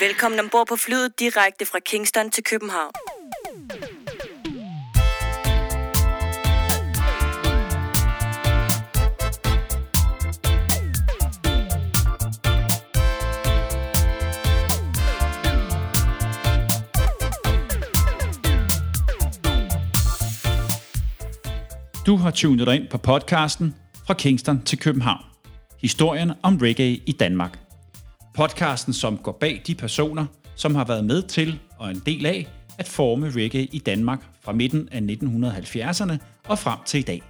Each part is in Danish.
Velkommen ombord på flyet direkte fra Kingston til København. Du har tunet dig ind på podcasten Fra Kingston til København. Historien om reggae i Danmark. Podcasten, som går bag de personer, som har været med til og en del af at forme reggae i Danmark fra midten af 1970'erne og frem til i dag.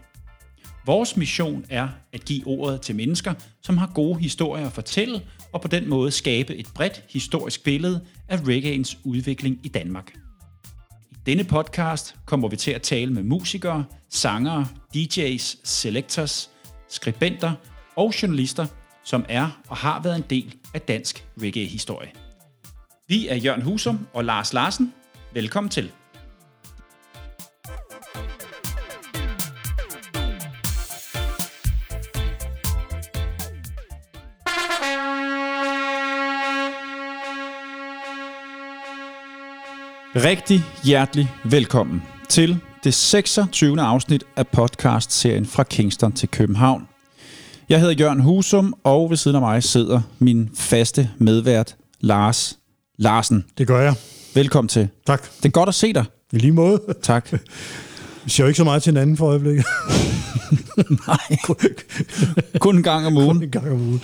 Vores mission er at give ordet til mennesker, som har gode historier at fortælle, og på den måde skabe et bredt historisk billede af reggaeens udvikling i Danmark. I denne podcast kommer vi til at tale med musikere, sangere, DJ's, selectors, skribenter og journalister, som er og har været en del af dansk reggae-historie. Vi er Jørgen Husum og Lars Larsen. Velkommen til. Rigtig hjertelig velkommen til det 26. afsnit af podcast-serien fra Kingston til København. Jeg hedder Jørgen Husum, og ved siden af mig sidder min faste medvært, Lars Larsen. Det gør jeg. Velkommen til. Tak. Det er godt at se dig. I lige måde. Tak. Vi ser jo ikke så meget til hinanden for øjeblikket. Nej, kun en gang om ugen. en gang om ugen.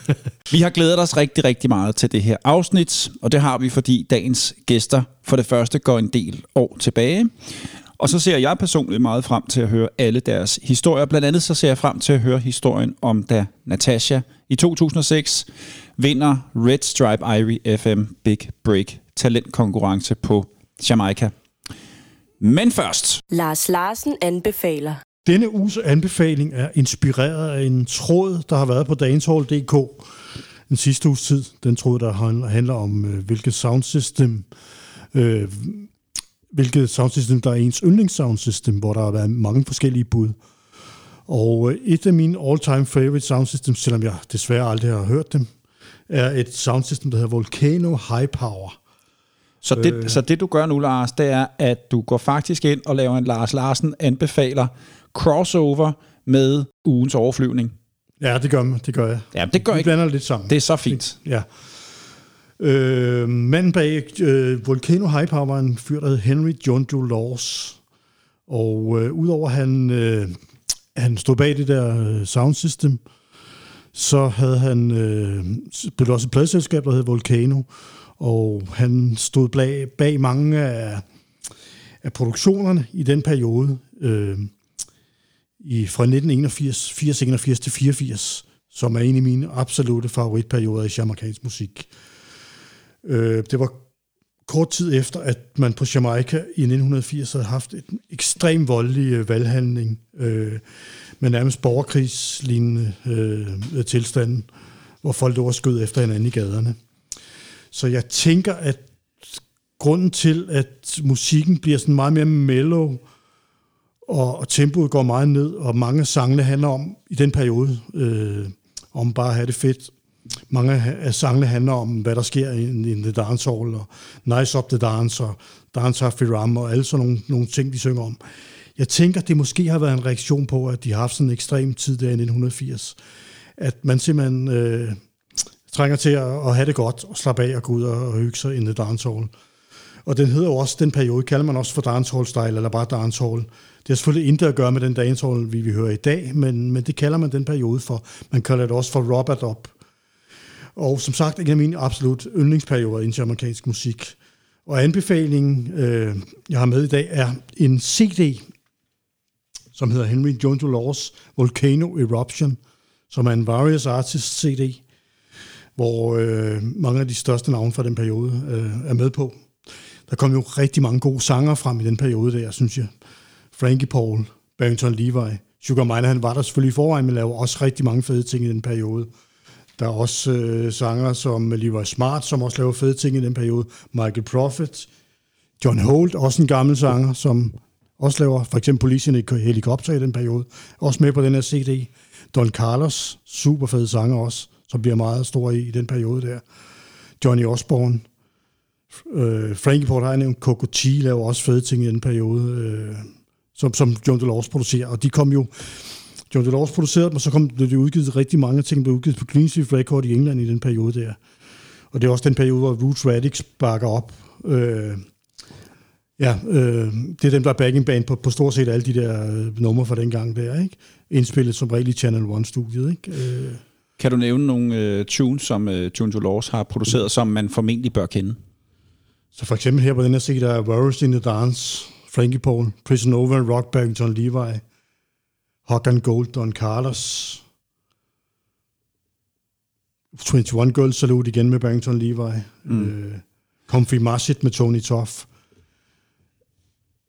Vi har glædet os rigtig, rigtig meget til det her afsnit, og det har vi, fordi dagens gæster for det første går en del år tilbage. Og så ser jeg personligt meget frem til at høre alle deres historier. Blandt andet så ser jeg frem til at høre historien om da Natasha i 2006 vinder Red Stripe Ivory FM Big Break talentkonkurrence på Jamaica. Men først... Lars Larsen anbefaler. Denne uges anbefaling er inspireret af en tråd, der har været på Dancehall.dk den sidste uges tid. Den tråd, der handler om, øh, hvilket soundsystem, øh, hvilket soundsystem, der er ens yndlingssoundsystem, hvor der har været mange forskellige bud. Og øh, et af mine all-time favorite soundsystems, selvom jeg desværre aldrig har hørt dem, er et soundsystem, der hedder Volcano High Power. Så det, øh. så det du gør nu, Lars, det er, at du går faktisk ind og laver en Lars Larsen anbefaler crossover med ugens overflyvning. Ja, det gør, det gør jeg. Ja, det gør Vi ikke. blander lidt sammen. Det er så fint. Ja. Øh, manden bag øh, Volcano High Power var en fyr, der hed Henry John Joe Laws. Og øh, udover at han, øh, han stod bag det der øh, sound system, så havde han øh, også et pladselskab, der hed Volcano. Og han stod bag, bag mange af, af produktionerne i den periode. Øh, i, fra 1981 80, 81 til 84, som er en af mine absolute favoritperioder i jamaikansk musik. Øh, Øh, det var kort tid efter, at man på Jamaica i 1980 havde haft en ekstrem voldelig øh, valghandling øh, med nærmest borgerkrigslignende øh, tilstanden, hvor folk overskød efter hinanden i gaderne. Så jeg tænker, at grunden til, at musikken bliver sådan meget mere mellow, og, og tempoet går meget ned, og mange sangene handler om, i den periode, øh, om bare at have det fedt. Mange af sangene handler om, hvad der sker i, i The Dancehall, og Nice Up The Dance, og Dance Happy Ram, og alle sådan nogle, nogle ting, de synger om. Jeg tænker, det måske har været en reaktion på, at de har haft sådan en ekstrem tid der i 1980. At man simpelthen øh, trænger til at, at have det godt, og slappe af og gå ud og, og hygge sig i The Dancehall. Og den hedder jo også, den periode kalder man også for dancehall style, eller bare dancehall. Det har selvfølgelig intet at gøre med den dancehall, vi, vi hører i dag, men, men det kalder man den periode for. Man kalder det også for Robert Up. Og som sagt, en af mine absolut yndlingsperioder i amerikansk musik. Og anbefalingen, øh, jeg har med i dag, er en CD, som hedder Henry John Laws Volcano Eruption, som er en Various Artists CD, hvor øh, mange af de største navne fra den periode øh, er med på. Der kom jo rigtig mange gode sanger frem i den periode der, synes jeg. Frankie Paul, Barrington Levi, Sugar Miner, han var der selvfølgelig i forvejen, men lavede også rigtig mange fede ting i den periode. Der er også øh, sanger som Levi Smart, som også laver fede ting i den periode. Michael Prophet, John Holt, også en gammel sanger, som også laver for eksempel Policien i helikopter i den periode. Også med på den her CD. Don Carlos, super fed sanger også, som bliver meget stor i, i den periode der. Johnny Osborne, øh, Frankie Port har jeg nævnt, Coco T laver også fede ting i den periode, øh, som, som John DeLores producerer, og de kom jo, John DeLores producerede dem, og så kom det udgivet rigtig mange ting, blev udgivet på Clean Street Record i England i den periode der. Og det er også den periode, hvor Roots Radix bakker op. Øh, ja, øh, det er dem, der er backing band på, på stort set alle de der øh, numre fra den gang der, ikke? Indspillet som regel i Channel One-studiet, ikke? Øh. Kan du nævne nogle øh, tunes, som øh, Tune Laws har produceret, som man formentlig bør kende? Så for eksempel her på den her side, der er Warriors in the Dance, Frankie Paul, Prison Over, Rock Barrington Levi, Hog and Gold, Don Carlos, 21 Girls Salute igen med Barrington Levi, mm. øh, Comfy Marshit med Tony Toff.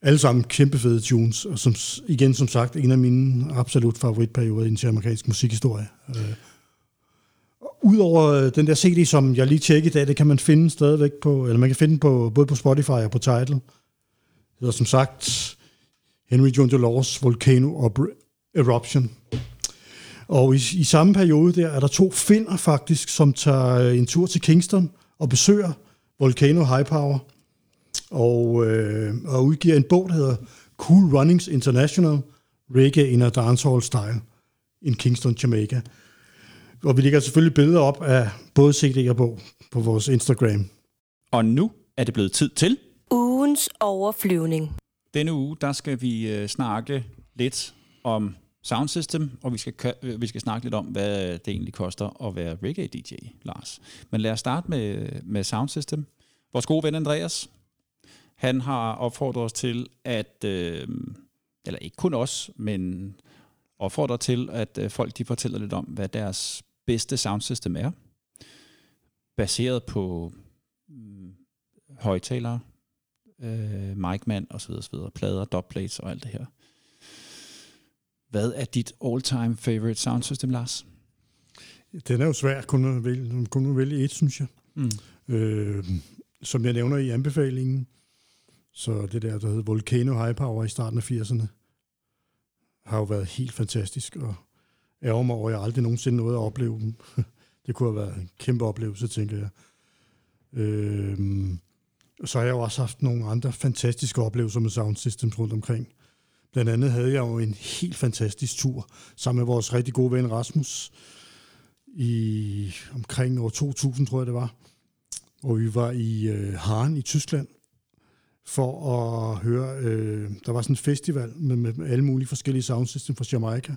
Alle sammen kæmpe fede tunes, og som, igen som sagt, en af mine absolut favoritperioder i den amerikansk musikhistorie. Øh. Udover øh, den der CD, som jeg lige tjekkede i dag, det kan man finde stadigvæk på, eller man kan finde på både på Spotify og på Tidal. Det hedder som sagt Henry John Delors Volcano Eruption. Og i, i samme periode der er der to finder faktisk, som tager øh, en tur til Kingston og besøger Volcano High Power og, øh, og udgiver en bog, der hedder Cool Runnings International Reggae in a Dancehall Style in Kingston, Jamaica. Og vi lægger selvfølgelig billeder op af både CD og bog på vores Instagram. Og nu er det blevet tid til... Ugens overflyvning. Denne uge, der skal vi øh, snakke lidt om sound system, og vi skal, øh, vi skal snakke lidt om, hvad det egentlig koster at være reggae-DJ, Lars. Men lad os starte med, med sound system. Vores gode ven Andreas, han har opfordret os til at, øh, eller ikke kun os, men opfordrer til, at øh, folk de fortæller lidt om, hvad deres bedste soundsystem er, baseret på øh, højtalere, øh, micman osv., osv., plader, dubplates og alt det her. Hvad er dit all-time favorite soundsystem, Lars? Den er jo svær, kun at vælge, kun at vælge et, synes jeg. Mm. Øh, som jeg nævner i anbefalingen, så det der, der hedder Volcano High Power i starten af 80'erne, har jo været helt fantastisk, og ærger mig over, at jeg aldrig nogensinde nåede at opleve dem. det kunne have været en kæmpe oplevelse, tænker jeg. Øh, så har jeg jo også haft nogle andre fantastiske oplevelser med sound systems rundt omkring. Blandt andet havde jeg jo en helt fantastisk tur sammen med vores rigtig gode ven Rasmus i omkring år 2000, tror jeg det var, Og vi var i øh, Haren i Tyskland for at høre, øh, der var sådan en festival med, med alle mulige forskellige soundsystem fra Jamaica,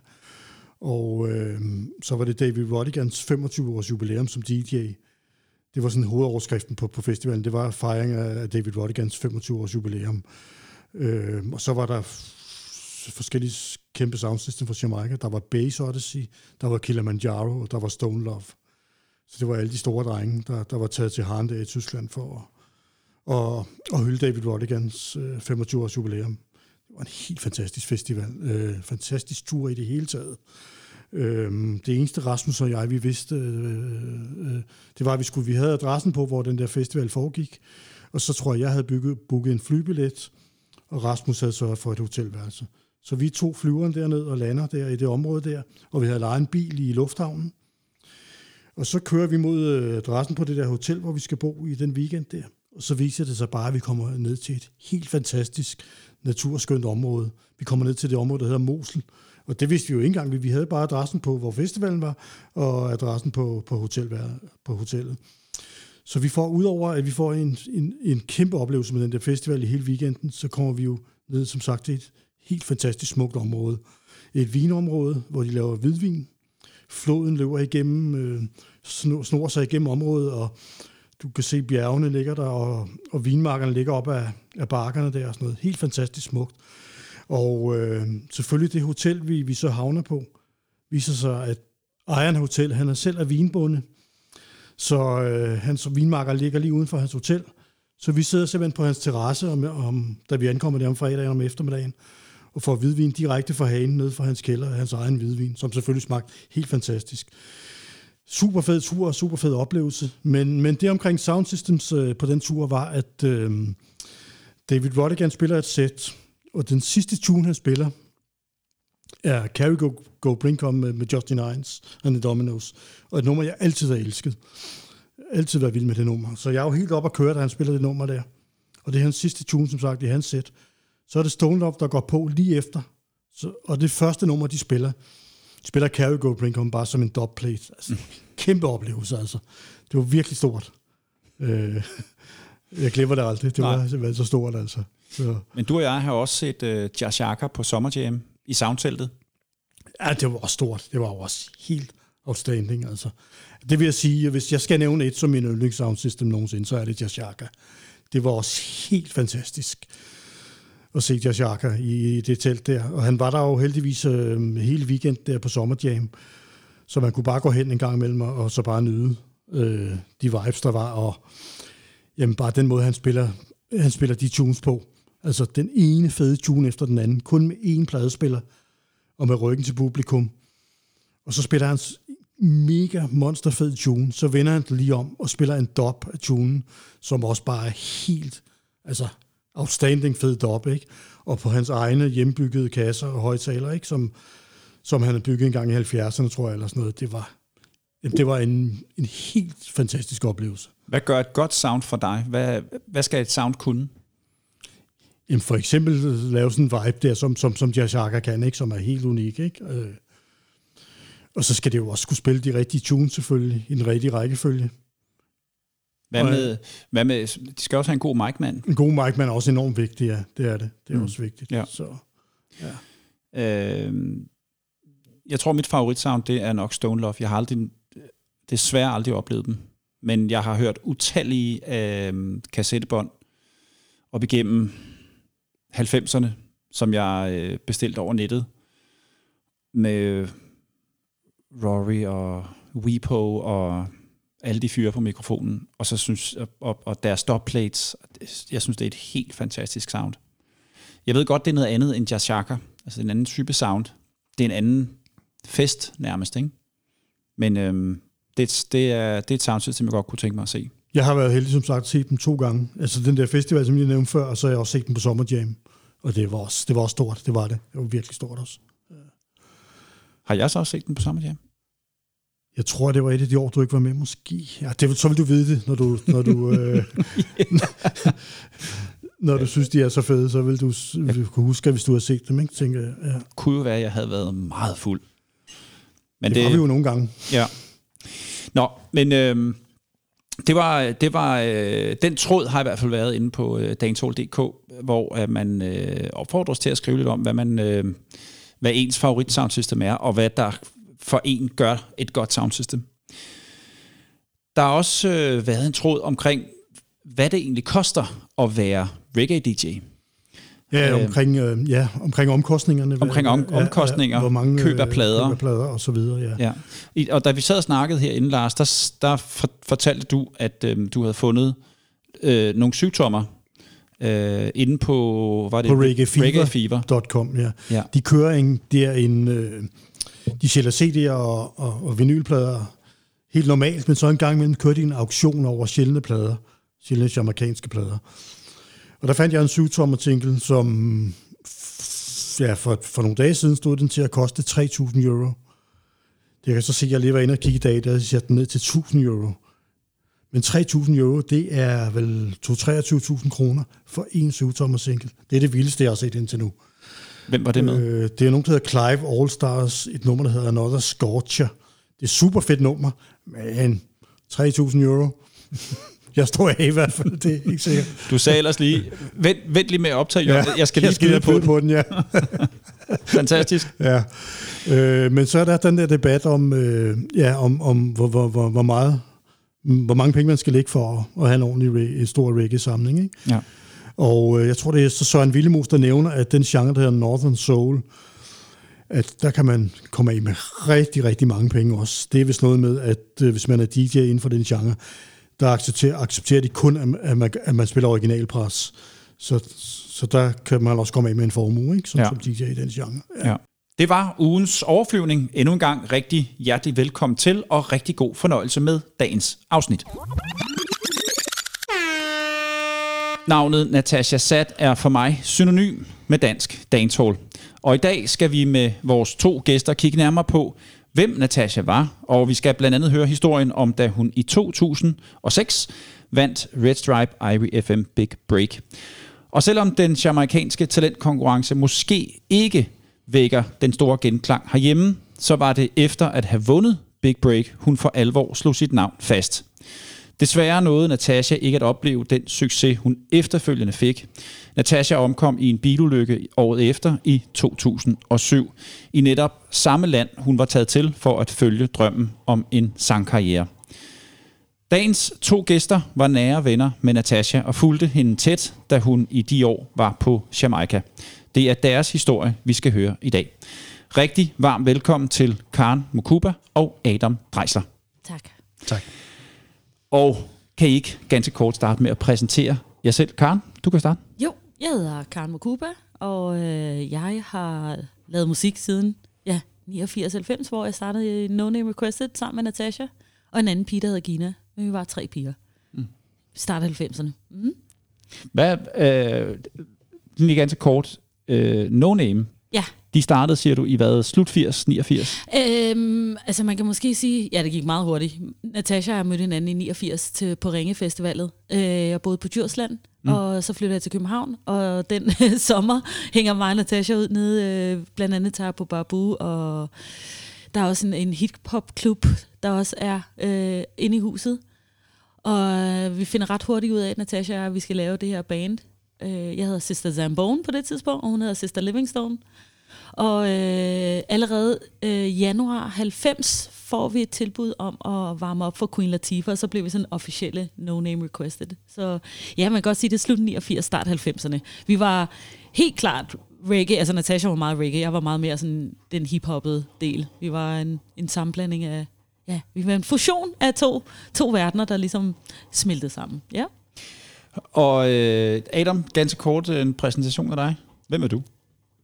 og øh, så var det David Rodigans 25-års jubilæum som DJ. Det var sådan hovedoverskriften på, på festivalen. Det var fejring af David Rodigans 25-års jubilæum. Øh, og så var der forskellige kæmpe soundsystem fra Jamaica. Der var Bass Odyssey, der var Kilimanjaro, og der var Stone Love. Så det var alle de store drenge, der, der var taget til Harndage i Tyskland for at, og, og hylde David Rodigans øh, 25-års jubilæum. Det var en helt fantastisk festival. Øh, fantastisk tur i det hele taget. Øh, det eneste Rasmus og jeg, vi vidste, øh, øh, det var, at vi, skulle, vi havde adressen på, hvor den der festival foregik. Og så tror jeg, jeg havde bygget, booket en flybillet, og Rasmus havde sørget for et hotelværelse. Så vi tog flyveren derned og lander der i det område der, og vi havde lejet en bil i lufthavnen. Og så kører vi mod øh, adressen på det der hotel, hvor vi skal bo i den weekend der. Og så viser det sig bare, at vi kommer ned til et helt fantastisk naturskønt område. Vi kommer ned til det område, der hedder Mosel. Og det vidste vi jo ikke engang. Vi havde bare adressen på, hvor festivalen var, og adressen på, på, hotel, på hotellet. Så vi får, udover at vi får en, en, en kæmpe oplevelse med den der festival i hele weekenden, så kommer vi jo ned, som sagt, til et helt fantastisk smukt område. Et vinområde, hvor de laver hvidvin. Floden løber igennem, øh, snor sig igennem området, og du kan se bjergene ligger der, og, og vinmarkerne ligger op af, af bakkerne der og sådan noget. Helt fantastisk smukt. Og øh, selvfølgelig det hotel, vi, vi så havner på, viser sig, at ejeren af hotel, han er selv af vinbonde, så øh, hans vinmarker ligger lige uden for hans hotel. Så vi sidder simpelthen på hans terrasse, om, om, da vi ankommer der om fredagen om eftermiddagen, og får hvidvin direkte fra hanen ned fra hans kælder, hans egen hvidvin, som selvfølgelig smagte helt fantastisk. Super fed tur og super fed oplevelse, men, men det omkring Sound Systems øh, på den tur var, at øh, David Rodigan spiller et sæt, og den sidste tune, han spiller, er Carry Go, Go Bring Come med, øh, med Justin Hines and the Dominoes, og et nummer, jeg altid har elsket. altid været vild med det nummer. Så jeg er jo helt op at køre, da han spiller det nummer der. Og det er hans sidste tune, som sagt, i hans sæt. Så er det Stone Love, der går på lige efter. Så, og det første nummer, de spiller, de spiller Carry Go Bring Home bare som en dubplate. Altså, mm. Kæmpe oplevelse, altså. Det var virkelig stort. Øh, jeg glemmer det aldrig. Det var simpelthen så stort, altså. Så. Men du og jeg har også set uh, Josh Jaka på Summer Jam i soundteltet. Ja, det var også stort. Det var også helt outstanding, altså. Det vil jeg sige, hvis jeg skal nævne et som min yndlings soundsystem nogensinde, så er det Josh Jaka. Det var også helt fantastisk og se Josh Jaka i, i det telt der. Og han var der jo heldigvis øh, hele weekend der på Sommerjam, så man kunne bare gå hen en gang imellem og, og så bare nyde øh, de vibes, der var, og jamen bare den måde, han spiller, han spiller de tunes på. Altså den ene fede tune efter den anden, kun med én pladespiller, og med ryggen til publikum. Og så spiller han mega monsterfed tune, så vender han det lige om og spiller en dop af tunen, som også bare er helt, altså outstanding fed dub, ikke? Og på hans egne hjembyggede kasser og højtaler, ikke? Som, som han har bygget en gang i 70'erne, tror jeg, eller sådan noget. Det var, det var en, en helt fantastisk oplevelse. Hvad gør et godt sound for dig? Hvad, hvad skal et sound kunne? Jamen for eksempel lave sådan en vibe der, som, som, som Jazz kan, ikke? som er helt unik. Ikke? Øh. Og så skal det jo også kunne spille de rigtige tunes selvfølgelig, i en rigtig rækkefølge. Hvad med, hvad med, de skal også have en god mic-mand. En god mic-mand er også enormt vigtig, ja. Det er det. Det er mm. også vigtigt. Ja. Så, ja. Øh, jeg tror, mit favoritsound, det er nok Stone Love. Jeg har aldrig, desværre aldrig oplevet dem. Men jeg har hørt utallige øh, kassettebånd op igennem 90'erne, som jeg øh, bestilte over nettet med Rory og Weepo og alle de fyre på mikrofonen, og så synes og, og deres stopplates, jeg synes det er et helt fantastisk sound. Jeg ved godt, det er noget andet end Jazz Shaka, altså en anden type sound. Det er en anden fest nærmest, ikke? Men øhm, det, det, er, det er et soundsystem, jeg godt kunne tænke mig at se. Jeg har været heldig, som sagt, se dem to gange. Altså den der festival, som jeg nævnte før, og så har jeg også set dem på Summer Jam. Og det var også, det var også stort, det var det. Det var virkelig stort også. Har jeg så også set dem på Summer Jam? Jeg tror, det var et af de år, du ikke var med, måske. Ja, det, så vil du vide det, når du, når du, øh, når du synes, de er så fede, så vil du, vil du kunne huske, hvis du har set dem, ikke? Tænker jeg. Ja. Kunne jo være, at jeg havde været meget fuld. Men det, det var vi jo nogle gange. Ja. Nå, men øh, det var, det var øh, den tråd har i hvert fald været inde på øh, dagensol.dk, hvor øh, man øh, opfordres til at skrive lidt om, hvad man øh, hvad ens favorit soundsystem er, og hvad der for en gør et godt soundsystem. Der har også øh, været en tråd omkring, hvad det egentlig koster at være reggae-DJ. Ja, øh, omkring, øh, ja, omkring omkostningerne. Omkring om, ja, omkostninger, ja, hvor mange, køb af plader. Køb af plader og så videre, ja. ja. I, og da vi sad og snakkede herinde, Lars, der, der fortalte du, at øh, du havde fundet øh, nogle syvtommer øh, inde på, var det på reggaefever.com, ja. ja. De kører en, der en, øh, de sælger CD'er og, og, og vinylplader helt normalt, men så en gang imellem kørte de en auktion over sjældne plader, sjældne amerikanske plader. Og der fandt jeg en 7-tommer tinkel, som ja, for, for nogle dage siden stod den til at koste 3.000 euro. Det kan så se, at jeg lige var inde og kigge i dag, der siger den ned til 1.000 euro. Men 3.000 euro, det er vel 23.000 kroner for en 7-tommer single. Det er det vildeste, jeg har set indtil nu. Hvem var det med? Øh, det er nogen, der hedder Clive All Stars, et nummer, der hedder Another Scorcher. Det er super fedt nummer, men 3.000 euro. Jeg står af i hvert fald, det er ikke sikkert. Du sagde ellers lige, vent, vent lige med at optage, ja, jeg skal lige skrive på, på den. ja. Fantastisk. Ja. Øh, men så er der den der debat om, øh, ja, om, om hvor, hvor, hvor, hvor, meget, hvor mange penge man skal lægge for at have en ordentlig en stor reggae-samling. Ikke? Ja. Og øh, jeg tror, det er så Søren Willemus, der nævner, at den genre, der hedder Northern Soul, at der kan man komme af med rigtig, rigtig mange penge også. Det er vist noget med, at øh, hvis man er DJ inden for den genre, der accepterer, accepterer de kun, at man, at man spiller originalpres. Så, så der kan man også komme af med en formue, ikke? Som, ja. som DJ i den genre. Ja. ja. Det var ugens overflyvning. Endnu en gang rigtig hjertelig velkommen til, og rigtig god fornøjelse med dagens afsnit. Navnet Natasha Sat er for mig synonym med dansk dancehall. Og i dag skal vi med vores to gæster kigge nærmere på, hvem Natasha var, og vi skal blandt andet høre historien om, da hun i 2006 vandt Red Stripe Ivy FM Big Break. Og selvom den jamaikanske talentkonkurrence måske ikke vækker den store genklang herhjemme, så var det efter at have vundet Big Break, hun for alvor slog sit navn fast. Desværre nåede Natasha ikke at opleve den succes, hun efterfølgende fik. Natasha omkom i en bilulykke året efter i 2007, i netop samme land, hun var taget til for at følge drømmen om en sangkarriere. Dagens to gæster var nære venner med Natasha og fulgte hende tæt, da hun i de år var på Jamaica. Det er deres historie, vi skal høre i dag. Rigtig varm velkommen til Karen Mukuba og Adam Dreisler. Tak. Tak. Og kan I ikke ganske kort starte med at præsentere jer selv? Karen, du kan starte. Jo, jeg hedder Karen Mokuba, og øh, jeg har lavet musik siden ja, 89-90, hvor jeg startede i No Name Requested sammen med Natasha, og en anden pige, der hedder Gina. Men vi var tre piger. Mm. Startede 90'erne. Mm. Hvad, øh, lige ganske kort, øh, No Name, Ja, de startede, siger du, i hvad, slut 80, 89? Øhm, altså man kan måske sige, ja det gik meget hurtigt. Natasha og jeg mødte hinanden i 89 til, på Ringefestivalet. Øh, jeg boede på Djursland, mm. og så flyttede jeg til København, og den sommer hænger mig og Natasha ud nede, øh, blandt andet tager på Babu, og der er også en, en hip-hop-klub, der også er øh, inde i huset. Og vi finder ret hurtigt ud af, at Natasha og vi skal lave det her band. Øh, jeg hedder Sister Zambone på det tidspunkt, og hun hedder Sister Livingstone. Og øh, allerede øh, januar 90 får vi et tilbud om at varme op for Queen Latifah, og så blev vi sådan officielle No Name Requested. Så ja, man kan godt sige, det er slut 89, start 90'erne. Vi var helt klart reggae, altså Natasha var meget reggae, jeg var meget mere sådan den hiphoppede del. Vi var en, en sammenblanding af, ja, vi var en fusion af to, to verdener, der ligesom smeltede sammen. Ja. Og øh, Adam, ganske kort øh, en præsentation af dig. Hvem er du?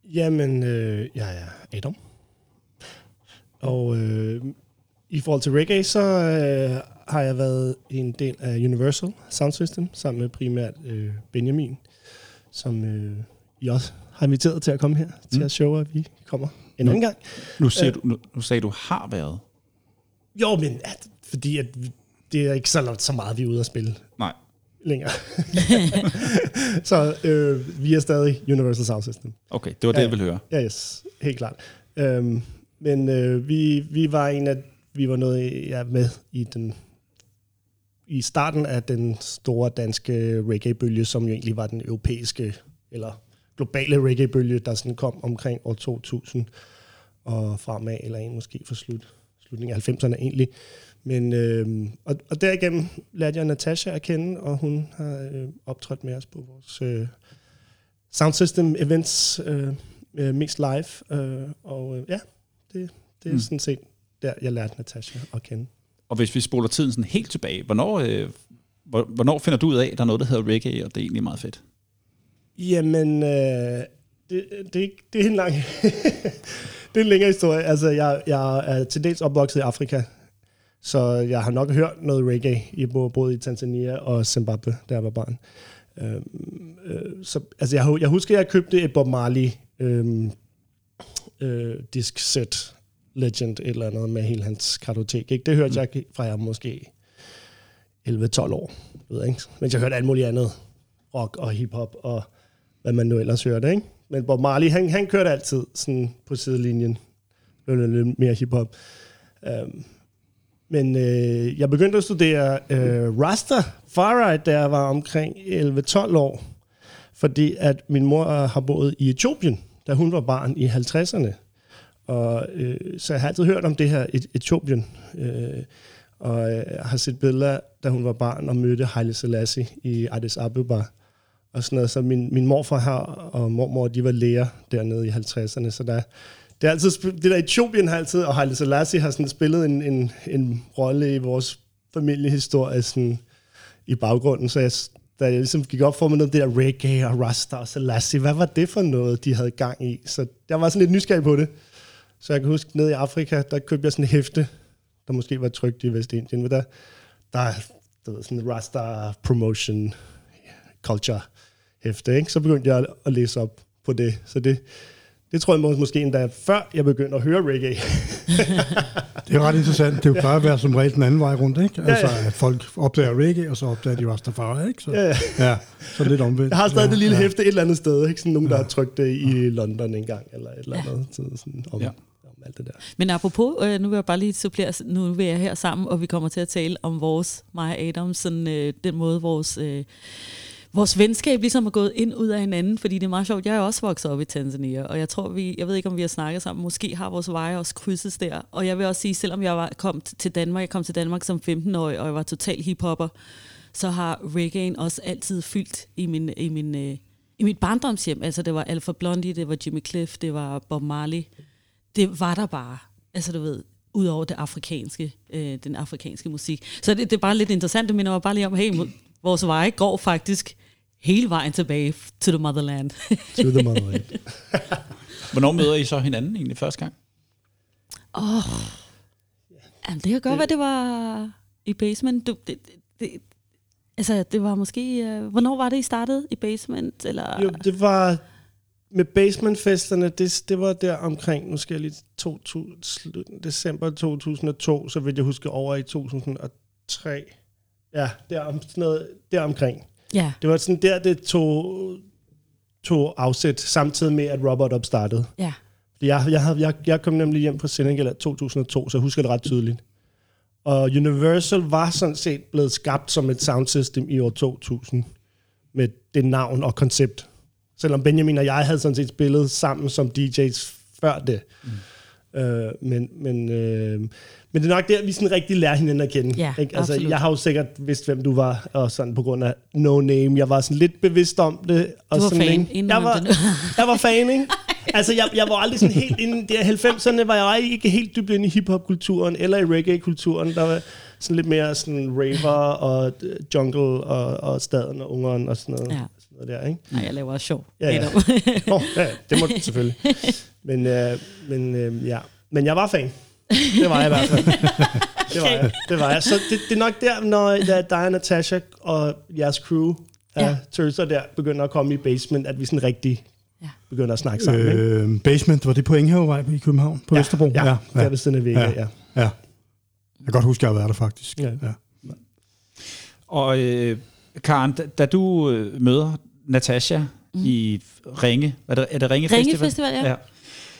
Jamen, øh, jeg er Adam. Og øh, i forhold til reggae, så øh, har jeg været en del af Universal Sound System, sammen med primært øh, Benjamin, som øh, I også har inviteret til at komme her til Mm. at showe, at vi kommer en anden gang. Nu, siger du, nu, nu sagde du har været. Jo, men at, fordi at det er ikke så, så meget, vi er ude at spille. Længere. så øh, vi er stadig Universal Sound System. Okay, det var det, Ja. jeg ville høre. Ja, yes, helt klart. Øhm, men øh, vi, vi var en af, vi var noget ja, med i den i starten af den store danske reggae-bølge, som jo egentlig var den europæiske eller globale reggae-bølge, der sådan kom omkring år 2000 og fremad, eller en måske for slut, slutningen af 90'erne egentlig. Men, øh, og, og derigennem lærte jeg Natasha at kende, og hun har øh, optrådt med os på vores øh, Sound System events, øh, øh, mest live. Øh, og øh, ja, det, det er Mm. sådan set der, jeg lærte Natasha at kende. Og hvis vi spoler tiden sådan helt tilbage, hvornår, øh, hvor- hvornår finder du ud af, at der er noget, der hedder reggae, og det er egentlig meget fedt? Jamen, øh, det, det, det er en lang... det er en længere historie. Altså, jeg, jeg er til dels opvokset i Afrika, så jeg har nok hørt noget reggae i både, både i Tanzania og Zimbabwe, da jeg var barn. Øhm, øh, så, altså, jeg, jeg husker, at jeg købte et Bob Marley øhm, øh, disk set Legend, et eller andet med hele hans kartotek. Ikke? Det hørte mm. jeg fra jeg måske 11-12 år. Ved jeg, ikke? Mens jeg hørte alt muligt andet. Rock og hiphop og hvad man nu ellers hørte. Ikke? Men Bob Marley, han, han kørte altid sådan på sidelinjen. Lidt mere hiphop. Um, men øh, jeg begyndte at studere øh, Rasta Farite, da jeg var omkring 11-12 år. Fordi at min mor øh, har boet i Etiopien, da hun var barn i 50'erne. Og, øh, så jeg har altid hørt om det her Et- Etiopien. Øh, og øh, har set billeder, da hun var barn, og mødte Haile Selassie i Addis Ababa. Og sådan noget. Så min, min morfar her og mormor, de var læger dernede i 50'erne. Så der, det, er altid, det der Etiopien har altid, og Haile Selassie har sådan spillet en, en, en rolle i vores familiehistorie sådan, i baggrunden. Så jeg, da jeg ligesom gik op for mig noget, det der reggae og Rasta og Selassie, hvad var det for noget, de havde gang i? Så jeg var sådan lidt nysgerrig på det. Så jeg kan huske, nede i Afrika, der købte jeg sådan en hæfte, der måske var trygt i Vestindien, men der, der, der ved, sådan en Rasta promotion culture hæfte, ikke? Så begyndte jeg at læse op på det. Så det, det tror jeg må- måske endda før jeg begyndte at høre reggae. Det er ret interessant. Det plejer at være som regel den anden vej rundt, ikke? Altså, ja. at folk opdager reggae, og så opdager de Rastafari, ikke? Så, Ja, ja. ja, så lidt omvendt. Jeg har stadig ja, det lille ja. hæfte et eller andet sted. Ikke? Sådan nogen, der har trykt det i London en gang, eller et eller andet. Så sådan om, Ja. ja. om alt det der. Men apropos, øh, nu vil jeg bare lige supplere, nu vil jeg her sammen, og vi kommer til at tale om vores, mig og Adam, sådan, øh, den måde, vores, øh, vores venskab ligesom er gået ind ud af hinanden, fordi det er meget sjovt. Jeg er også vokset op i Tanzania, og jeg tror, vi, jeg ved ikke, om vi har snakket sammen, måske har vores veje også krydses der. Og jeg vil også sige, selvom jeg var, kom til Danmark, jeg kom til Danmark som 15-årig, og jeg var total hiphopper, så har reggae'en også altid fyldt i min, i min øh, i mit barndomshjem. Altså, det var Alpha Blondie, det var Jimmy Cliff, det var Bob Marley. Det var der bare. Altså, du ved, ud over det afrikanske, øh, den afrikanske musik. Så det, det er bare lidt interessant. Det minder mig bare lige om, hey, vores veje går faktisk hele vejen tilbage to the motherland. To the motherland. Hvornår møder I så hinanden egentlig første gang? Jamen, det kan godt være, det var i basement. Du, det, det, altså, det var måske... Øh, hvornår var det, I startede i basement? Eller? Jo, det var med basementfesterne, det, det var der omkring, nu skal jeg lige 2000, slut, december 2002, så vil jeg huske over i 2003. Ja, der, om, sådan noget, der omkring. Ja, Det var sådan der, det tog, tog afsæt, samtidig med, at Robert Up startede. ja. Fordi Jeg, jeg, havde, jeg, jeg kom nemlig hjem fra Senegal i 2002, så jeg husker det ret tydeligt. Og Universal var sådan set blevet skabt som et soundsystem i år 2000, med det navn og koncept. Selvom Benjamin og jeg havde sådan set spillet sammen som DJ's før det. Mm. Øh, men, men, øh, men det er nok der, vi sådan rigtig lærer hinanden at kende. Ja, ikke? Altså, absolut. jeg har jo sikkert vidst, hvem du var, og sådan på grund af No Name. Jeg var sådan lidt bevidst om det. Og Du var sådan, fan, ikke? inden jeg var, det jeg var fan, ikke? Altså, jeg, jeg var aldrig sådan helt inde... Er 90'erne var jeg ikke helt dybt inde i hiphop-kulturen, eller i reggae-kulturen. Der var sådan lidt mere sådan raver og øh, jungle og, og staden og ungeren og sådan noget, Ja. sådan noget der, ikke? Nej, jeg laver også sjov. Ja, ja. Oh, ja, det må du selvfølgelig. Men, øh, men øh, ja, men jeg var fan. Det var jeg i hvert fald. Det var jeg. Det var jeg. Så det, det er nok der, når da dig og Natasha og jeres crew af Ja. tørser der begynder at komme i basement, at vi sådan rigtig Ja. begynder at snakke sammen. ikke? Øh, basement, var det på Enghavevej i København? På ja, Vesterbro? Ja, ja, ja, der ved siden af væggen, Ja. ja. ja. Jeg kan godt huske, at jeg har været der faktisk. Ja. Ja. Og øh, Karen, da, da du øh, møder Natasha mm. i Ringe, er det, er det Ringe, Ringe Festival, ja. ja.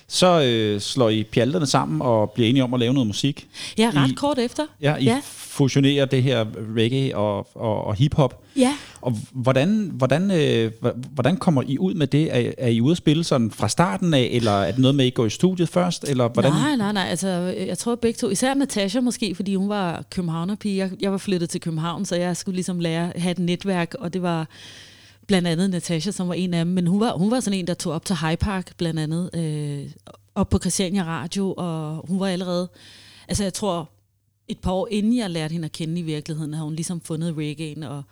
Så øh, slår I pjalterne sammen og bliver enige om at lave noget musik. Ja, ret I- kort efter. Ja, I Ja. fusionerer det her reggae og, og, og hiphop. Ja. Og hvordan, hvordan, øh, hvordan kommer I ud med det? Er, er I ude at spille sådan fra starten af, eller er det noget med, at I går i studiet først? Eller hvordan? Nej, nej, nej. Altså, jeg tror begge to, især Natasha måske, fordi hun var københavnerpige. Jeg, jeg var flyttet til København, så jeg skulle ligesom lære at have et netværk, og det var blandt andet Natasha, som var en af dem. Men hun var, hun var sådan en, der tog op til High Park, blandt andet, øh, op på Christiania Radio, og hun var allerede, altså jeg tror, et par år inden jeg lærte hende at kende i virkeligheden, havde hun ligesom fundet reggae'en, og,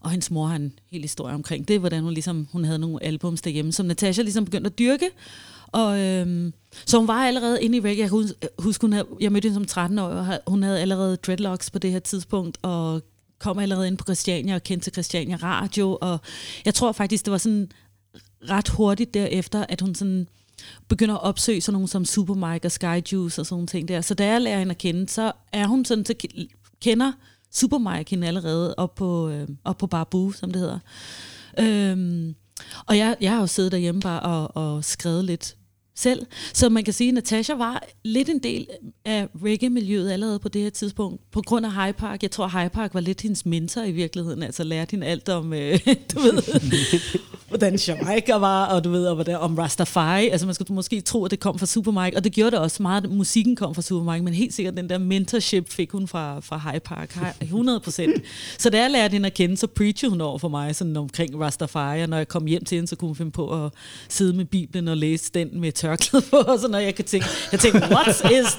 og hendes mor har en hel historie omkring det, hvordan hun ligesom, hun havde nogle albums derhjemme, som Natasha ligesom begyndte at dyrke, og øhm, så hun var allerede inde i reggae. Jeg kan huske, hun havde, jeg mødte hende som 13 år, og hun havde allerede dreadlocks på det her tidspunkt, og kom allerede ind på Christiania og kendte til Christiania Radio, og jeg tror faktisk, det var sådan ret hurtigt derefter, at hun sådan begynder at opsøge sådan nogle som Supermike og Skyjuice og sådan nogle ting der. Så da jeg lærer hende at kende, så er hun sådan, så kender Supermike hende allerede op på, øh, op på Barbu, som det hedder. Øhm, og jeg, jeg har jo siddet derhjemme bare og, og skrevet lidt selv. Så man kan sige, at Natasha var lidt en del af reggae-miljøet allerede på det her tidspunkt, på grund af High Park. Jeg tror, High Park var lidt hendes mentor i virkeligheden, altså lærte hende alt om, øh, du ved, hvordan Jamaica var, og du ved, og hvordan, om Rastafari. Altså man skulle måske tro, at det kom fra Supermike, og det gjorde det også meget. Musikken kom fra Supermike, men helt sikkert den der mentorship fik hun fra, fra High Park, 100 procent. Så da jeg lærte hende at kende, så preachede hun over for mig sådan omkring Rastafari, og når jeg kom hjem til hende, så kunne hun finde på at sidde med Bibelen og læse den med tørklæde på, og sådan noget. Jeg kan tænke, jeg tænkte, what is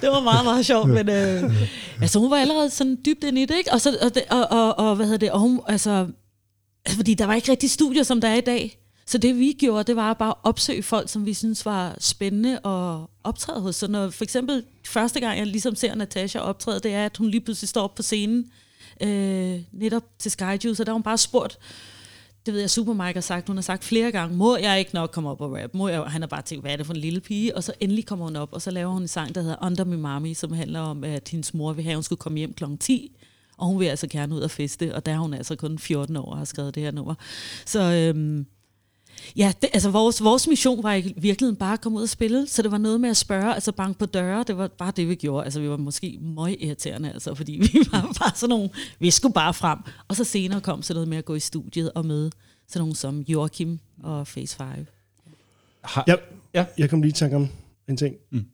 det var meget, meget sjovt, men øh, altså, hun var allerede sådan dybt ind i det, ikke? Og, så, og, det, og, og, og, hvad hedder det, og hun, altså, altså, fordi der var ikke rigtig studier, som der er i dag. Så det vi gjorde, det var bare at opsøge folk, som vi synes var spændende at optræde hos. Så når for eksempel første gang, jeg ligesom ser Natasha optræde, det er, at hun lige pludselig står op på scenen, øh, netop til Skyjuice, og der har hun bare spurgt det ved jeg, Super Mike har sagt, hun har sagt flere gange, må jeg ikke nok komme op og rap? Må jeg? Han har bare tænkt, hvad er det for en lille pige? Og så endelig kommer hun op, og så laver hun en sang, der hedder Under My Mommy, som handler om, at hendes mor vil have, at hun skulle komme hjem kl. 10, og hun vil altså gerne ud og feste, og der er hun altså kun 14 år og har skrevet det her nummer. Så øhm, ja, det, altså vores, vores mission var i virkeligheden bare at komme ud og spille, så det var noget med at spørge, altså banke på døre, det var bare det, vi gjorde. Altså vi var måske møg irriterende, altså, fordi vi var bare sådan nogle, vi skulle bare frem. Og så senere kom så noget med at gå i studiet og møde sådan nogle som Joachim og Phase 5. Har, Ja, Ja. Jeg kom lige i tanke om en ting. Mm. Mm.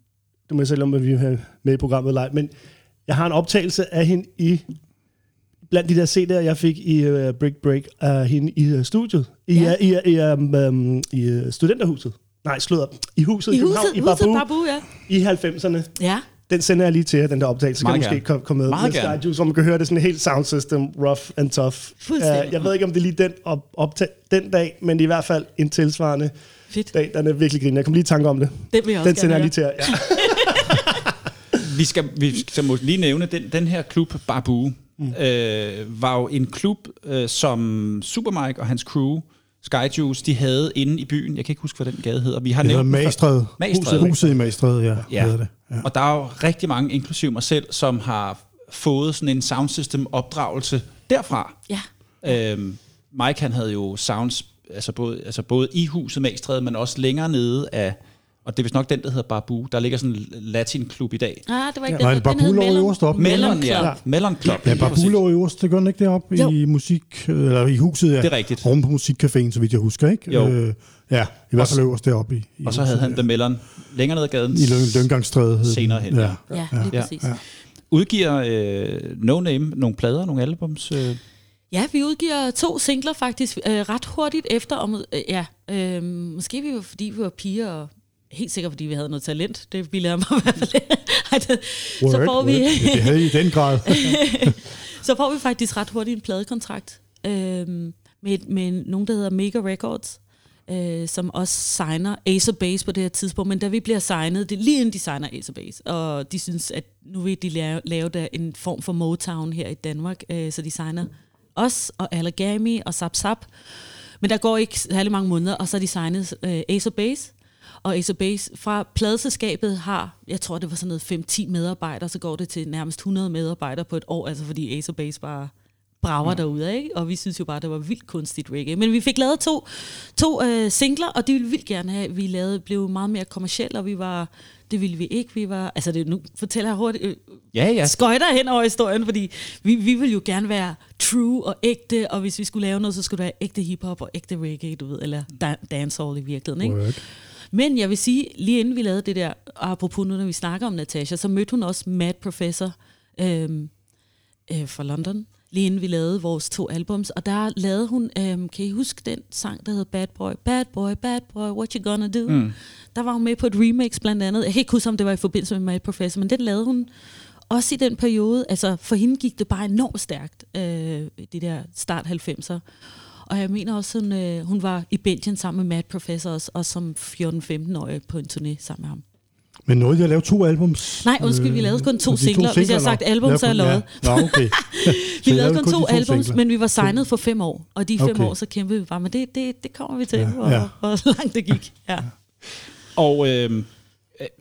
Det må jeg selv om, at vi har med i programmet live. Men jeg har en optagelse af hende i blandt de der CD'er, jeg fik i uh, Break Break af hende i uh, studiet. I, Ja. ja. i, i, um, um, i uh, studenterhuset. Nej, slået op. I huset i, I huset, huset i Babu, Babu, ja. i 90'erne. Ja, Den sender jeg lige til jer, den der optagelse. Så Meget kan måske komme kom med. Meget med gerne. Skyjuice, hvor man kan høre det sådan helt sound system, rough and tough. Fuldstændig. Uh, jeg ved ikke, om det er lige den op, optag, den dag, men det er i hvert fald en tilsvarende fedt. dag, den er virkelig griner. Jeg kom lige i tanke om det. Det vil jeg også Den sender gerne jeg lige høre. til jer. Ja. Vi skal, vi skal måske lige nævne, den, den her klub, Babu, mm. øh, var jo en klub, øh, som Supermike og hans crew, Skyjuice, de havde inde i byen. Jeg kan ikke huske, hvad den gade hedder. Vi har Det hedder nævnt. Magstræde. Magstræde. Huset, huset i Magstræde, ja. Ja. Hedder det. ja. Og der er jo rigtig mange, inklusive mig selv, som har fået sådan en soundsystem-opdragelse derfra. Ja, Øhm, Mike han havde jo sounds, altså både, altså både i huset Magstræde, men også længere nede af, og det er vist nok den, der hedder Babu. Der ligger sådan en latin-klub i dag. ah, det var ikke Nej, den, hed Babu lå øverst oppe. Mellon, ja. Mellon Club. Ja. Babu lå øverst, det gør den ikke deroppe Jo. i musik, eller i huset, ja. Det er rigtigt. Rum på musikcaféen, så vidt jeg husker, ikke? Jo. Øh, ja, i hvert fald øverst deroppe i, i Og så havde huset, han The Mellon længere ned ad gaden. I Løn, Løngangstræde. Senere hen, ja. Ja, lige Ja. præcis. Ja. Udgiver øh, No Name nogle plader, nogle albums? Øh. Ja, vi udgiver to singler faktisk øh, ret hurtigt efter. Om, øh, ja, øh, måske vi var, fordi vi var piger, og helt sikkert fordi vi havde noget talent. Det ville jeg mig i hvert fald. Så, får vi, det havde I den grad. så får vi faktisk ret hurtigt en pladekontrakt øh, med, med nogen, der hedder Mega Records. Øh, som også signer Ace of Base på det her tidspunkt, men da vi bliver signet, det er lige inden de signer Ace Base, og de synes, at nu vil de lave, lave der en form for Motown her i Danmark, øh, så de signer os og Allergami og Zap Zap. Men der går ikke særlig mange måneder, og så er de signet øh, Ace Base. Og Ace Base fra pladeselskabet har, jeg tror det var sådan noget 5-10 medarbejdere, så går det til nærmest 100 medarbejdere på et år, altså fordi Ace Base bare brager ja. derude, ikke? Og vi synes jo bare, det var vildt kunstigt reggae. Men vi fik lavet to, to øh, singler, og det ville vi vildt gerne have. Vi lavede, blev meget mere kommercielle, og vi var, det ville vi ikke. Vi var, altså det, nu fortæller jeg hurtigt, øh, Ja, ja. skøjter hen over historien, fordi vi, vi vil jo gerne være true og ægte, og hvis vi skulle lave noget, så skulle det være ægte hiphop og ægte reggae, du ved, eller da- dancehall i virkeligheden, ikke? Word. Men jeg vil sige, lige inden vi lavede det der, apropos nu, når vi snakker om Natasha, så mødte hun også Mad Professor øhm, øh, fra London, lige inden vi lavede vores to albums, og der lavede hun, øhm, kan I huske den sang, der hedder Bad Boy, Bad Boy, Bad Boy, What You Gonna Do? Mm. Der var hun med på et remix blandt andet. Jeg kan ikke huske, om det var i forbindelse med Mad Professor, men den lavede hun også i den periode. Altså, for hende gik det bare enormt stærkt, øh, det der start 90'er. Og jeg mener også, hun, øh, hun var i Belgien sammen med Mad Professor, også, også som 14-15-årig på en turné sammen med ham. Men nåede jeg at lave to albums? Nej, undskyld, vi lavede kun to de singler. Hvis jeg har sagt album, så er jeg kun- Ja. Nå, okay. Vi lavede kun de to albums, singler. men vi var signet for fem år. Og de fem Okay. år, så kæmpede vi bare, men det, det, det kommer vi til, Ja, hvor, ja. hvor langt det gik. Ja. Og øh,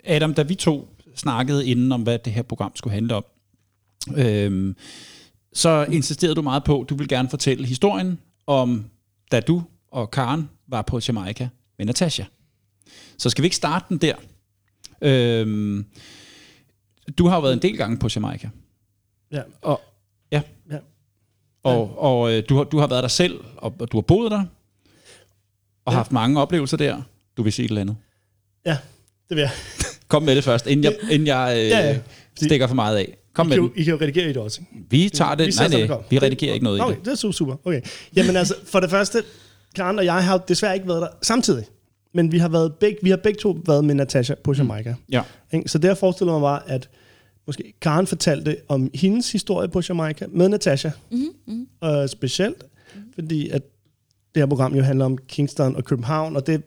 Adam, da vi to snakkede inden om, hvad det her program skulle handle om, øh, så insisterede du meget på, at du vil gerne fortælle historien om, da du og Karen var på Jamaica med Natasha. Så skal vi ikke starte den der? Øh, du har jo været en del gange på Jamaica. Ja. Og, ja. Ja. Og, og øh, du, har, du har været der selv, og, og du har boet der, og Ja. haft mange oplevelser der. Du vil sige et eller andet. Ja, det vil jeg. Kom med det først, inden jeg, inden jeg øh, Ja, ja. stikker for meget af. Kom I med kan, jo, I kan jo redigere i det også. ikke? Vi tager det. Vi Nej, det nej, kommer. vi redigerer ikke noget i okay, det. det er super, super. Okay. Jamen altså, for det første, Karen og jeg har desværre ikke været der samtidig. Men vi har, været begge, vi har begge to været med Natasha på Jamaica. Ja. Ikke? Så det jeg forestiller mig var, at måske Karen fortalte om hendes historie på Jamaica med Natasha. Mm-hmm. Uh, specielt, fordi at det her program jo handler om Kingston og København, og det,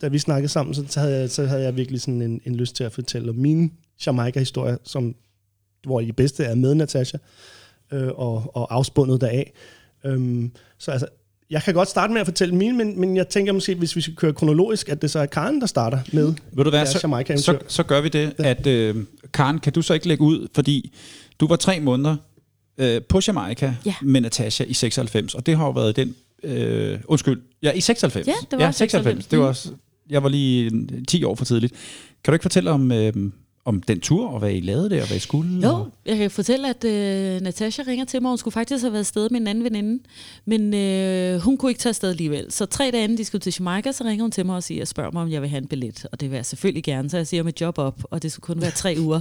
da vi snakkede sammen, så havde jeg, så havde jeg virkelig sådan en, en lyst til at fortælle om min Jamaica-historie, som, hvor de bedste er med Natasha, øh, og, og afspundet deraf. Øhm, så altså, jeg kan godt starte med at fortælle mine, men, men jeg tænker måske, hvis vi skal køre kronologisk, at det så er Karen, der starter med Ved du hvad, så, Jamaica-eventyr. så, så gør vi det, at øh, Karen, kan du så ikke lægge ud, fordi du var tre måneder øh, på Jamaica Ja. med Natasha i 96, og det har jo været den, øh, undskyld, ja, i 96. Ja, det var ja, 96. Det var også, jeg var lige øh, 10 år for tidligt. Kan du ikke fortælle om, øh, om den tur, og hvad I lavede der, og hvad I skulle? Jo, Og, jeg kan fortælle, at øh, Natasha ringer til mig. Hun skulle faktisk have været afsted med en anden veninde, men øh, hun kunne ikke tage afsted alligevel. Så tre dage inden de skulle til Jamaica, så ringer hun til mig og siger, spørger mig, om jeg vil have en billet. Og det vil jeg selvfølgelig gerne, så jeg siger mit job op, og det skulle kun være tre uger.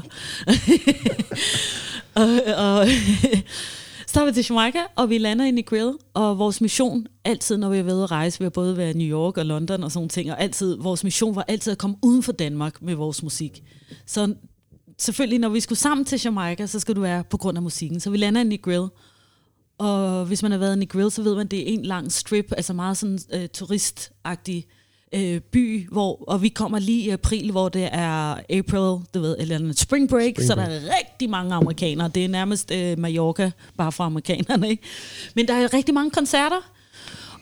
og, og så er vi til Jamaica, og vi lander i Grill, og vores mission, altid når vi har været at rejse, vi har både været i New York og London og sådan ting, og altid, vores mission var altid at komme uden for Danmark med vores musik. Så selvfølgelig, når vi skulle sammen til Jamaica, så skal du være på grund af musikken. Så vi lander i Grill, og hvis man har været i Grill, så ved man, at det er en lang strip, altså meget sådan øh, turistagtig øh, by, hvor, og vi kommer lige i april, hvor det er April, du ved, eller en spring break, spring så der er rigtig mange amerikanere. Det er nærmest øh, Mallorca, bare for amerikanerne, ikke? Men der er rigtig mange koncerter,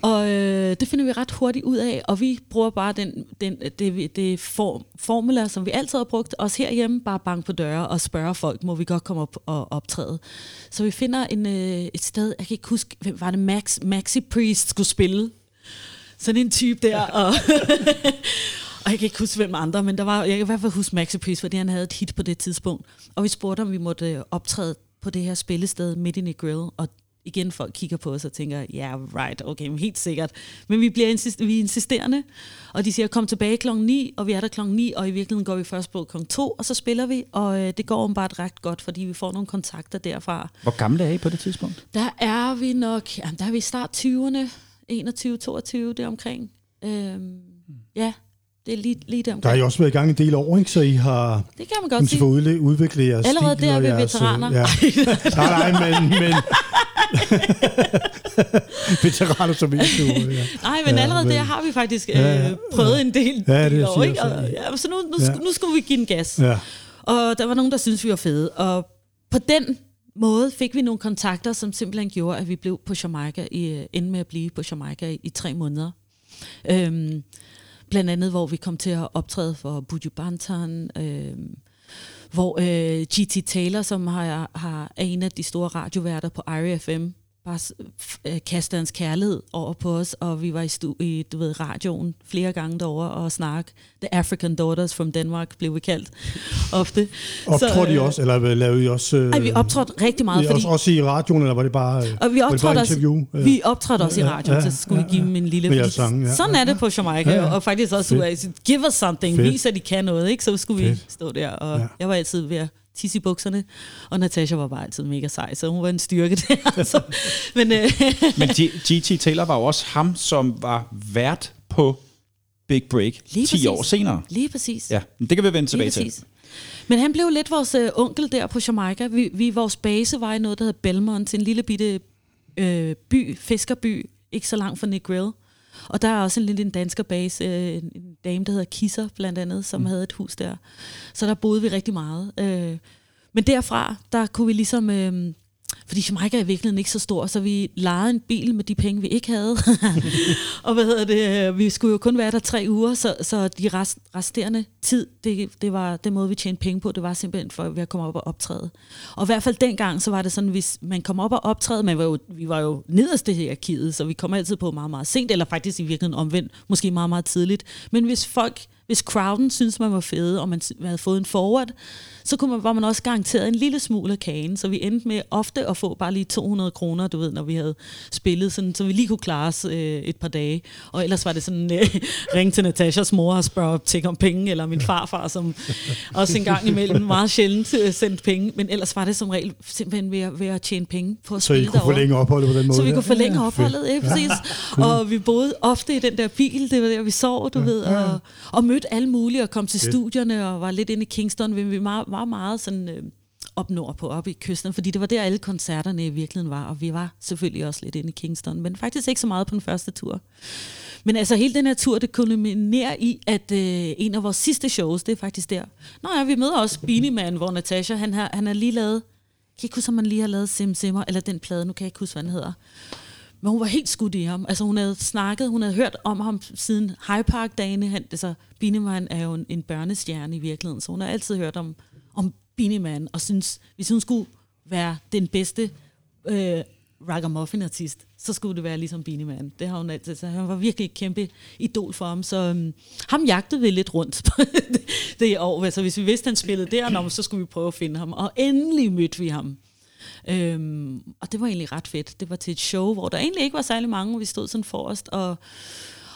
og øh, det finder vi ret hurtigt ud af, og vi bruger bare den, den, det, det form, formula, som vi altid har brugt, også herhjemme, bare banke på døre og spørge folk, må vi godt komme op og optræde. Så vi finder en, øh, et sted, jeg kan ikke huske, hvem var det, Max, Maxi Priest skulle spille. Sådan en type der, og, og jeg kan ikke huske, hvem andre, men der var, jeg kan i hvert fald huske Maxi Priest, fordi han havde et hit på det tidspunkt. Og vi spurgte, om vi måtte øh, optræde på det her spillested midt i Grill, og igen folk kigger på os og tænker, ja, yeah, right, okay, men helt sikkert. Men vi bliver insist- vi er insisterende, og de siger, kom tilbage klokken 9, og vi er der klokken 9, og i virkeligheden går vi først på klokken 2, og så spiller vi, og øh, det går bare ret godt, fordi vi får nogle kontakter derfra. Hvor gamle er I på det tidspunkt? Der er vi nok, jamen, der er vi i start 20'erne, 21, 22, det omkring. Øhm, ja, det er lige, lige der Der har I også været i gang en del år, ikke? så I har Det kan man godt sige. udle- udviklet jeres Allerede stil der er vi jeres, øh, veteraner. Ja. nej, nej, men, men veteraner som ikke du, ja. Nej, men Ja, allerede men- der har vi faktisk øh, Ja, ja. prøvet en del, Ja, det år, ikke? Og, ja. ja, så nu, nu, ja. nu skulle vi give den gas. ja. Og der var nogen, der syntes, vi var fede. Og på den måde fik vi nogle kontakter, som simpelthen gjorde, at vi blev på Jamaica, i, øh, endte med at blive på Jamaica i, i tre måneder. Øhm, blandt andet, hvor vi kom til at optræde for Buju Bantan, øhm, hvor øh, G.T. Taylor, som har, har, er en af de store radioværter på IRFM, bare øh, kaster hans kærlighed over på os, og vi var i, stu- i du ved, radioen flere gange derovre og snakke. The African Daughters from Denmark blev vi kaldt ofte. Optrådte I øh, også, eller lavede I også... Øh, Ej, vi optrådte rigtig meget, fordi, også, også i radioen, eller var det bare, øh, Og vi bare optrådte også, interview? Øh, vi optrådte også i Ja, radioen, ja, så skulle ja, vi give ja. dem en lille... Fordi sange, ja. Sådan er det på Jamaica, Ja, ja. og faktisk også Fedt. USA. Give us something, Fedt. vis at de kan noget, ikke? Så skulle vi Fedt. stå der, og Ja. jeg var altid ved at tisse i bukserne, og Natasha var bare altid mega sej, så hun var en styrke der. så, men øh, Men G.T. Taylor var jo også ham, som var vært på Big Break 10 Lige præcis. år senere. lige præcis. Ja, det kan vi vende Lige tilbage til. præcis. Men han blev lidt vores øh, onkel der på Jamaica. Vi, vi, vores base var i noget, der hedder Belmont, en lille bitte øh, by, fiskerby, ikke så langt fra Negril. Og der er også en lille en dansker base, øh, en dame, der hedder Kisser blandt andet, som mm. havde et hus der. Så der boede vi rigtig meget. Øh, men derfra, der kunne vi ligesom... Øh, fordi Jamaica er i virkeligheden ikke så stor, så vi lejede en bil med de penge, vi ikke havde. og hvad hedder det, øh, vi skulle jo kun være der tre uger, så, så de rest, resterende tid, det, det var den måde, vi tjente penge på, det var simpelthen for ved at komme op og optræde. Og i hvert fald dengang, så var det sådan, hvis man kom op og optræde, man var jo, vi var jo nederst det her arkivet, så vi kom altid på meget, meget sent, eller faktisk i virkeligheden omvendt, måske meget, meget tidligt. Men hvis folk hvis crowden synes man var fede, og man havde fået en forward, så kunne man, var man også garanteret en lille smule af kagen. Så vi endte med ofte at få bare lige 200 kroner, du ved, når vi havde spillet, sådan, så vi lige kunne klare os øh, et par dage. Og ellers var det sådan, øh, ringe til Natashas mor og spørge til om penge, eller min farfar, som også en gang imellem meget sjældent øh, sendte penge. Men ellers var det som regel simpelthen ved at, ved at tjene penge på at Så I spille kunne derovre. forlænge opholdet på den måde? Så vi kunne forlænge Ja, opholdet, ikke præcis. Og vi boede ofte i den der bil, det var der, vi sov, du ved, og, og mødte alle mulige, og kom til Fedt. studierne, og var lidt inde i Kingston, men vi var, var meget sådan øh, op nordpå, op i kysten, fordi det var der alle koncerterne i virkeligheden var, og vi var selvfølgelig også lidt inde i Kingston, men faktisk ikke så meget på den første tur. Men altså hele den her tur, det kulminerer i, at øh, en af vores sidste shows, det er faktisk der. Nå ja, vi møder også Beanie Man, hvor Natasha, han har, han har lige lavet, jeg kan ikke huske, om han lige har lavet Sim Simmer, eller den plade, nu kan jeg ikke huske, hvad den hedder. men hun var helt skudt i ham. Altså hun havde snakket, hun havde hørt om ham siden High Park-dagene. Han, altså, Beanie Man er jo en, en børnestjerne i virkeligheden, så hun har altid hørt om, om Beanie Man, og synes, hvis hun skulle være den bedste øh, ragamuffin-artist, så skulle det være ligesom Beanie Man. Det har hun altid. Så han var virkelig et kæmpe idol for ham. Så um, ham jagtede vi lidt rundt det, det år. Altså hvis vi vidste, han spillede der, så skulle vi prøve at finde ham. Og endelig mødte vi ham. Øhm, og det var egentlig ret fedt. Det var til et show, hvor der egentlig ikke var særlig mange. Vi stod sådan forrest, og,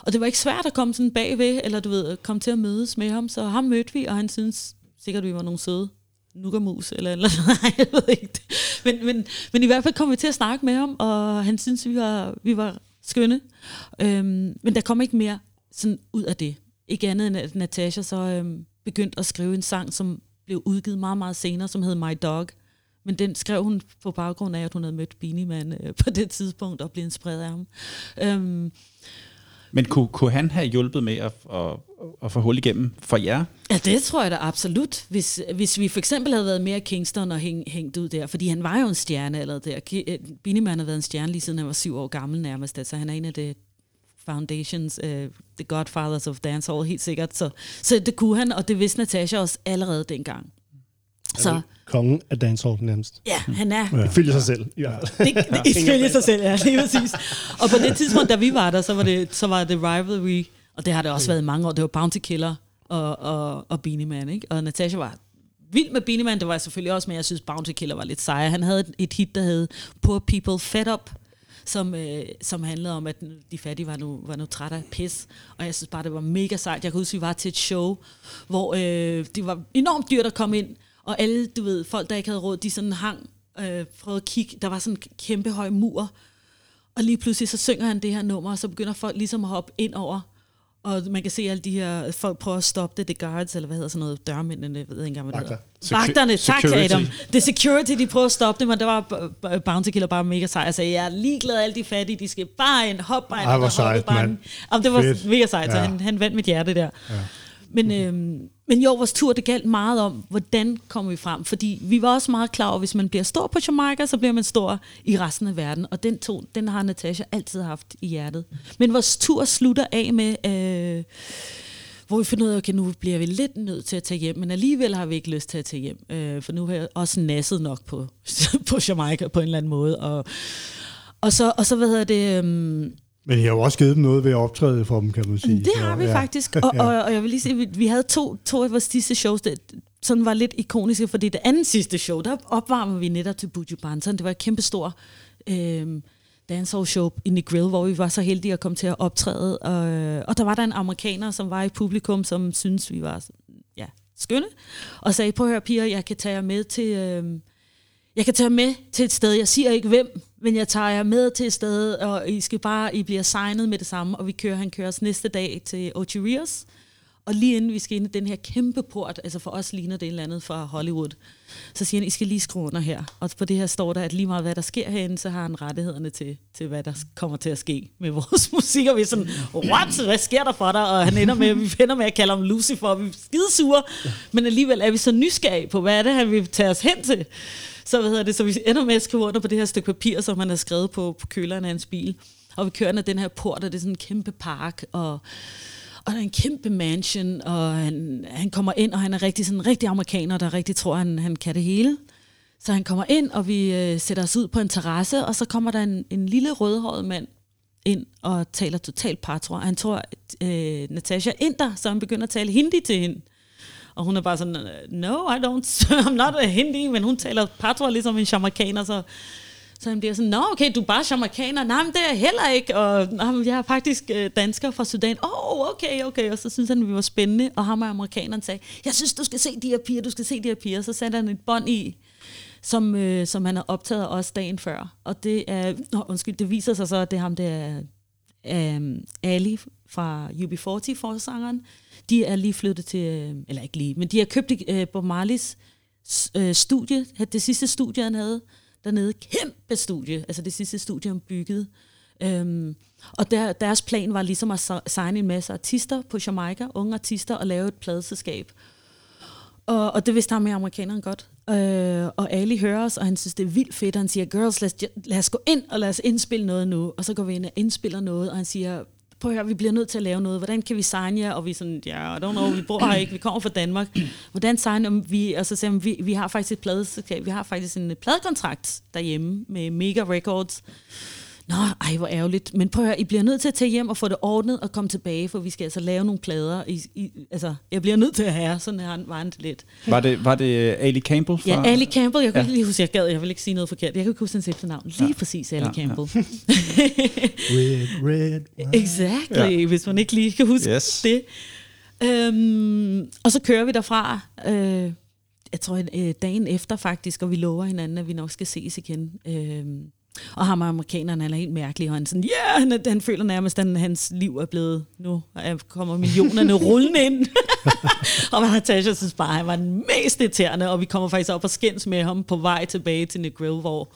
og det var ikke svært at komme sådan bagved, eller du ved, komme til at mødes med ham. Så ham mødte vi, og han synes sikkert, vi var nogle søde nukkermus, eller eller nej, jeg ved ikke det. Men, men, men i hvert fald kom vi til at snakke med ham, og han synes vi var, vi var skønne. Øhm, men der kom ikke mere sådan ud af det. Ikke andet end at Natasha så øhm, begyndte at skrive en sang, som blev udgivet meget, meget senere, som hed My Dog. Men den skrev hun på baggrund af, at hun havde mødt Beanie Man øh, på det tidspunkt og blev inspireret af ham. Øhm, men kunne, kunne han have hjulpet med at, at, at få hul igennem for jer? Ja, det tror jeg da absolut. Hvis, hvis vi for eksempel havde været mere Kingston og hæng, hængt ud der, fordi han var jo en stjerne allerede der. øh, har været en stjerne lige siden han var syv år gammel nærmest. Altså han er en af det Foundations, uh, The Godfathers of Dancehall, helt sikkert. Så, så det kunne han, og det vidste Natasha også allerede dengang. Så Kongen af dancehall nærmest. ja, han er Ja. Ifølge sig selv. Ja. det, det ifølge sig selv, ja, lige præcis. Og på det tidspunkt, da vi var der, så var det, så var det Rivalry, og det har det også været i mange år, det var Bounty Killer og, og, og Beanie Man, ikke? Og Natasha var vild med Beanie Man, det var jeg selvfølgelig også, men jeg synes Bounty Killer var lidt sejere. Han havde et, et hit, der hed Poor People Fed Up, som, øh, som handlede om, at de fattige var nu, var nu trætte af pis. Og jeg synes bare, det var mega sejt. Jeg kan huske, vi var til et show, hvor øh, det var enormt dyrt at komme ind, og alle, du ved, folk, der ikke havde råd, de sådan hang, øh, prøvede at kigge. Der var sådan en kæmpe høj mur, og lige pludselig så synger han det her nummer, og så begynder folk ligesom at hoppe ind over. Og man kan se alle de her, folk prøver at stoppe det, the guards, eller hvad hedder sådan noget, dørmændene, jeg ved ikke engang, hvad det hedder. Vagterne, tak security. Adam. Det er security, de prøver at stoppe det, men der var Bounty Killer bare mega sej. Altså, jeg er ligeglad, alle de fattige, de skal bare ind, hop bare ind. Ej, hvor og hoppe sejt, mand. det var Fedt. mega sejt, så Ja. han, han vandt mit hjerte der. Ja. Men, øhm, men jo, vores tur, det galt meget om, hvordan kommer vi frem. Fordi vi var også meget klar over, at hvis man bliver stor på Jamaica, så bliver man stor i resten af verden. Og den, to, den har Natasha altid haft i hjertet. Men vores tur slutter af med... Øh, hvor vi finder ud af, okay, nu bliver vi lidt nødt til at tage hjem, men alligevel har vi ikke lyst til at tage hjem, øh, for nu har jeg også nasset nok på, på Jamaica på en eller anden måde. Og, og, så, og så, hvad hedder det... Øhm, Men I har jo også givet dem noget ved at optræde for dem, kan man sige. det har vi ja. faktisk, og, og, og jeg vil lige sige, vi, vi havde to, to af vores sidste shows, der sådan var lidt ikoniske, fordi det andet sidste show, der opvarmede vi netop til Buju Banton. Det var et kæmpestort øh, dancehall show i The Grill, hvor vi var så heldige at komme til at optræde. Og, og der var der en amerikaner, som var i publikum, som syntes, vi var ja, skønne, og sagde, prøv at høre piger, jeg kan tage jer med til... Øh, jeg kan tage med til et sted, jeg siger ikke hvem, men jeg tager jer med til et sted, og I skal bare, I bliver signet med det samme, og vi kører, han kører os næste dag til Ocho og lige inden vi skal ind i den her kæmpe port, altså for os ligner det et eller andet fra Hollywood, så siger han, I skal lige skrue under her. Og på det her står der, at lige meget hvad der sker herinde, så har han rettighederne til, til hvad der kommer til at ske med vores musik. Og vi er sådan, what? Hvad sker der for dig? Og han ender med, vi ender med at kalde ham Lucifer, og vi er skidesure. Men alligevel er vi så nysgerrige på, hvad er det, han vil tage os hen til? Så, hvad hedder det, så vi ender med at skrive under på det her stykke papir, som han har skrevet på, på køleren af hans bil. Og vi kører ned den her port, og det er sådan en kæmpe park, og og der er en kæmpe mansion, og han, han kommer ind, og han er rigtig sådan en rigtig amerikaner, der rigtig tror, han, han kan det hele. Så han kommer ind, og vi øh, sætter os ud på en terrasse, og så kommer der en, en lille rødhåret mand ind og taler totalt par, Han tror, at øh, Natasha er inder, så han begynder at tale hindi til hende. Og hun er bare sådan, øh, no, I don't, I'm not a hindi, men hun taler patois ligesom en jamaikaner, så så han bliver sådan, nå okay, du er bare jamaikaner. Nej, men det er jeg heller ikke. Og "Nå, jeg er faktisk øh, dansker fra Sudan. Åh, oh, okay, okay. Og så synes han, at vi var spændende. Og ham og amerikaneren sagde, jeg synes, du skal se de her piger, du skal se de her piger. Så satte han et bånd i, som, øh, som han har optaget os dagen før. Og det er, nå, undskyld, det viser sig så, at det er ham, det er øh, Ali fra UB40, forsangeren. De er lige flyttet til, øh, eller ikke lige, men de har købt øh, Bob Marleys øh, studie, det sidste studie, han havde dernede. Kæmpe studie, altså det sidste studie, han byggede. Øhm, og der, deres plan var ligesom at signe en masse artister på Jamaica, unge artister, og lave et pladeselskab. Og, og det vidste ham med amerikaneren godt. Øh, og Ali hører os, og han synes, det er vildt fedt. Og han siger, girls, lad os, lad os gå ind, og lad os indspille noget nu. Og så går vi ind og indspiller noget, og han siger, prøv at høre, vi bliver nødt til at lave noget. Hvordan kan vi signe jer? Og vi er sådan, ja, I don't know, vi bor her ikke, vi kommer fra Danmark. Hvordan om vi? Og så siger vi, vi har faktisk et pladeselskab, vi har faktisk en pladekontrakt derhjemme med Mega Records. Nå, ej, hvor ærgerligt. Men prøv at høre, I bliver nødt til at tage hjem og få det ordnet og komme tilbage, for vi skal altså lave nogle plader. I, I, altså, jeg bliver nødt til at have, sådan her var han lidt. Var det, var det Ali Campbell? Fra? Ja, Ali Campbell. Jeg kan ja. ikke lige huske, jeg gad, jeg vil ikke sige noget forkert. Jeg kan ikke huske hans efternavn. Lige ja. præcis, Ali ja, Campbell. Ja. red, red, Exactly, ja. hvis man ikke lige kan huske yes. det. Øhm, og så kører vi derfra, øh, jeg tror øh, dagen efter faktisk, og vi lover hinanden, at vi nok skal ses igen. Øh, og ham amerikaneren, han er helt mærkelig, og han, sådan, yeah! han, han føler nærmest, at hans liv er blevet, nu kommer millionerne rullende ind. og Natasha synes bare, at han var den mest irriterende, og vi kommer faktisk op og skændes med ham på vej tilbage til Nick Grill, hvor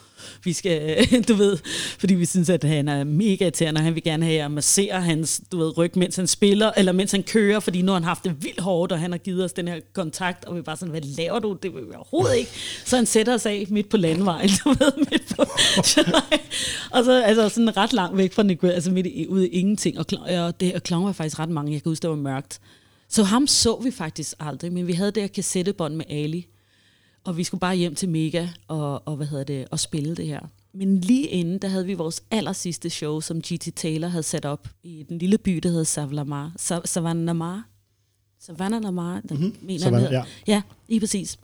vi skal, øh, du ved, fordi vi synes, at han er mega irriterende, og han vil gerne have at massere hans, du ved, ryg, mens han spiller, eller mens han kører, fordi nu har han haft det vildt hårdt, og han har givet os den her kontakt, og vi er bare sådan, hvad laver du? Det vil vi overhovedet ikke. Så han sætter os af midt på landvejen, du ved, midt på, og så altså sådan ret langt væk fra Nick altså midt i, ude i ingenting, og, og, det, og klokken var faktisk ret mange, jeg kan huske, det var mørkt. Så ham så vi faktisk aldrig, men vi havde det her kassettebånd med Ali, og vi skulle bare hjem til Mega og, og, hvad hedder det, og spille det her. Men lige inden, der havde vi vores aller sidste show, som G.T. Taylor havde sat op i den lille by, der hedder Savannah. Savannah. Savannah, den mm-hmm. mener Savannah, ja. Ja, lige præcis.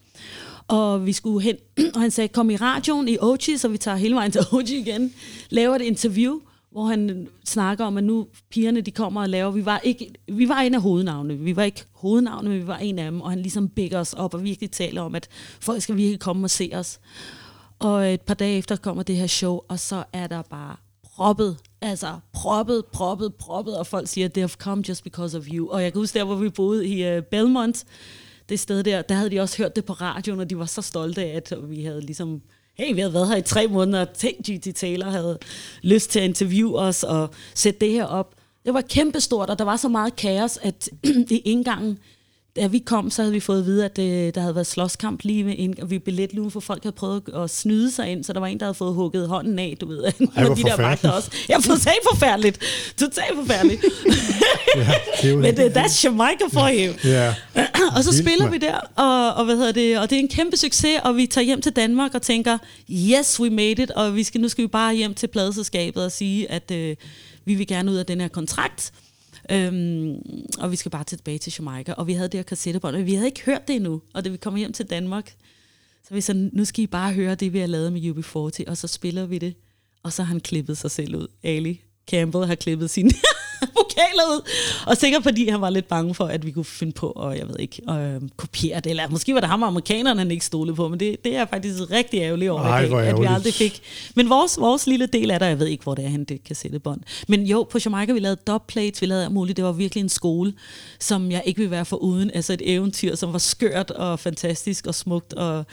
Og vi skulle hen, og han sagde, kom i radioen i OG, så vi tager hele vejen til OG igen, laver et interview, hvor han snakker om, at nu pigerne de kommer og laver, vi var, ikke, vi var en af hovednavne, vi var ikke hovednavne, men vi var en af dem, og han ligesom bækker os op og virkelig taler om, at folk skal virkelig komme og se os. Og et par dage efter kommer det her show, og så er der bare proppet, altså proppet, proppet, proppet, og folk siger, they have come just because of you. Og jeg kan huske der, hvor vi boede i uh, Belmont, det sted der, der havde de også hørt det på radioen, og de var så stolte af, at vi havde ligesom hey, vi havde været her i tre måneder, tænk G.T. Taylor havde lyst til at interviewe os og sætte det her op. Det var kæmpestort, og der var så meget kaos, at i indgangen, da vi kom, så havde vi fået at vide, at øh, der havde været slåskamp lige med ind, og vi billetlugen, for folk havde prøvet at snyde sig ind, så der var en, der havde fået hugget hånden af, du ved, Ej, de der vagter også. Ja, totalt forfærdeligt. Totalt forfærdeligt. ja, det Men det, that's Jamaica for you. Ja. og så spiller vi der, og, og, hvad hedder det, og det er en kæmpe succes, og vi tager hjem til Danmark og tænker, yes, we made it, og vi skal, nu skal vi bare hjem til pladeselskabet og sige, at øh, vi vil gerne ud af den her kontrakt, Øhm, og vi skal bare tilbage til Jamaica. Og vi havde det her kassettebånd, og vi havde ikke hørt det endnu. Og da vi kommer hjem til Danmark, så vi så, nu skal I bare høre det, vi har lavet med UB40, og så spiller vi det. Og så har han klippet sig selv ud. Ali Campbell har klippet sin vokaler ud. Og sikkert fordi han var lidt bange for, at vi kunne finde på, og jeg ved ikke, øh, kopiere det. Eller måske var det ham og amerikanerne, han ikke stolede på. Men det, det er faktisk rigtig ærgerligt over, Ej, dag, at vi aldrig fik. Men vores, vores lille del er der, jeg ved ikke, hvor det er, han det kan sætte bånd. Men jo, på Jamaica, vi lavede dubplates, vi lavede muligt. Det var virkelig en skole, som jeg ikke vil være for uden. Altså et eventyr, som var skørt og fantastisk og smukt. Og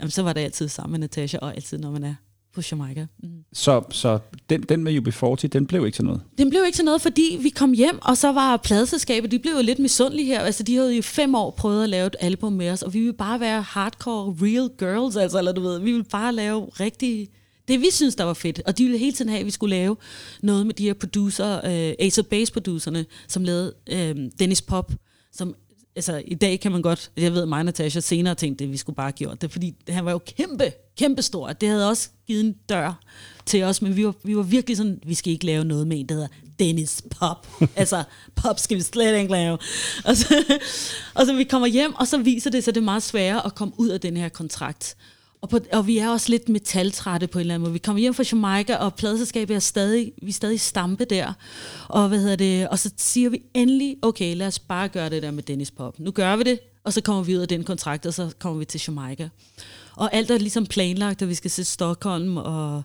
jamen, så var det altid sammen med Natasha, og altid, når man er på Jamaica. Mm. Så, så den, den med UB40, den blev ikke til noget? Den blev ikke til noget, fordi vi kom hjem, og så var pladselskabet, de blev jo lidt misundelige her. Altså, de havde jo fem år prøvet at lave et album med os, og vi ville bare være hardcore real girls, altså, eller du ved, vi ville bare lave rigtig det vi synes, der var fedt. Og de ville hele tiden have, at vi skulle lave noget med de her producer, uh, Ace of Base producerne, som lavede uh, Dennis Pop, som altså i dag kan man godt, jeg ved mig og Natasha senere tænkte, at vi skulle bare have gjort det, fordi han var jo kæmpe, kæmpe stor. Det havde også givet en dør til os, men vi var, vi var virkelig sådan, vi skal ikke lave noget med en, der hedder Dennis Pop. altså, pop skal vi slet ikke lave. Og så, og så vi kommer hjem, og så viser det sig, det er meget sværere at komme ud af den her kontrakt. Og, på, og vi er også lidt metaltrætte på en eller anden måde. Vi kommer hjem fra Jamaica, og pladeselskabet er stadig, vi er stadig stampe der. Og, hvad hedder det, og så siger vi endelig, okay, lad os bare gøre det der med Dennis Pop. Nu gør vi det, og så kommer vi ud af den kontrakt, og så kommer vi til Jamaica. Og alt er ligesom planlagt, at vi skal til Stockholm, og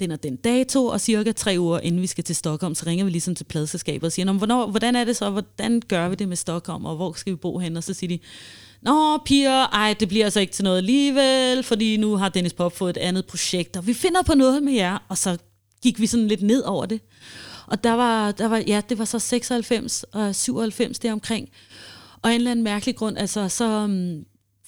den og den dato, og cirka tre uger inden vi skal til Stockholm, så ringer vi ligesom til pladeselskabet og siger, hvornår, hvordan er det så, hvordan gør vi det med Stockholm, og hvor skal vi bo hen? Og så siger de, Nå, piger, ej, det bliver altså ikke til noget alligevel, fordi nu har Dennis Pop fået et andet projekt, og vi finder på noget med jer. Og så gik vi sådan lidt ned over det. Og der var, der var ja, det var så 96 og 97 deromkring. Og en eller anden mærkelig grund, altså så um,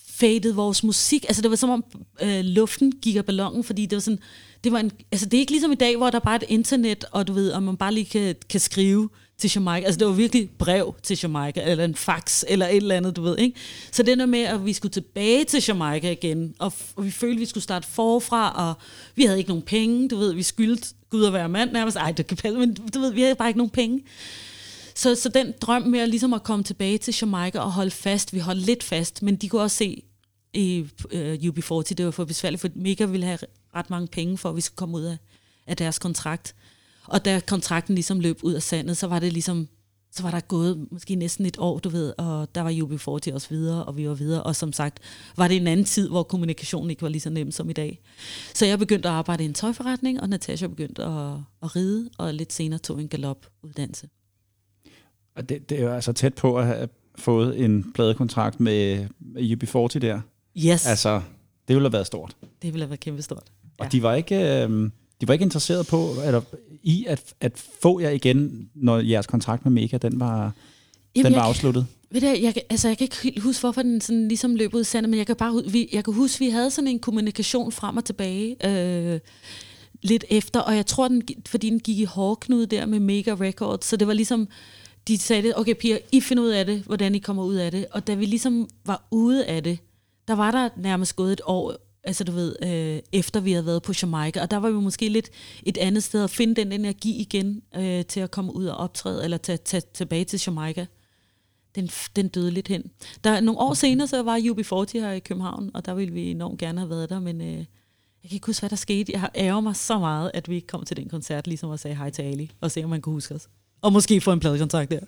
faded vores musik. Altså det var som om øh, luften gik af ballonen, fordi det var sådan, det var en, altså det er ikke ligesom i dag, hvor der bare er et internet, og du ved, og man bare lige kan, kan skrive til Jamaica. Altså det var virkelig brev til Jamaica, eller en fax, eller et eller andet, du ved, ikke? Så det der med, at vi skulle tilbage til Jamaica igen, og, og vi følte, at vi skulle starte forfra, og vi havde ikke nogen penge, du ved, vi skyldte Gud at være mand nærmest. Ej, det kan passe, men du ved, vi havde bare ikke nogen penge. Så, så den drøm med at, ligesom at komme tilbage til Jamaica og holde fast, vi holdt lidt fast, men de kunne også se i øh, uh, UB40, det var for besværligt, for Mega ville have ret mange penge for, at vi skulle komme ud af, af deres kontrakt. Og da kontrakten ligesom løb ud af sandet, så var det ligesom, så var der gået måske næsten et år, du ved, og der var UB40 også videre, og vi var videre, og som sagt, var det en anden tid, hvor kommunikationen ikke var lige så nem som i dag. Så jeg begyndte at arbejde i en tøjforretning, og Natasha begyndte at, at ride, og lidt senere tog en galopuddannelse. Og det, det er jo altså tæt på at have fået en pladekontrakt med, med UB40 der. Yes, altså, det ville have været stort. det ville have været kæmpe stort. Og ja. de var ikke... Øh, de var ikke interesseret på, eller i at, at få jer igen, når jeres kontrakt med Mega, den var, den var jeg, afsluttet. Ved du, jeg, altså, jeg kan ikke helt huske, hvorfor den sådan ligesom løb ud i sandet, men jeg kan bare vi, jeg kan huske, vi havde sådan en kommunikation frem og tilbage øh, lidt efter, og jeg tror, den, fordi den gik i hårdknude der med Mega Records, så det var ligesom, de sagde det, okay piger, I finder ud af det, hvordan I kommer ud af det, og da vi ligesom var ude af det, der var der nærmest gået et år, altså du ved, øh, efter vi havde været på Jamaica, og der var vi måske lidt et andet sted at finde den energi igen øh, til at komme ud og optræde, eller tage, tage tilbage til Jamaica den, den døde lidt hen. Der, nogle år senere, så var UB40 her i København, og der ville vi enormt gerne have været der, men øh, jeg kan ikke huske, hvad der skete. Jeg ærger mig så meget, at vi ikke kom til den koncert, ligesom at sige hej til Ali, og se, om man kunne huske os. Og måske få en pladekontakt der.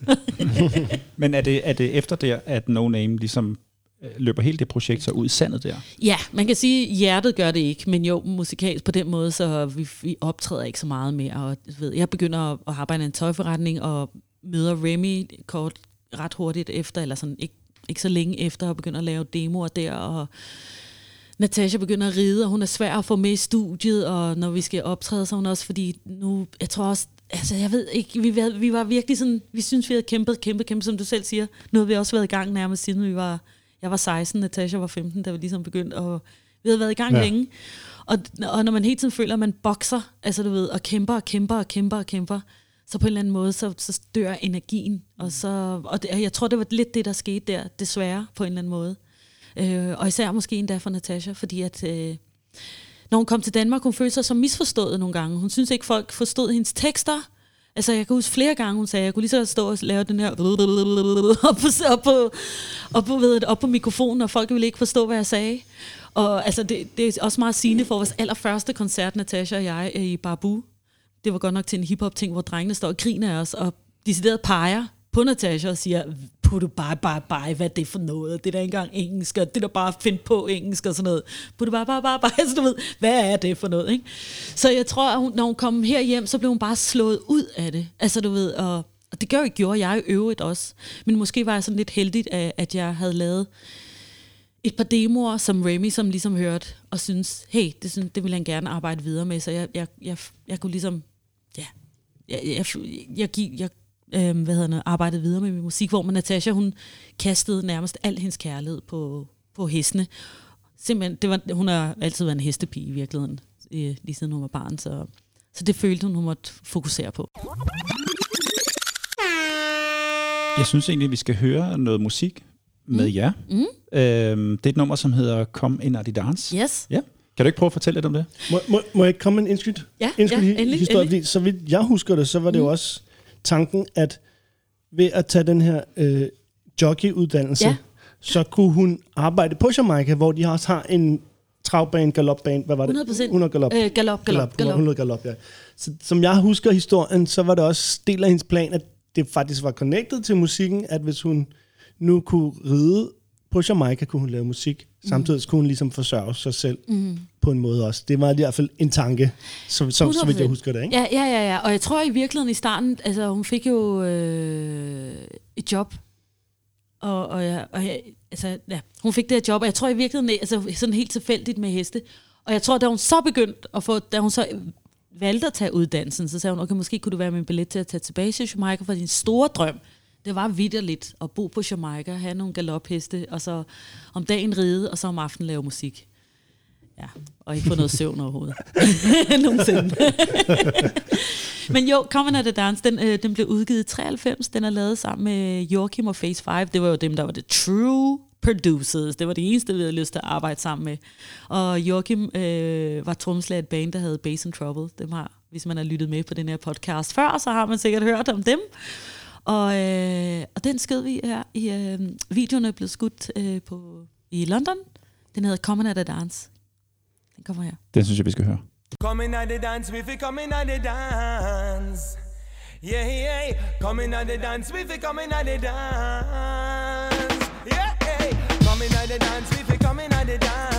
Men er det, er det efter der, at No Name ligesom Øh, løber hele det projekt så ud i sandet der? ja, man kan sige, at hjertet gør det ikke, men jo, musikalsk på den måde, så vi, vi optræder ikke så meget mere. Og, ved, jeg begynder at at arbejde i en tøjforretning, og møder Remy kort, ret hurtigt efter, eller sådan ikke, ikke så længe efter, og begynder at lave demoer der, og Natasha begynder at ride, og hun er svær at få med i studiet, og når vi skal optræde, så er hun også, fordi nu, jeg tror også, altså jeg ved ikke, vi, var- vi var virkelig sådan, vi synes, vi havde kæmpet, kæmpet, kæmpet, som du selv siger. Nu har vi også været i gang nærmest siden vi var, jeg var 16, Natasha var 15, da vi ligesom begyndte, og vi havde været i gang Ja. længe. Og, og når man hele tiden føler, at man bokser, altså du ved, og kæmper og kæmper og kæmper og kæmper, så på en eller anden måde, så, så dør energien. Og, så, og det, jeg tror, det var lidt det, der skete der, desværre, på en eller anden måde. Øh, og især måske endda for Natasha, fordi at... Øh, når hun kom til Danmark, hun følte sig som misforstået nogle gange. Hun synes ikke, folk forstod hendes tekster. Altså, jeg kan huske flere gange, hun sagde, jeg kunne lige så stå og lave den her op på, op på, op på, ved, op på mikrofonen, og folk ville ikke forstå, hvad jeg sagde. Og altså, det, det er også meget sigende for vores allerførste koncert, Natasha og jeg, øh, i Babu. Det var godt nok til en hiphop-ting, hvor drengene står og griner af os, og decideret peger på Natasha og siger, put du bare, bare, bare, hvad er det for noget? Det er da ikke engang engelsk, og det er da bare find på engelsk og sådan noget. Put du bare, bare, bare, bare, så du ved, hvad er det for noget, ikke? Så jeg tror, at hun, når hun kom her hjem, så blev hun bare slået ud af det. Altså, du ved, og, og det gør, gjorde jeg i øvrigt også. Men måske var jeg sådan lidt heldig, at, at jeg havde lavet et par demoer, som Remy som ligesom hørte, og synes, hey, det, synes, det vil han gerne arbejde videre med, så jeg, jeg, jeg, jeg kunne ligesom, ja, jeg, jeg, jeg, jeg, jeg øh, hvad hedder det, arbejdede videre med min musik, hvor man Natasha, hun kastede nærmest al hendes kærlighed på, på hestene. Simpelthen, det var, hun har altid været en hestepige i virkeligheden, øh, lige siden hun var barn, så, så det følte hun, hun måtte fokusere på. Jeg synes egentlig, vi skal høre noget musik med jer. Mm. Øhm, det er et nummer, som hedder Kom ind og dans. Yes. Ja. Kan du ikke prøve at fortælle lidt om det? Må, må, må jeg komme med en indskyld? Ja, indskyld ja, endelig, historie? endelig. Fordi, så vidt jeg husker det, så var det jo også tanken, at ved at tage den her øh, jockeyuddannelse, Ja. så kunne hun arbejde på Jamaica, hvor de også har en travbane, galopbane, hvad var det? 100%. 100 galop. Øh, galop, galop, galop. 100 galop, ja. Så, som jeg husker historien, så var det også del af hendes plan, at det faktisk var connected til musikken, at hvis hun nu kunne ride på Jamaica, kunne hun lave musik. Samtidig kunne hun ligesom forsørge sig selv mm. på en måde også. Det var i hvert fald en tanke, så, så, så vidt jeg 100%. husker det, ikke? Ja, ja, ja, ja. Og jeg tror i virkeligheden i starten, altså hun fik jo øh, et job. Og, og, jeg, og jeg, altså, ja, hun fik det her job, og jeg tror i virkeligheden, altså sådan helt tilfældigt med heste. Og jeg tror, da hun så begyndte at få, da hun så valgte at tage uddannelsen, så sagde hun, okay, måske kunne du være min billet til at tage tilbage til Jamaica, for din store drøm, Det var vidderligt at bo på Jamaica, have nogle galopheste, og så om dagen ride, og så om aftenen lave musik. Ja, og ikke få noget søvn overhovedet. Nogensinde. Men jo, Common at the Dance, den, øh, den blev udgivet i 93. Den er lavet sammen med Joachim og Phase 5. Det var jo dem, der var det true producers. Det var det eneste, vi havde lyst til at arbejde sammen med. Og Joachim øh, var trommeslager et band, der havde Bass and Trouble. Dem har, hvis man har lyttet med på den her podcast før, så har man sikkert hørt om dem. Og, øh, og den skød vi her i øh, videoen er blevet skudt øh, på, i London. Den hedder Common at the Dance. Den kommer her. Den synes jeg, vi skal høre. Coming at the dance, we fi coming at the dance. Yeah, yeah. Coming at the dance, we fi coming at the dance. Yeah, yeah. Coming at the dance, we fi coming at the dance.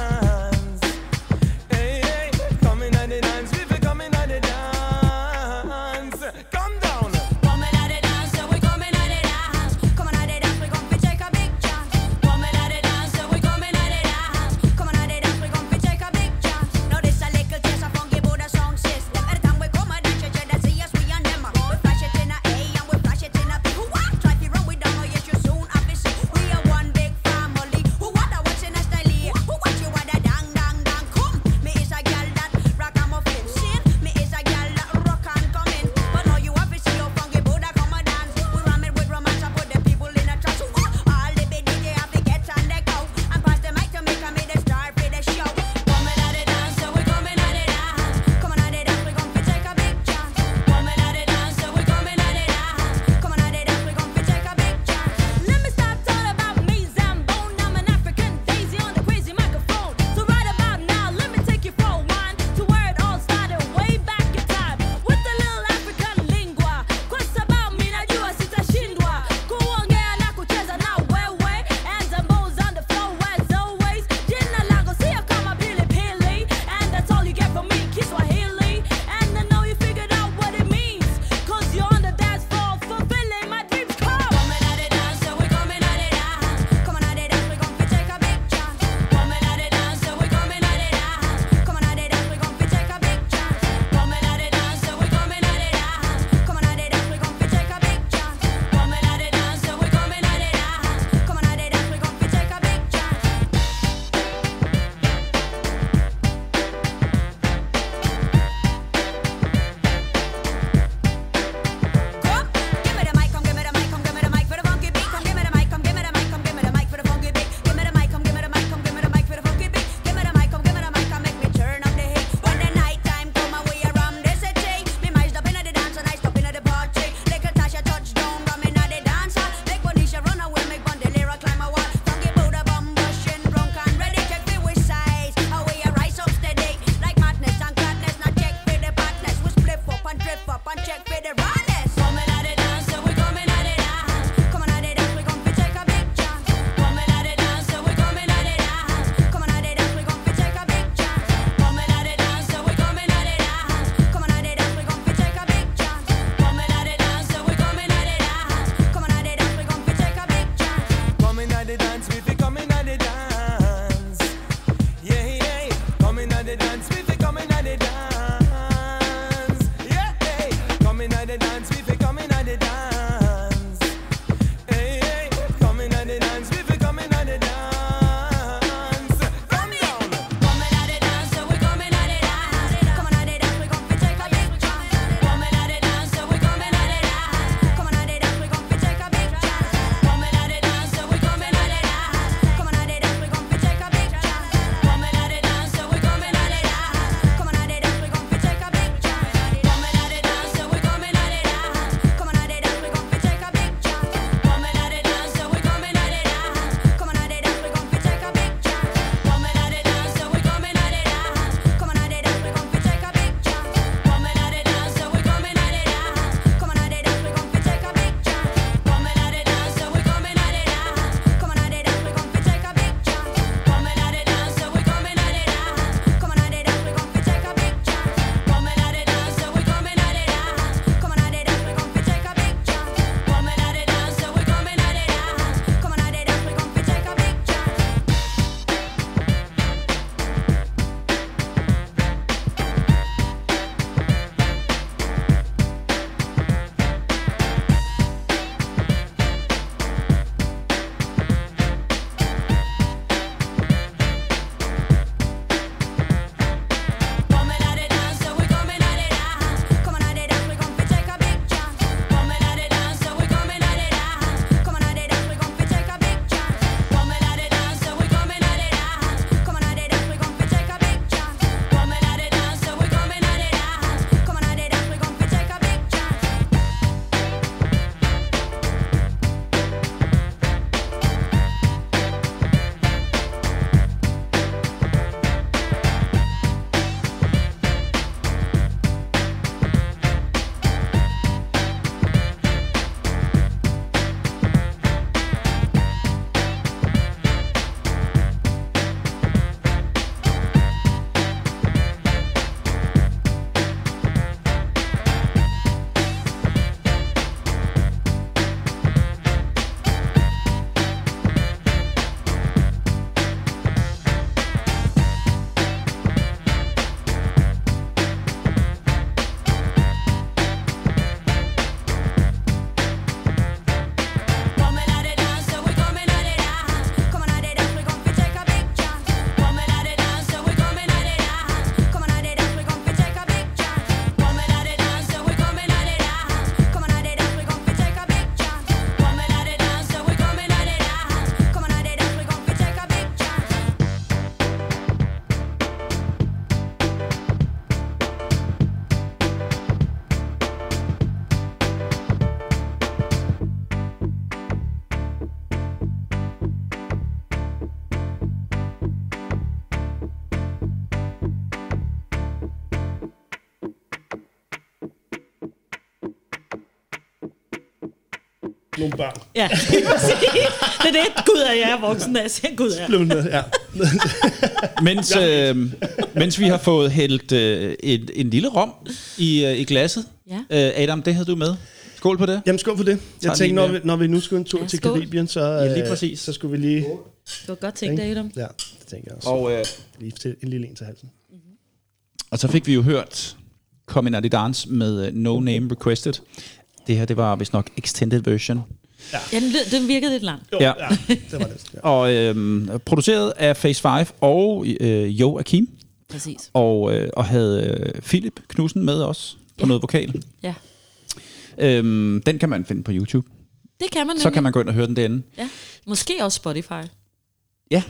Nogle børn. Ja, det er det. Gud, er jeg er voksen, da jeg siger, Gud, er. Ja. Mens, øh, mens vi har fået hældt øh, en, en lille rom i, øh, i glasset. Ja. Øh, Adam, det havde du med. Skål på det. Jamen skål for det. Jeg tænkte, når vi, når vi nu skulle en tur Ja, til skål. Karibien, så, Ja, lige øh, præcis. så skulle vi lige... Det var godt tænkt, Adam. Ja, det tænker jeg også. Og, øh, Lige til, en lille en til halsen. og så fik vi jo hørt Coming Out Dance med øh, No Name Requested. Det her, det var vist nok extended version. Ja, den, lød- den virkede lidt lang. Jo, Ja. ja. ja det var det. Ja. Og øh, produceret af Phase 5 og øh, Jo Akim. Præcis. Og, øh, og havde øh, Philip Knudsen med os på Ja. noget vokal. Ja. Øhm, den kan man finde på YouTube. Det kan man Så nemlig. kan man gå ind og høre den derinde. Ja. Måske også Spotify. Ja.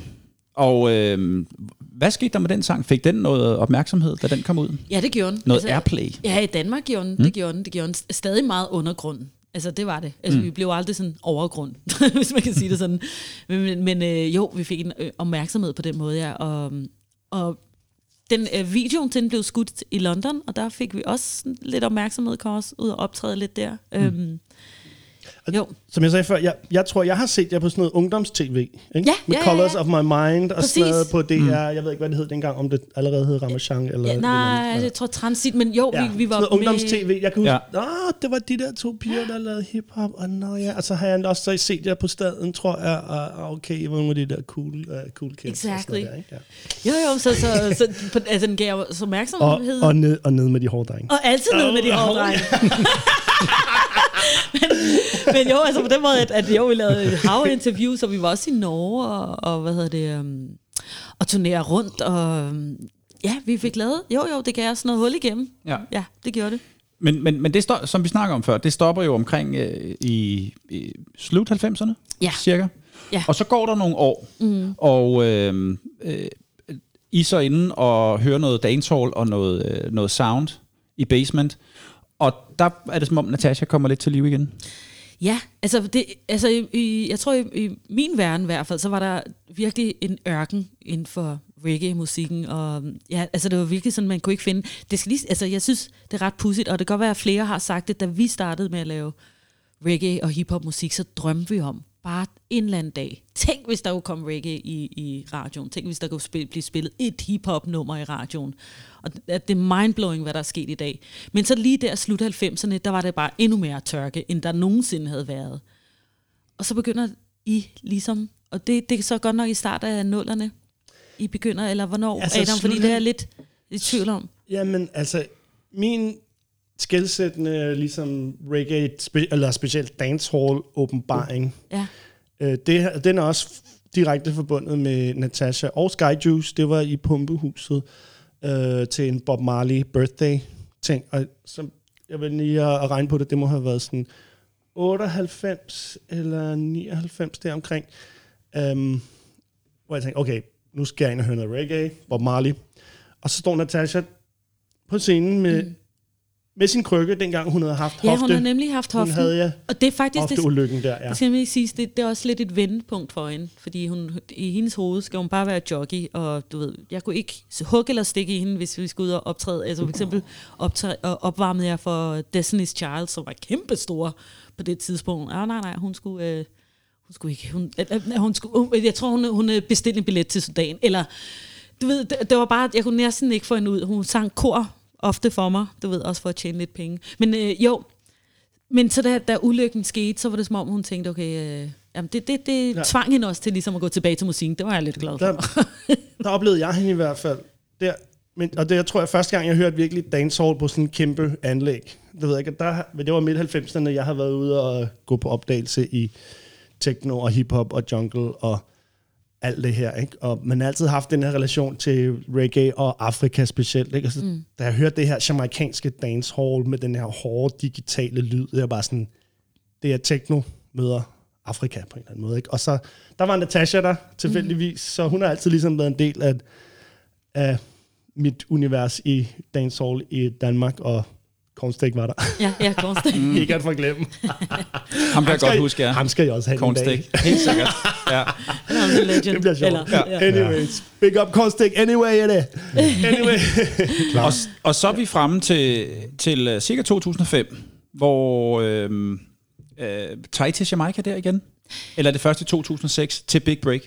Og øh, hvad skete der med den sang? Fik den noget opmærksomhed, da den kom ud? Ja, det gjorde den. Noget airplay? Ja, i Danmark gjorde den. Mm. Det gjorde den. Det gjorde den. Stadig meget undergrund. Altså, det var det. Altså, mm. vi blev aldrig sådan overgrund, hvis man kan sige det sådan. Men, men, men øh, jo, vi fik en øh, opmærksomhed på den måde, ja. Og, og den øh, videoen til den blev skudt i London, og der fik vi også lidt opmærksomhed, kom også ud og optræde lidt der. Mm. Øhm, jo, Som jeg sagde før, jeg, jeg tror, jeg har set jer på sådan noget ungdoms-tv. Ikke? Ja, Med ja, ja, Colors ja. of My Mind og Præcis. sådan noget på DR. Mm. Jeg ved ikke, hvad det hed dengang, om det allerede hed Ramachan. Eller ja, nej, eller, jeg tror transit, men jo, Ja, vi, vi var sådan ungdoms-tv. Jeg kan huske, Ja. ja. ah, det var de der to piger, der lavede hiphop. Og, nå, ja. og så har jeg også så set jer på staden, tror jeg. Og, og okay, hvor nogle af de der cool, uh, cool kids. og sådan Exactly. Der, ikke? ja. Jo, jo, så, så, så på, altså, den gav og, opmærksomhed. og, ned, og ned med de hårde drenge. Og altid ned med de hårde drenge. men, men jo, altså på den måde, at, at jo, vi lavede et hav af interviews, og vi var også i Norge, og, og hvad hedder det, um, og turnere rundt, og um, ja, vi fik lavet, jo jo, det gav os noget hul igennem. Ja. Ja, det gjorde det. Men, men, men det, står, som vi snakker om før, det stopper jo omkring øh, i, i slut 90'erne, Ja. cirka. Ja. Og så går der nogle år, mm. og øh, øh, I så inde og hører noget dancehall og noget, øh, noget sound i basement. Og der er det som om, Natasha kommer lidt til liv igen. Ja, altså, det, altså i, i, jeg tror i, i min verden i hvert fald, så var der virkelig en ørken inden for reggae-musikken, og ja, altså det var virkelig sådan, man kunne ikke finde, det skal lige, altså jeg synes, det er ret pudsigt, og det kan godt være, at flere har sagt det, da vi startede med at lave reggae og hiphop-musik, så drømte vi om bare en eller anden dag. Tænk, hvis der kunne komme reggae i, i radioen. Tænk, hvis der kunne spille, blive spillet et hiphop-nummer i radioen. Og det, at det er mindblowing, hvad der er sket i dag. Men så lige der slut 90'erne, der var det bare endnu mere tørke, end der nogensinde havde været. Og så begynder I ligesom, og det, det er så godt nok i start af nullerne, I begynder, eller hvornår, Altså, Adam, fordi det er jeg lidt i tvivl om. Jamen, altså, min skældsættende ligesom reggae, spe, eller specielt dancehall åbenbaring, Ja, øh, det, den er også direkte forbundet med Natasha og Skyjuice. Det var i Pumpehuset øh, til en Bob Marley birthday ting. Og så, jeg vil lige at, at regne på det, det må have været sådan 98 eller 99 deromkring. Um, hvor jeg tænkte, okay, nu skal jeg ind og høre noget reggae, Bob Marley. Og så står Natasha på scenen med, mm med sin krykke, dengang hun havde haft ja hofte. hun har nemlig haft hun hoften. havde ja, Og det er faktisk det, hofteulykken der, ja. Det skal sige, det, det er også lidt et vendepunkt for hende, fordi hun, i hendes hoved skal hun bare være jockey, og du ved, jeg kunne ikke hugge eller stikke i hende, hvis vi skulle ud og optræde. Altså for eksempel optræde, opvarmede jeg for Destiny's Child, som var kæmpe store på det tidspunkt. Ah, nej, nej, hun skulle... Øh, hun skulle ikke... Hun, øh, øh, hun skulle, hun, jeg tror, hun, hun øh, bestilte en billet til Sudan, eller... Du ved, det, det var bare... Jeg kunne næsten ikke få hende ud. Hun sang kor ofte for mig, du ved, også for at tjene lidt penge. Men øh, jo, men så da, da ulykken skete, så var det som om, hun tænkte, okay, øh, jamen det, det, det Ja. tvang hende også til ligesom at gå tilbage til musikken. Det var jeg lidt glad for. Der, der oplevede jeg hende i hvert fald. Der, men, og det jeg tror jeg første gang, jeg hørte virkelig dancehall på sådan en kæmpe anlæg. Det ved jeg ikke, der, men det var midt 90'erne, jeg har været ude og gå på opdagelse i techno og hiphop og jungle og alt det her. Ikke? Og man har altid haft den her relation til reggae og Afrika specielt. Ikke? Og så, mm. Da jeg hørte det her jamaikanske dancehall med den her hårde digitale lyd, det er bare sådan, det er techno møder Afrika på en eller anden måde. Ikke? Og så, der var Natasha der tilfældigvis, mm. så hun har altid ligesom været en del af, af mit univers i dancehall i Danmark, og Kornstik var der. Ja, ja, konstigt. Mm. Ikke at forglemme. Ham kan jeg godt huske, ja. Ham skal jeg også have en dag. Kornstik. Helt sikkert. Ja. Er også en legend. Det bliver sjovt. Eller, ja. ja. Anyways, big up Kornstik anyway, er det. Anyway. Og, og så er vi fremme til, til uh, cirka 2005, hvor øh, Øh, tager I til Jamaica der igen? Eller er det først i 2006 til Big Break?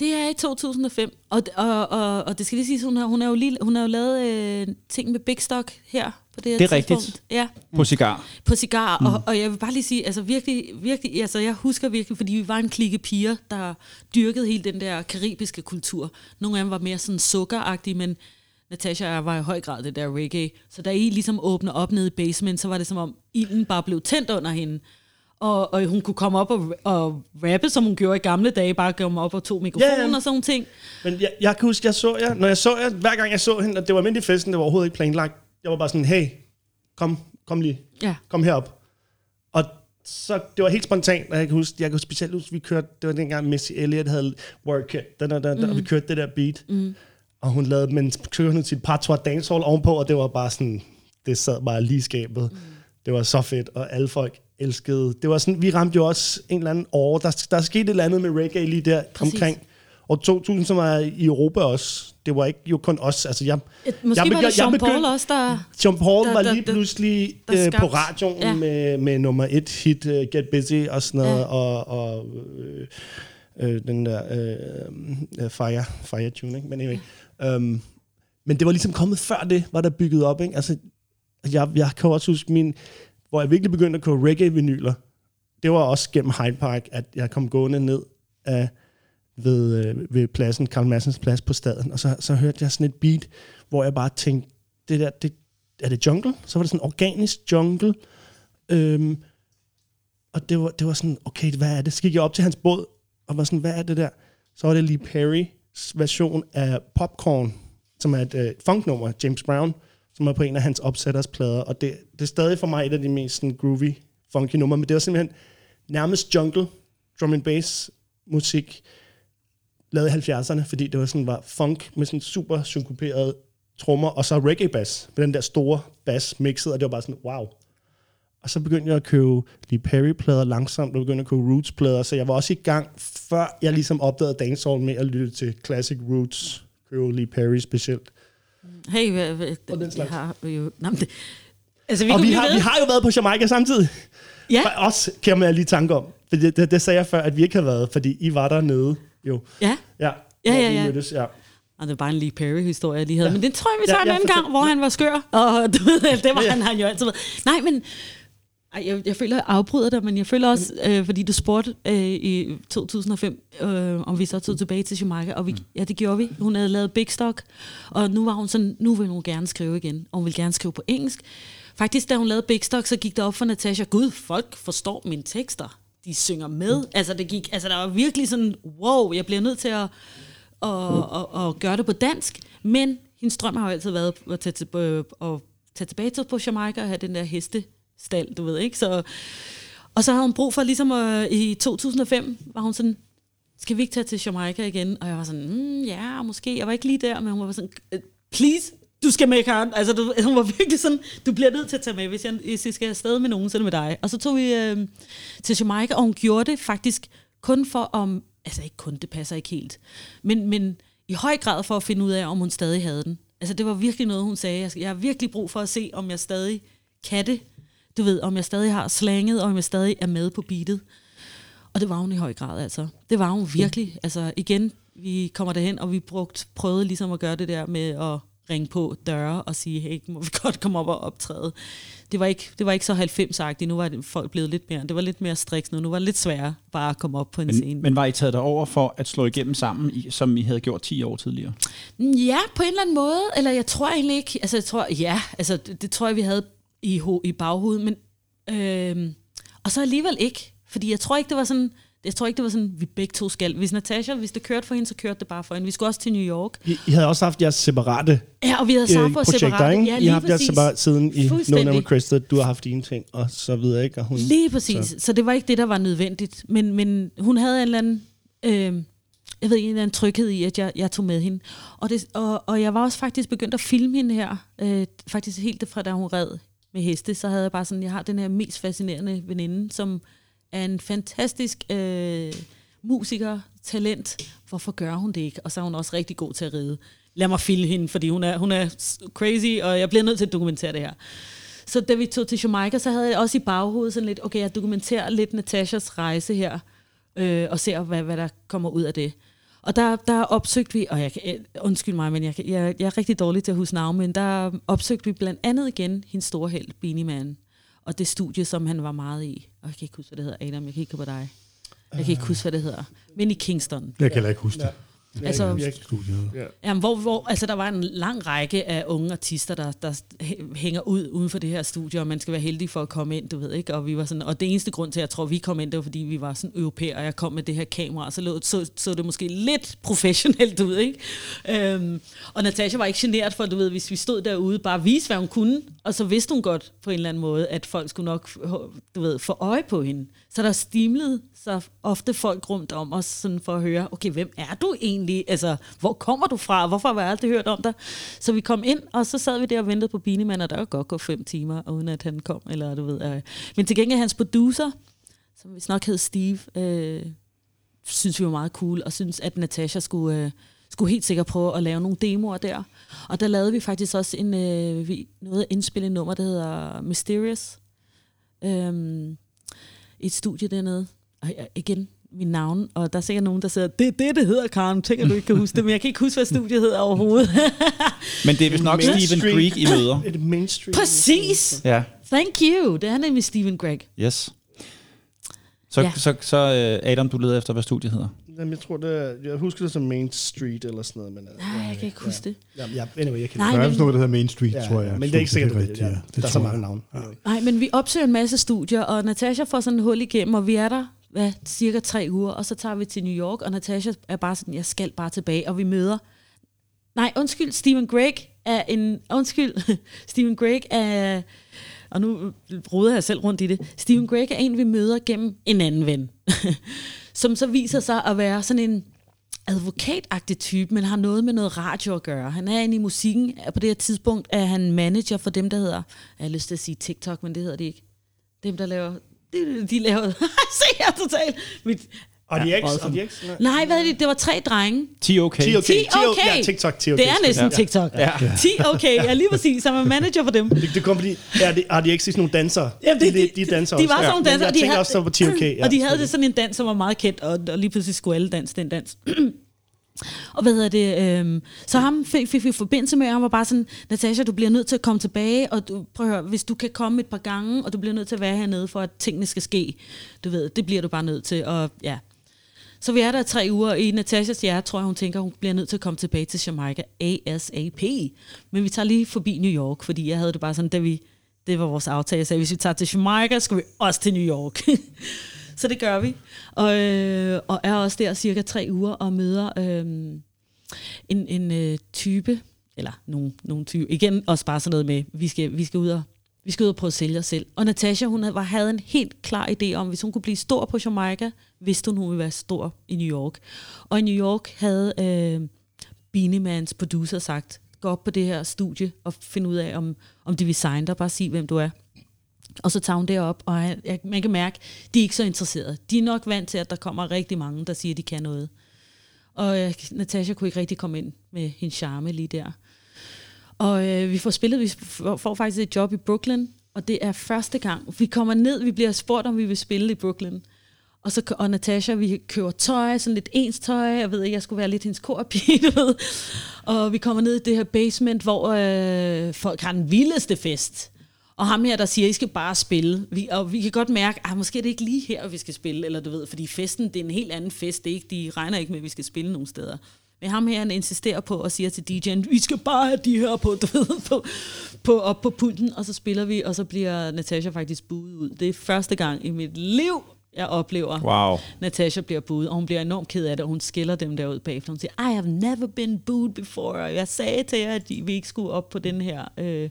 Det er i 2005, og, og, og, og det skal lige siges, hun har, hun har jo, lige, hun har jo lavet øh, ting med Big Stock her på det her Det er tidspunkt. rigtigt. Ja, På cigar? på cigar, mm. og, og jeg vil bare lige sige, altså virkelig, virkelig, altså jeg husker virkelig, fordi vi var en klikke piger, der dyrkede hele den der karibiske kultur. Nogle af dem var mere sådan sukkeragtige, men Natasha og jeg var i høj grad det der reggae. Så da I ligesom åbner op nede i basement, så var det som om ilden bare blev tændt under hende. Og, og hun kunne komme op og, og rappe, som hun gjorde i gamle dage, bare komme op og tog mikrofonen Ja, ja. og sådan ting. Men jeg, jeg kan huske, jeg så jer, når jeg så jer, hver gang jeg så hende, og det var midt i festen, det var overhovedet ikke planlagt. Jeg var bare sådan, hey, kom, kom lige, Ja. kom herop. Og så det var helt spontant, og jeg kan huske, jeg kan specielt huske, vi kørte, det var dengang Missy Elliott havde Work It, da, da, da, mm. og vi kørte det der beat. Mm. Og hun lavede, men kørte hun sit patois dancehall ovenpå, og det var bare sådan, det sad bare lige skabet. Mm. Det var så fedt, og alle folk elskede. Det var sådan, vi ramte jo også en eller anden år. Der, der skete et eller andet med reggae lige der Præcis. omkring. Og 2000, som var i Europa også. Det var ikke jo kun os. Altså, jeg, Måske jeg var det Jean Paul også, der... Jean Paul der- var der- lige der- pludselig der øh, på radioen ja. ja. med, med nummer et hit, uh, Get Busy og sådan noget, Ja. ja. og, og øh, øh, den der øh, øh, Fire, Fire Tune, ikke? Men anyway. Um, men det var ligesom kommet før det, var der bygget op, ikke? Altså, jeg, jeg kan også huske min, hvor jeg virkelig begyndte at købe reggae-vinyler. Det var også gennem Hyde Park, at jeg kom gående ned af, ved, øh, ved pladsen, Karl Massens plads på staden, og så, så hørte jeg sådan et beat, hvor jeg bare tænkte, det der, det, er det jungle? Så var det sådan organisk jungle. Øhm, og det var, det var sådan, okay, hvad er det? Så gik jeg op til hans båd, og var sådan, hvad er det der? Så var det lige Perry version af Popcorn, som er et øh, funknummer, James Brown, som er på en af hans opsætters plader. Og det, det er stadig for mig et af de mest sådan, groovy, funky numre, men det var simpelthen nærmest jungle, drum and bass musik, lavet i 70'erne, fordi det var sådan var funk med sådan super synkoperet trommer, og så reggae bass, med den der store bass mixet, og det var bare sådan, wow. Og så begyndte jeg at købe Lee Perry-plader langsomt, og begyndte at købe Roots-plader, så jeg var også i gang, før jeg ligesom opdagede dancehall med at lytte til classic Roots, købe Lee Perry specielt. Hey, hvad, hvad, Og den slags. har jo... Nå, det, altså, vi og vi har, ved. vi har jo været på Jamaica samtidig. Ja, For os kan man lige tanke om. For det, det, det, sagde jeg før, at vi ikke havde været, fordi I var dernede jo. ja. Ja, Ja, ja, ja. mødtes, ja. Og det er bare en Lee Perry-historie, jeg lige havde. Ja. Men det tror jeg, vi tager ja, ja, en anden fortæl. gang, hvor han var skør. Og du ved, det var Ja. han, han jo altid været. Nej, men ej, jeg, jeg føler, jeg afbryder dig, men jeg føler også, øh, fordi du spurgte øh, i 2005, øh, om vi så tog tilbage til Jamaica, og vi, ja, det gjorde vi. Hun havde lavet Big Stock, og nu var hun sådan, nu vil hun gerne skrive igen, og hun vil gerne skrive på engelsk. Faktisk, da hun lavede Big Stock, så gik det op for Natasha, gud, folk forstår mine tekster. De synger med. Altså, det gik, altså, der var virkelig sådan, wow, jeg bliver nødt til at, at, at, at gøre det på dansk. Men hendes drøm har jo altid været at tage, til, øh, at tage tilbage til på Jamaica og have den der hestestal, du ved, ikke? Så, og så havde hun brug for, ligesom øh, i 2005, var hun sådan, skal vi ikke tage til Jamaica igen? Og jeg var sådan, mm, ja, måske. Jeg var ikke lige der, men hun var sådan, øh, please, du skal med, Karen. Altså, du, hun var virkelig sådan, du bliver nødt til at tage med, hvis jeg, hvis jeg skal afsted med nogen, så er det med dig. Og så tog vi øh, til Jamaica, og hun gjorde det faktisk kun for om, altså ikke kun, det passer ikke helt, men, men i høj grad for at finde ud af, om hun stadig havde den. Altså, det var virkelig noget, hun sagde. Jeg, jeg har virkelig brug for at se, om jeg stadig kan det. Du ved, om jeg stadig har slanget, og om jeg stadig er med på beatet. Og det var hun i høj grad, altså. Det var hun virkelig. Altså igen, vi kommer derhen, og vi brugt, prøvede ligesom at gøre det der med at ringe på døre og sige, hey, må vi godt komme op og optræde. Det var ikke, det var ikke så 90-agtigt. Nu var det, folk blevet lidt mere, det var lidt mere striks nu. Nu var det lidt sværere bare at komme op på en scene. Men, men var I taget derover for at slå igennem sammen, i- som I havde gjort 10 år tidligere? Ja, på en eller anden måde. Eller jeg tror egentlig ikke... Altså, jeg tror, ja, altså, det, det tror jeg, vi havde i, ho- i baghovedet. Men, øhm, og så alligevel ikke. Fordi jeg tror ikke, det var sådan... Jeg tror ikke, det var sådan, vi begge to skal. Hvis Natasha, hvis det kørte for hende, så kørte det bare for hende. Vi skulle også til New York. I, I havde også haft jeres separate Ja, og vi havde øh, for projekter, separate. ikke? Ja, I har haft jeres præcis. separat siden i No. Name Crested. Du har haft dine ting, og så videre, ikke? Og hun, Lige præcis. Så. så det var ikke det, der var nødvendigt. Men, men hun havde en eller anden... Øh, jeg ved ikke, en eller anden tryghed i, at jeg, jeg tog med hende. Og, det, og, og jeg var også faktisk begyndt at filme hende her. Øh, faktisk helt fra da hun red med heste, så havde jeg bare sådan, jeg har den her mest fascinerende veninde, som er en fantastisk øh, musiker, talent. Hvorfor gør hun det ikke? Og så er hun også rigtig god til at ride. Lad mig filme hende, fordi hun er, hun er crazy, og jeg bliver nødt til at dokumentere det her. Så da vi tog til Jamaica, så havde jeg også i baghovedet sådan lidt, okay, jeg dokumenterer lidt Natashas rejse her, øh, og ser, hvad, hvad der kommer ud af det. Og der, der opsøgte vi, og jeg kan, øh, undskyld mig, men jeg, jeg, jeg er rigtig dårlig til at huske navn, men der opsøgte vi blandt andet igen hendes store held, Beanie Man, og det studie, som han var meget i. Og jeg kan ikke huske, hvad det hedder, Adam, jeg kigger på dig. Jeg kan ikke huske, hvad det hedder. Men i Kingston. Jeg kan heller ikke huske det. Altså, virkelig. Studiet. Jamen, hvor, hvor, altså, der var en lang række af unge artister, der, der hæ- hænger ud uden for det her studie, og man skal være heldig for at komme ind, du ved ikke. Og, vi var sådan, og det eneste grund til, at jeg tror, vi kom ind, det var, fordi vi var sådan europæer, og jeg kom med det her kamera, og så lå, så, så det måske lidt professionelt ud, ikke? Øhm, og Natasha var ikke generet for, du ved, hvis vi stod derude, bare vise, hvad hun kunne, og så vidste hun godt på en eller anden måde, at folk skulle nok, du ved, få øje på hende. Så der stimlede så ofte folk rundt om os, sådan for at høre, okay, hvem er du egentlig? Altså, hvor kommer du fra? Hvorfor har jeg aldrig hørt om dig? Så vi kom ind, og så sad vi der og ventede på Binemann, og der var godt gå fem timer, uden at han kom, eller du ved. Øh. Men til gengæld hans producer, som vi nok hed Steve, øh, synes vi var meget cool, og synes, at Natasha skulle, øh, skulle helt sikkert prøve at lave nogle demoer der. Og der lavede vi faktisk også en, øh, vi, noget at indspille nummer, der hedder Mysterious. Øhm, et studie dernede. Og jeg- igen, min navn, og der er sikkert nogen, der siger, det er det, det hedder, Karen. Tænker du ikke kan huske det, men jeg kan ikke huske, hvad studiet hedder overhovedet. Men det er vist nok Stephen. Creek, I møder. Mainstream. Præcis! Ja, Thank you! Det er nemlig Stephen Gregg. yes. Så, Ja. ja. så, så øh, Adam, du leder efter, hvad studiet hedder. Jamen, jeg tror, det er, jeg husker det som Main Street eller sådan noget. Men, øh, Nej, jeg kan ikke huske det. Ja, ja, anyway, jeg kan Nej, Der er men- noget, der hedder Main Street, ja, tror jeg. Men det er ikke sikkert, det, rigtigt, det, ja. Det Der er så mange navne. Nej, men vi opsøger en masse studier, og Natasha får sådan en hul igennem, og vi er der hvad, cirka tre uger, og så tager vi til New York, og Natasha er bare sådan, jeg skal bare tilbage, og vi møder... Nej, undskyld, Stephen Gregg er en... Undskyld, Stephen Gregg er... Og nu roder jeg selv rundt i det. Stephen Gregg er en, vi møder gennem en anden ven, som så viser sig at være sådan en advokatagtig type, men har noget med noget radio at gøre. Han er inde i musikken. På det her tidspunkt er han manager for dem, der hedder, jeg har lyst til at sige TikTok, men det hedder de ikke. Dem, der laver, de, de laver, se her totalt. Mit, og de Ja, X, og awesome. de X. nej. hvad er det? Det var tre drenge. 10 okay. 10 okay. 10 10 okay. Ja, TikTok, 10 okay. Det er næsten Ja. TikTok. Ja. 10 okay, ja lige præcis, som er manager for dem. Det, det kom fordi, ja, det, har de ikke sådan nogle dansere? Jamen, det- de, de, de- de danser de også. var sådan nogle dansere, Jeg de havde- også så på 10 okay. Ja, og de havde det sådan en dans, som var meget kendt, og, og lige pludselig skulle alle danse den dans. og hvad hedder det? Øhm, så ham fik, fik vi forbindelse med, og han var bare sådan, Natasha, du bliver nødt til at komme tilbage, og du, prøv at høre, hvis du kan komme et par gange, og du bliver nødt til at være hernede, for at tingene skal ske, du ved, det bliver du bare nødt til, og ja. Så vi er der tre uger, og i Natashas hjerte tror jeg, hun tænker, hun bliver nødt til at komme tilbage til Jamaica ASAP. Men vi tager lige forbi New York, fordi jeg havde det bare sådan, da vi, det var vores aftale, jeg sagde, hvis vi tager til Jamaica, skal vi også til New York. så det gør vi, og, øh, og er også der cirka tre uger og møder øh, en, en øh, type, eller nogle, nogle type, igen også bare sådan noget med, vi skal, vi skal ud og vi skal ud og prøve at sælge os selv. Og Natasha, hun havde, havde en helt klar idé om, hvis hun kunne blive stor på Jamaica, vidste hun, hun ville være stor i New York. Og i New York havde øh, Beaniemans producer sagt, gå op på det her studie og finde ud af, om, om de vil signe dig, bare sig, hvem du er. Og så tager hun det op, og han- jeg, man kan mærke, de er ikke så interesserede. De er nok vant til, at der kommer rigtig mange, der siger, at de kan noget. Og øh, Natasha kunne ikke rigtig komme ind med hendes charme lige der. Og øh, vi får spillet, vi får, får faktisk et job i Brooklyn, og det er første gang. Vi kommer ned, vi bliver spurgt, om vi vil spille i Brooklyn. Og, så, og Natasha, vi køber tøj, sådan lidt ens tøj. Jeg ved ikke, jeg skulle være lidt hendes korpige, ved. Og vi kommer ned i det her basement, hvor øh, folk har den vildeste fest. Og ham her, der siger, I skal bare spille. Vi, og vi kan godt mærke, at måske er det ikke lige her, vi skal spille, eller du ved, fordi festen, det er en helt anden fest. Det er ikke, de regner ikke med, at vi skal spille nogen steder. Men ham her, han insisterer på og siger til DJ'en, vi skal bare have de her på, du ved, på, på, op på pulten, og så spiller vi, og så bliver Natasha faktisk buet ud. Det er første gang i mit liv, jeg oplever, Wow. Natasha bliver buet, og hun bliver enormt ked af det, og hun skiller dem derud bagefter. Hun siger, I have never been booed before, og jeg sagde til jer, at vi ikke skulle op på den her... Øh.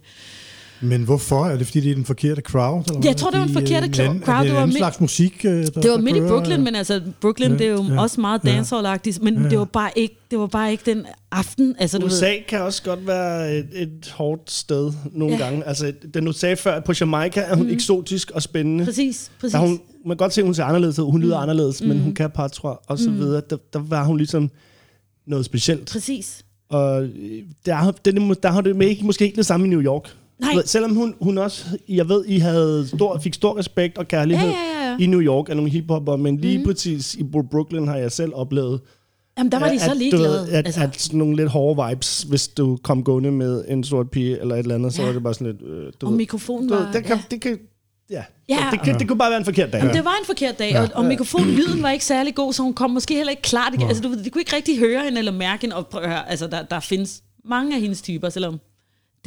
Men hvorfor? Er det fordi, det er den forkerte crowd? Eller Jeg tror, det var den De, øh, forkerte en cl- anden- crowd. Er det Det en var midt- slags musik? øh, Der, Det var midt i? Brooklyn, men altså, Brooklyn, Ja, det er jo ja, også meget dancehall-agtigt, men Ja. det var bare ikke, det var bare ikke den aften. Altså, du ved, USA kan også godt være et, et hårdt sted nogle Ja. gange. Altså, den du sagde før, på Jamaica er hun mm. eksotisk og spændende. præcis, præcis. Der er hun, man kan godt se, at hun ser anderledes ud. Hun lyder anderledes, men hun kan patra og så videre. Der, der var hun ligesom noget specielt. Præcis. Og øh, der, har- den, er der har det ikke, måske ikke det samme i New York. Nej. Selvom hun, hun også, jeg ved, I havde stor, fik stor respekt og kærlighed Ja, ja, ja. i New York af nogle hiphopper, men lige mm. præcis i Brooklyn har jeg selv oplevet, Jamen, der var de at, så ligeglade. at, altså, at sådan nogle lidt hårde vibes, hvis du kom gående med en sort pige eller et eller andet, så Ja. var det bare sådan lidt... Øh, du og ved, mikrofonen du ved, var... det kan, ja. det kan, ja. Ja. Det, kan, det kunne bare være en forkert dag. Jamen, det var en forkert dag, og, og mikrofonlyden var ikke særlig god, så hun kom måske heller ikke klart. igen. Altså, du, de kunne ikke rigtig høre hende eller mærke hende. Og prøv at høre, altså, der, der findes mange af hendes typer, selvom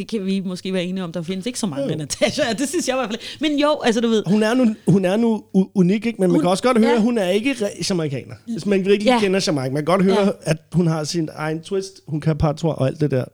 det kan vi måske være enige om, der findes ikke så mange af Natasha. Ja, det synes jeg i hvert fald. Men jo, altså du ved, Hun er nu, hun er nu unik, ikke? men man Hun- kan også godt høre, ja. at hun er ikke jamaikaner. Hvis man virkelig Ja. ja. kender Jamaica, man kan godt høre, Ja. ja. at hun har sin egen twist. Hun kan partout og alt det der.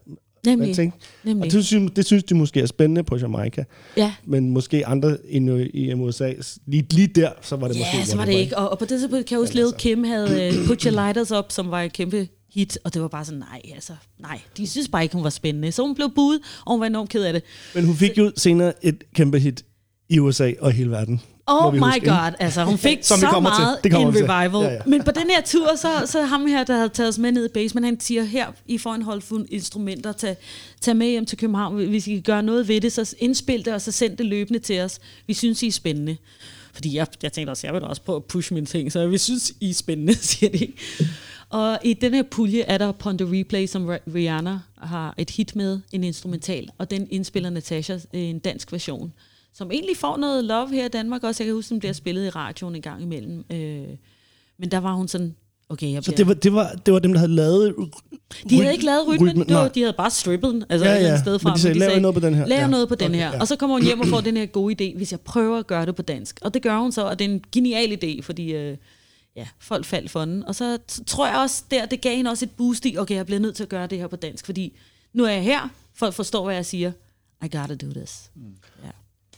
nemlig, Ting. Og nemlig. det synes, det synes de måske er spændende på Jamaica. Ja, Men måske andre i, i USA, lige, lige der, så var det måske... ja, så var det ikke. Og, og på det tidspunkt kan jeg huske, at Kim havde uh, Put Your Lighters Up, som var et kæmpe hit, og det var bare sådan, nej, altså, nej, de synes bare ikke, hun var spændende. Så hun blev budet, og hun var enormt ked af det. Men hun fik jo senere et kæmpe hit i USA og hele verden. Oh my huske, god, altså hun fik Som så kommer til. meget Det en revival. Ja, ja. Men på den her tur, så, så ham her, der havde taget os med ned i basement, han siger, her, I får en håndfuld instrumenter, tag, tag med hjem til København. Hvis I kan gøre noget ved det, så indspil det, og så send det løbende til os. Vi synes, I er spændende. Fordi jeg, jeg tænkte også, jeg vil også prøve at pushe mine ting, så vi synes, I er spændende, siger de. Og i den her pulje er der Pon the Replay, som Ri- Rihanna har et hit med, en instrumental, og den indspiller Natasha en dansk version, som egentlig får noget love her i Danmark også. Jeg kan huske, den bliver spillet i radioen en gang imellem. Øh, men der var hun sådan, okay, jeg Så bliver... det var, det, var, det var dem, der havde lavet... de havde ikke lavet rytmen, rytmen det var, de havde bare strippet den, altså Ja, ja, et eller andet ja. sted fra. Men de sagde, "Lav noget på den her." Lav Ja. noget på den Okay, her. ja. Og så kommer hun hjem og får den her gode idé, hvis jeg prøver at gøre det på dansk. Og det gør hun så, og det er en genial idé, fordi øh, ja, folk faldt for den. Og så tror jeg også, der, det gav hende også et boost i, okay, jeg bliver nødt til at gøre det her på dansk, fordi nu er jeg her, folk forstår, hvad jeg siger. I gotta do this. Mm.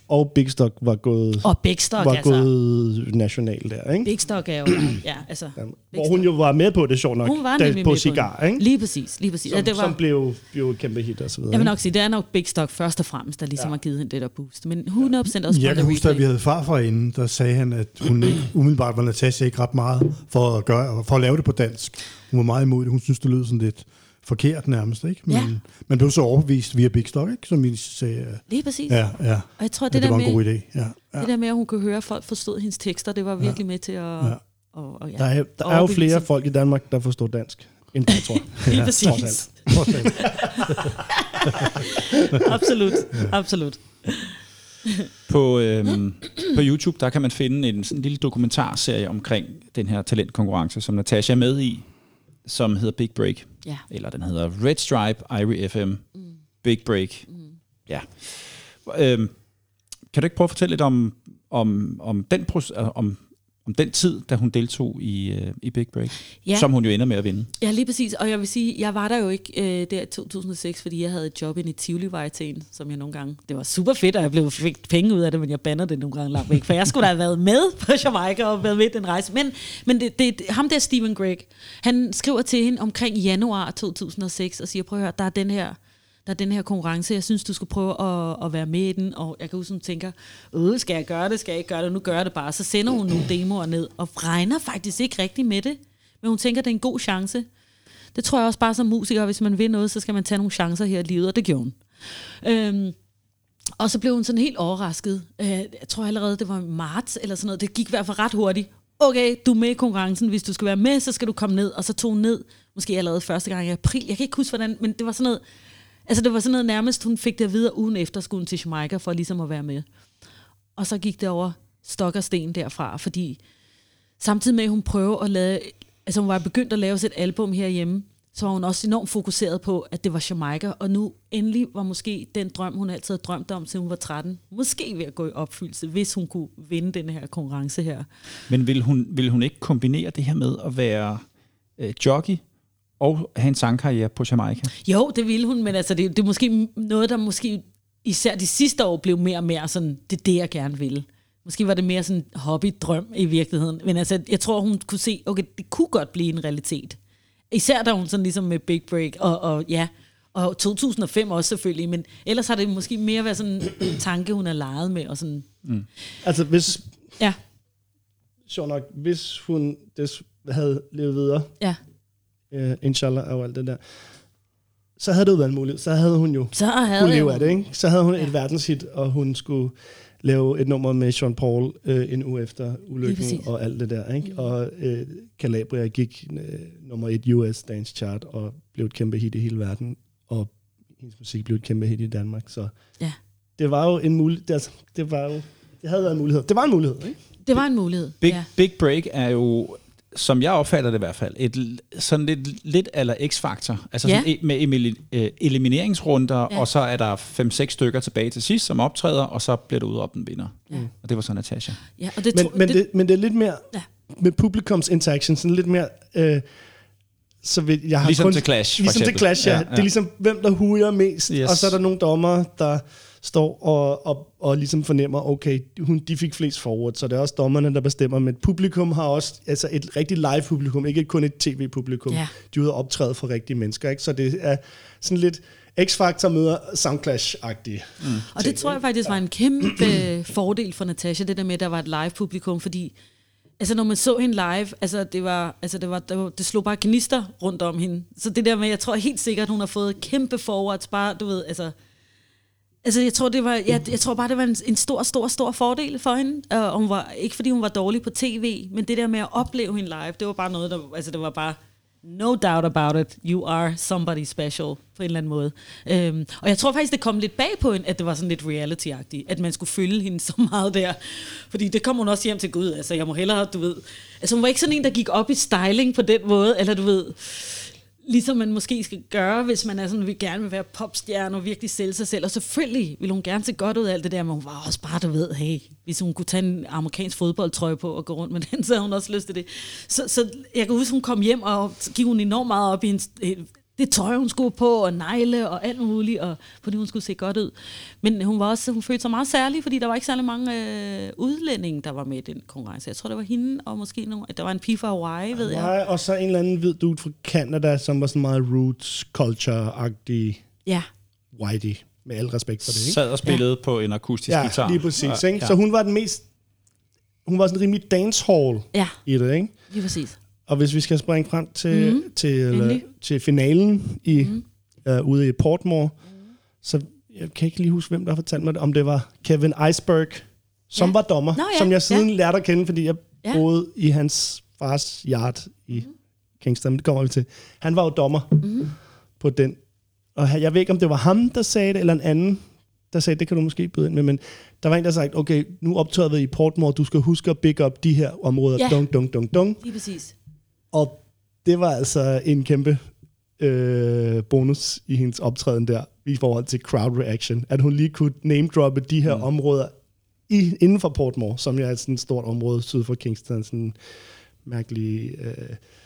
Og Big Stock var gået, Og Big Stock, var altså. gået national der, ikke? Big Stock er jo, ja, altså. Big Hvor hun jo var med på det, sjovt nok. Hun var da- nemlig på Cigar, ikke? Lige præcis, lige præcis. Som, ja, det var, som blev, et kæmpe hit og så videre. jeg vil ikke? nok sige, det er nok Big Stock først og fremmest, der ligesom ja. har givet hende det der boost. Men 100% også Jeg kan huske, at vi havde farfar inden, der sagde han, at hun ikke, umiddelbart var Natasha ikke ret meget for at, gøre, for at lave det på dansk. Hun var meget imod det. Hun synes, det lød sådan lidt forkert nærmest. Ikke? Men Ja. man blev så overbevist via Big Stock, ikke? som vi sagde. Lige præcis. Ja, ja. Og jeg tror, Det, det, det der var en med, god idé. Ja, ja. det der med, at hun kunne høre, at folk forstod hendes tekster, det var virkelig med til at... Ja. Og, og, ja, Der er, der er jo flere folk i Danmark, der forstår dansk, end jeg tror. Lige Ja, præcis. trods alt. absolut, absolut. På, øhm, på YouTube, der kan man finde en sådan en lille dokumentarserie omkring den her talentkonkurrence, som Natasha er med i, som hedder Big Break. Ja. Eller den hedder Red Stripe, Irie FM, mm. Big Break. Mm. Ja. Øhm, kan du ikke prøve at fortælle lidt om, om, om, den, proces- om, om den tid, da hun deltog i, øh, i Big Break? Ja. Som hun jo ender med at vinde. Ja, lige præcis. Og jeg vil sige, jeg var der jo ikke øh, der i 2006, fordi jeg havde et job inde i tivoli en, som jeg nogle gange... Det var super fedt, og jeg blev, fik penge ud af det, men jeg bander det nogle gange langt væk. For jeg skulle da have været med på Jamaica og været med i den rejse. Men, men det, det, ham der, Stephen Gregg, han skriver til hende omkring januar 2006 og siger, prøv at høre, der er den her der er den her konkurrence, jeg synes, du skulle prøve at, at være med i den, og jeg kan huske, hun tænker, øh, skal jeg gøre det, skal jeg ikke gøre det, nu gør jeg det bare. Så sender hun nogle demoer ned, og regner faktisk ikke rigtigt med det, men hun tænker, det er en god chance. Det tror jeg også bare som musiker, hvis man vil noget, så skal man tage nogle chancer her i livet, og det gjorde hun. Øhm, og så blev hun sådan helt overrasket. Øh, jeg tror allerede, det var i marts eller sådan noget. Det gik i hvert fald ret hurtigt. Okay, du er med i konkurrencen. Hvis du skal være med, så skal du komme ned. Og så tog hun ned, måske allerede første gang i april. Jeg kan ikke huske, hvordan, men det var sådan noget, altså det var sådan noget nærmest, hun fik det at vide, ugen efter skulle hun til Jamaica for ligesom at være med. Og så gik det over stok og sten derfra, fordi samtidig med, at hun prøver at lave, altså hun var begyndt at lave sit album herhjemme, så var hun også enormt fokuseret på, at det var Jamaica, og nu endelig var måske den drøm, hun altid havde drømt om, til hun var 13, måske ved at gå i opfyldelse, hvis hun kunne vinde den her konkurrence her. Men vil hun, vil hun ikke kombinere det her med at være øh, jockey og have en sangkarriere på Jamaica? Jo, det ville hun, men altså, det, det er måske noget, der måske især de sidste år blev mere og mere sådan, det er det, jeg gerne vil. Måske var det mere sådan hobby-drøm i virkeligheden. Men altså, jeg tror, hun kunne se, okay, det kunne godt blive en realitet. Især da hun sådan ligesom med Big Break, og, og ja, og 2005 også selvfølgelig, men ellers har det måske mere været sådan en tanke, hun har leget med, og sådan, Altså, hvis, ja, sjovt nok, hvis hun des, havde levet videre, ja, uh, inshallah og alt det der, så havde det jo været en mulighed. Så havde hun jo Så havde kunne leve jo- af det, ikke? Så havde hun Ja. et verdenshit, og hun skulle lave et nummer med Sean Paul øh, en uge efter ulykken og alt det der, ikke? Og øh, Calabria gik øh, nummer et US Dance Chart og blev et kæmpe hit i hele verden, og hendes musik blev et kæmpe hit i Danmark, så Ja. det var jo en mulighed, det, altså, det var jo, det havde været en mulighed. Det var en mulighed, ikke? Det var en mulighed. Big, ja. Big Break er jo, som jeg opfatter det i hvert fald, et sådan lidt, lidt eller X-faktor. Altså Ja. sådan, e- med emili- øh, elimineringsrunder, Ja. og så er der 5-6 stykker tilbage til sidst, som optræder, og så bliver der udråbt en vinder. Ja. Og det var så Natasha. ja og det, Men, tro- men, det, men det er lidt mere Ja. med publikums interaction, sådan lidt mere... Øh, så vil, jeg har Ligesom kun, til Clash, Ligesom til eksempel. Clash, ja. Ja, ja. Det er ligesom, hvem der huger mest, yes. og så er der nogle dommer, der står og, og, og ligesom fornemmer, okay, hun, de fik flest forward, så det er også dommerne, der bestemmer, men publikum har også altså et rigtig live publikum, ikke kun et tv-publikum. Ja. De er ude og optræde for rigtige mennesker, ikke? så det er sådan lidt X-Factor møder Soundclash-agtigt. Mm. Og det tror jeg faktisk var en kæmpe fordel for Natasha, det der med, at der var et live publikum, fordi altså når man så hende live, altså det var, altså det var, det, var, det slog bare gnister rundt om hende. Så det der med, jeg tror helt sikkert, hun har fået kæmpe forwards, bare, du ved, altså, Altså, jeg tror, det var, jeg, jeg tror bare, det var en, en stor, stor, stor fordel for hende. Og hun var, ikke fordi hun var dårlig på tv, men det der med at opleve hende live, det var bare noget, der, altså det var bare, no doubt about it, you are somebody special, på en eller anden måde. Øhm, og jeg tror faktisk, det kom lidt bag på hende, at det var sådan lidt reality-agtigt, at man skulle følge hende så meget der. Fordi det kom hun også hjem til Gud, altså jeg må hellere, du ved, altså hun var ikke sådan en, der gik op i styling på den måde, eller du ved, ligesom man måske skal gøre, hvis man er sådan, vil gerne vil være popstjerne og virkelig sælge sig selv. Og selvfølgelig vil hun gerne se godt ud af alt det der, men hun var også bare, du ved, hey, hvis hun kunne tage en amerikansk fodboldtrøje på og gå rundt med den, så havde hun også lyst til det. Så, så jeg kan huske, hun kom hjem, og gik hun enormt meget op i en, det tøj, hun skulle på, og negle og alt muligt, og, fordi hun skulle se godt ud. Men hun, var også, hun følte sig meget særlig, fordi der var ikke særlig mange øh, udlændinge, der var med i den konkurrence. Jeg tror, det var hende, og måske nogle, der var en pige fra Hawaii, ved jeg. Nej, og så en eller anden hvid dude fra Canada, som var sådan meget roots, culture-agtig, Ja, whitey, med al respekt for det, ikke? Sad og spillede ja. på en akustisk Ja, guitar. lige præcis. Ja, Ikke? Så hun var den mest... Hun var sådan rimelig dancehall ja, i det, ikke? lige præcis. Og hvis vi skal springe frem til, mm. til, eller, til finalen i, mm. uh, ude i Portmore, så jeg kan ikke lige huske, hvem der har fortalt mig det, om det var Kevin Iceberg, som Ja. var dommer, Nå, ja, som jeg siden ja. lærte at kende, fordi jeg Ja. boede i hans fars yard i Kingston, men det kommer vi til. Han var jo dommer mm. på den. Og jeg ved ikke, om det var ham, der sagde det, eller en anden, der sagde, det kan du måske byde ind med, men der var en, der sagde, okay, nu optræder vi i Portmore, du skal huske at big up de her områder, Ja. dunk, dunk, dunk, dunk. Lige præcis. Og det var altså en kæmpe øh, bonus i hendes optræden der, i forhold til crowd reaction, at hun lige kunne name-droppe de her mm. områder i, inden for Portmore, som er et sådan stort område syd for Kingston, sådan en mærkelig øh,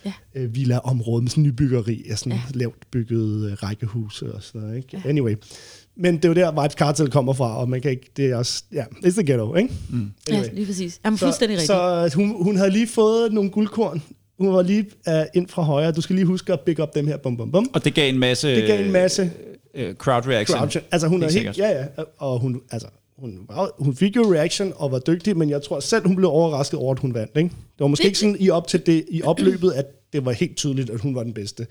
Ja. øh, villa-område med sådan nybyggeri af sådan Ja. lavt bygget øh, rækkehuse og sådan noget. Ikke? Ja. Anyway. Men det er jo der, Vibes Cartel kommer fra, og man kan ikke, det er også, ja, it's the ghetto, ikke? Mm. Ja, lige præcis. Jamen, fuldstændig rigtigt. Så hun, hun havde lige fået nogle guldkorn. Hun var lige uh, ind fra højre. Du skal lige huske at big up dem her. Bum, bum, bum. Og det gav en masse, Det gav en masse øh, crowd reaction. crowd. Altså hun er Helt helt, sikkert. ja, ja. Og hun, altså, hun, var, hun fik jo reaction og var dygtig, men jeg tror selv, hun blev overrasket over, at hun vandt. Ikke? Det var måske ikke sådan i op til det, i opløbet, at det var helt tydeligt, at hun var den bedste.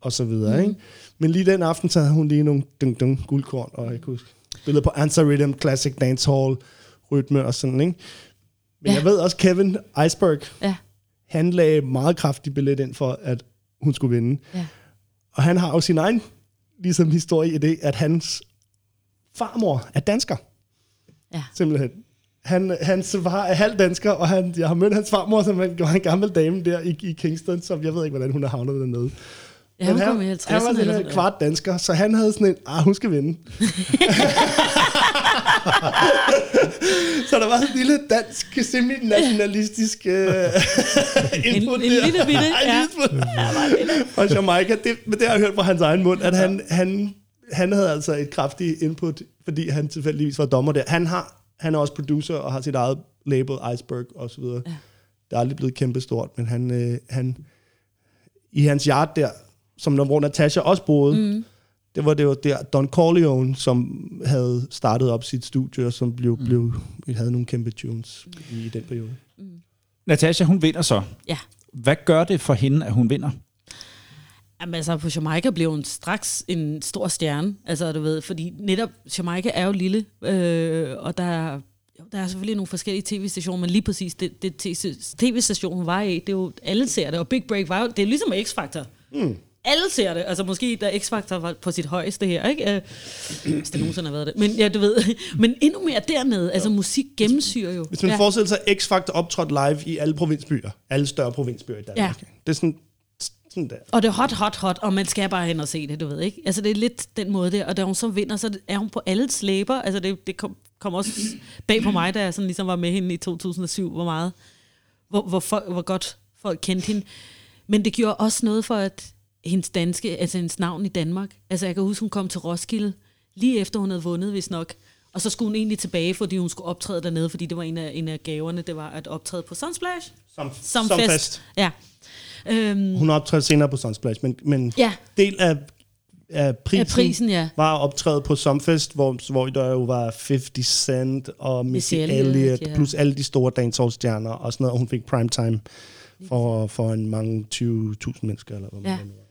Og så videre. Ikke? Men lige den aften, så havde hun lige nogle dung, dung, guldkorn, og jeg kunne huske, spillede på Answer Rhythm, Classic Dancehall, rytme og sådan, ikke? Men Ja. jeg ved også, Kevin Iceberg, Ja, han lagde meget kraftig billet ind for, at hun skulle vinde. ja. Og han har jo sin egen ligesom, historie i det, at hans farmor er dansker. Ja. Simpelthen. Han, hans far er halv dansker, og han, jeg har mødt hans farmor, som en, var en gammel dame der i, i Kingston, som jeg ved ikke, hvordan hun er havnet dernede. Ja, hun Men kom i han, 50'erne han var sådan en kvart dansker, så han havde sådan en, ah, hun skal vinde. så der var sådan en lille dansk, semi-nationalistisk uh, input en der. lille bitte, En ja. fra Jamaica. Det, men det har jeg hørt fra hans egen mund, at han, han, han havde altså et kraftigt input, fordi han tilfældigvis var dommer der. Han, har, han er også producer og har sit eget label, Iceberg og så videre. Ja. Det er aldrig blevet kæmpestort, men han, øh, han i hans yard der, som når, hvor Natasha også boede, mm. Det var det var der Don Corleone, som havde startet op sit studie, og som blev, mm. blev, havde nogle kæmpe tunes mm. i den periode. Natasha, hun vinder så. Ja. Hvad gør det for hende, at hun vinder? Jamen altså, på Jamaica blev hun straks en stor stjerne, altså du ved, fordi netop Jamaica er jo lille, øh, og der er, jo, der er selvfølgelig nogle forskellige tv-stationer, men lige præcis det, det tv-station, hun var i, det er jo, alle ser det, og Big Break var jo, det er ligesom X-Factor. Mm. Alle ser det, altså måske da X-Factor var på sit højeste her, ikke? Øh, hvis det nogensinde har været det. Men ja, du ved, men endnu mere dernede, altså musik gennemsyrer jo. Hvis man ja. forestiller sig X-Factor optrådt live i alle provinsbyer, alle større provinsbyer i Danmark. Ja. Det er sådan, sådan der. Og det er hot, hot, hot, og man skal bare hen og se det, du ved ikke? Altså det er lidt den måde der, og da hun så vinder, så er hun på alle slæber. Altså det, det kom, kom også bag på mig, da jeg sådan ligesom var med hende i 2007, hvor meget, hvor, hvor, folk, hvor godt folk kendte hende. Men det gjorde også noget for, at hendes danske, altså hendes navn i Danmark, altså jeg kan huske, hun kom til Roskilde, lige efter hun havde vundet, hvis nok, og så skulle hun egentlig tilbage, fordi hun skulle optræde dernede, fordi det var en af, en af gaverne, det var at optræde på Sunsplash. Som, Som, som fest. fest. Ja. Øhm, Hun har optrådt senere på Sunsplash, men, men ja, del af, af prisen, af prisen, ja. var at optræde på Sumfest, hvor, hvor der jo var 50 Cent og Missy Elliott, ja. plus alle de store dancehall-stjerner og sådan noget, og hun fik primetime for, for en mange 20.000 mennesker. Eller hvad man Ja. var.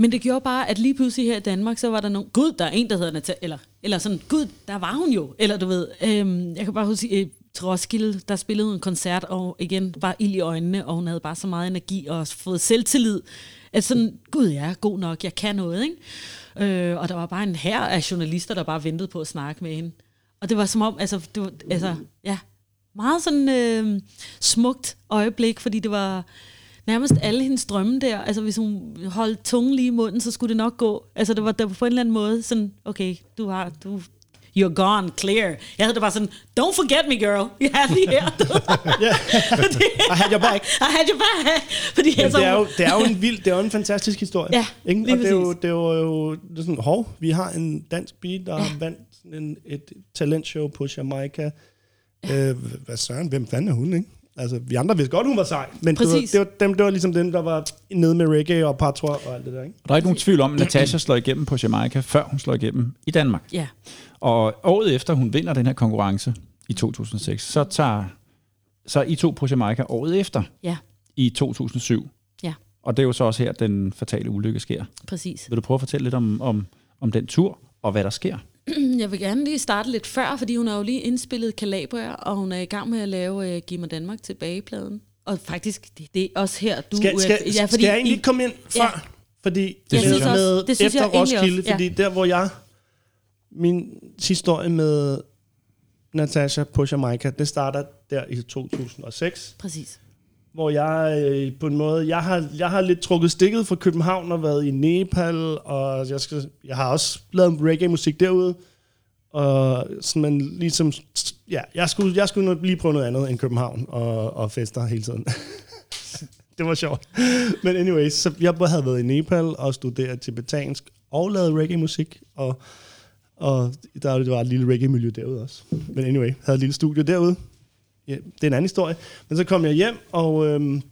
Men det gjorde bare, at lige pludselig her i Danmark, så var der nogen, gud, der er en, der hedder Natasha, eller, eller sådan, gud, der var hun jo, eller du ved, øhm, jeg kan bare huske, øh, Roskilde, der spillede en koncert, og igen, bare ild i øjnene, og hun havde bare så meget energi, og fået selvtillid, at sådan, gud, jeg er god nok, jeg kan noget, ikke? Øh, og der var bare en her af journalister, der bare ventede på at snakke med hende. Og det var som om, altså, det var, altså ja, meget sådan øh, smukt øjeblik, fordi det var nærmest alle hendes drømme der. Altså hvis hun holdt tungen lige i munden, så skulle det nok gå. Altså det var, der på en eller anden måde sådan, okay, du har, du, you're gone, clear. Jeg havde det bare sådan, don't forget me, girl. Jeg er lige her. Fordi, I had your back. I had your back. Fordi Men altså, det er, jo, det er jo en vild, det er jo en fantastisk historie. Ja, ikke? Og det er, jo, det er jo, det er sådan, hov, vi har en dansk pige, der ja. vandt en, et talentshow på Jamaica. Ja. Øh, hvad søren, hvem fanden er hun, ikke? Altså, vi andre vidste godt, hun var sej, men det var, Præcis. det, var, dem, det var ligesom dem, der var nede med reggae og patois og alt det der, ikke? Der er ikke nogen tvivl om, at Natasha slår igennem på Jamaica, før hun slår igennem i Danmark. Ja, Og året efter hun vinder den her konkurrence i 2006, så tager så er I to på Jamaica året efter ja, i 2007. ja, Og det er jo så også her, den fatale ulykke sker. præcis. Vil du prøve at fortælle lidt om, om, om den tur, og hvad der sker? Jeg vil gerne lige starte lidt før, fordi hun har jo lige indspillet Calabria, og hun er i gang med at lave uh, Giv mig Danmark tilbagepladen. Og faktisk, det, det er også her, du... Skal, skal, øh, ja, skal jeg egentlig I- ikke komme ind før? Ja. Fordi Det det synes med, også. med Det synes efter jeg Roskilde, også, ja. fordi der, hvor jeg... Min historie med Natasha på Jamaica, det starter der i 2006. Præcis hvor jeg øh, på en måde, jeg har, jeg har lidt trukket stikket fra København og været i Nepal, og jeg, skal, jeg har også lavet reggae-musik derude, og sådan, man ligesom, ja, jeg skulle, jeg skulle nok lige prøve noget andet end København og, og fester hele tiden. det var sjovt. Men anyways, så jeg havde været i Nepal og studeret tibetansk og lavet reggae-musik, og, og der var et lille reggae-miljø derude også. Men anyway, havde et lille studie derude. Ja, det er en anden historie. Men så kom jeg hjem, og øhm,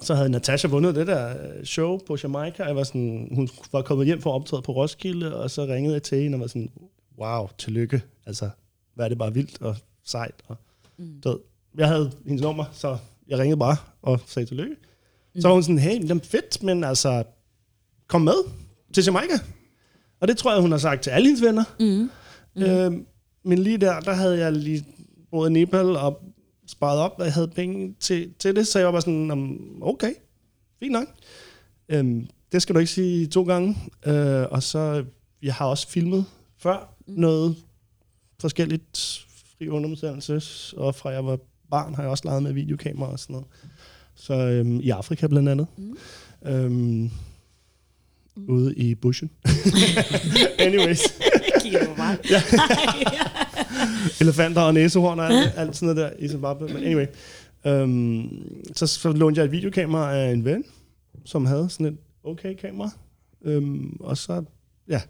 så havde Natasha vundet det der øh, show på Jamaica. Jeg var sådan, hun var kommet hjem for at optræde på Roskilde, og så ringede jeg til hende og var sådan, wow, tillykke. Altså, hvad er det bare vildt og sejt. Og, mm. så, jeg havde hendes nummer, så jeg ringede bare og sagde tillykke. Mm. Så var hun sådan, hey, jamen fedt, men altså, kom med til Jamaica. Og det tror jeg, hun har sagt til alle hendes venner. Mm. Mm. Øhm, men lige der, der havde jeg lige i Nepal og sparet op, og jeg havde penge til, til det, så jeg var bare sådan, "Nå, okay, fint nok. Øhm, det skal du ikke sige to gange. Øh, og så, jeg har også filmet før mm. noget forskelligt fri underuddannelse, og fra jeg var barn har jeg også leget med videokamera og sådan noget. Så øhm, i Afrika blandt andet. Mm. Øhm, ude i bushen. Anyways. Kigger på mig. elefanter og næsehorn og alt, alt sådan noget der i Zimbabwe. Men anyway, øhm, så, så lånte jeg et videokamera af en ven, som havde sådan et okay kamera. Øhm, og så, ja,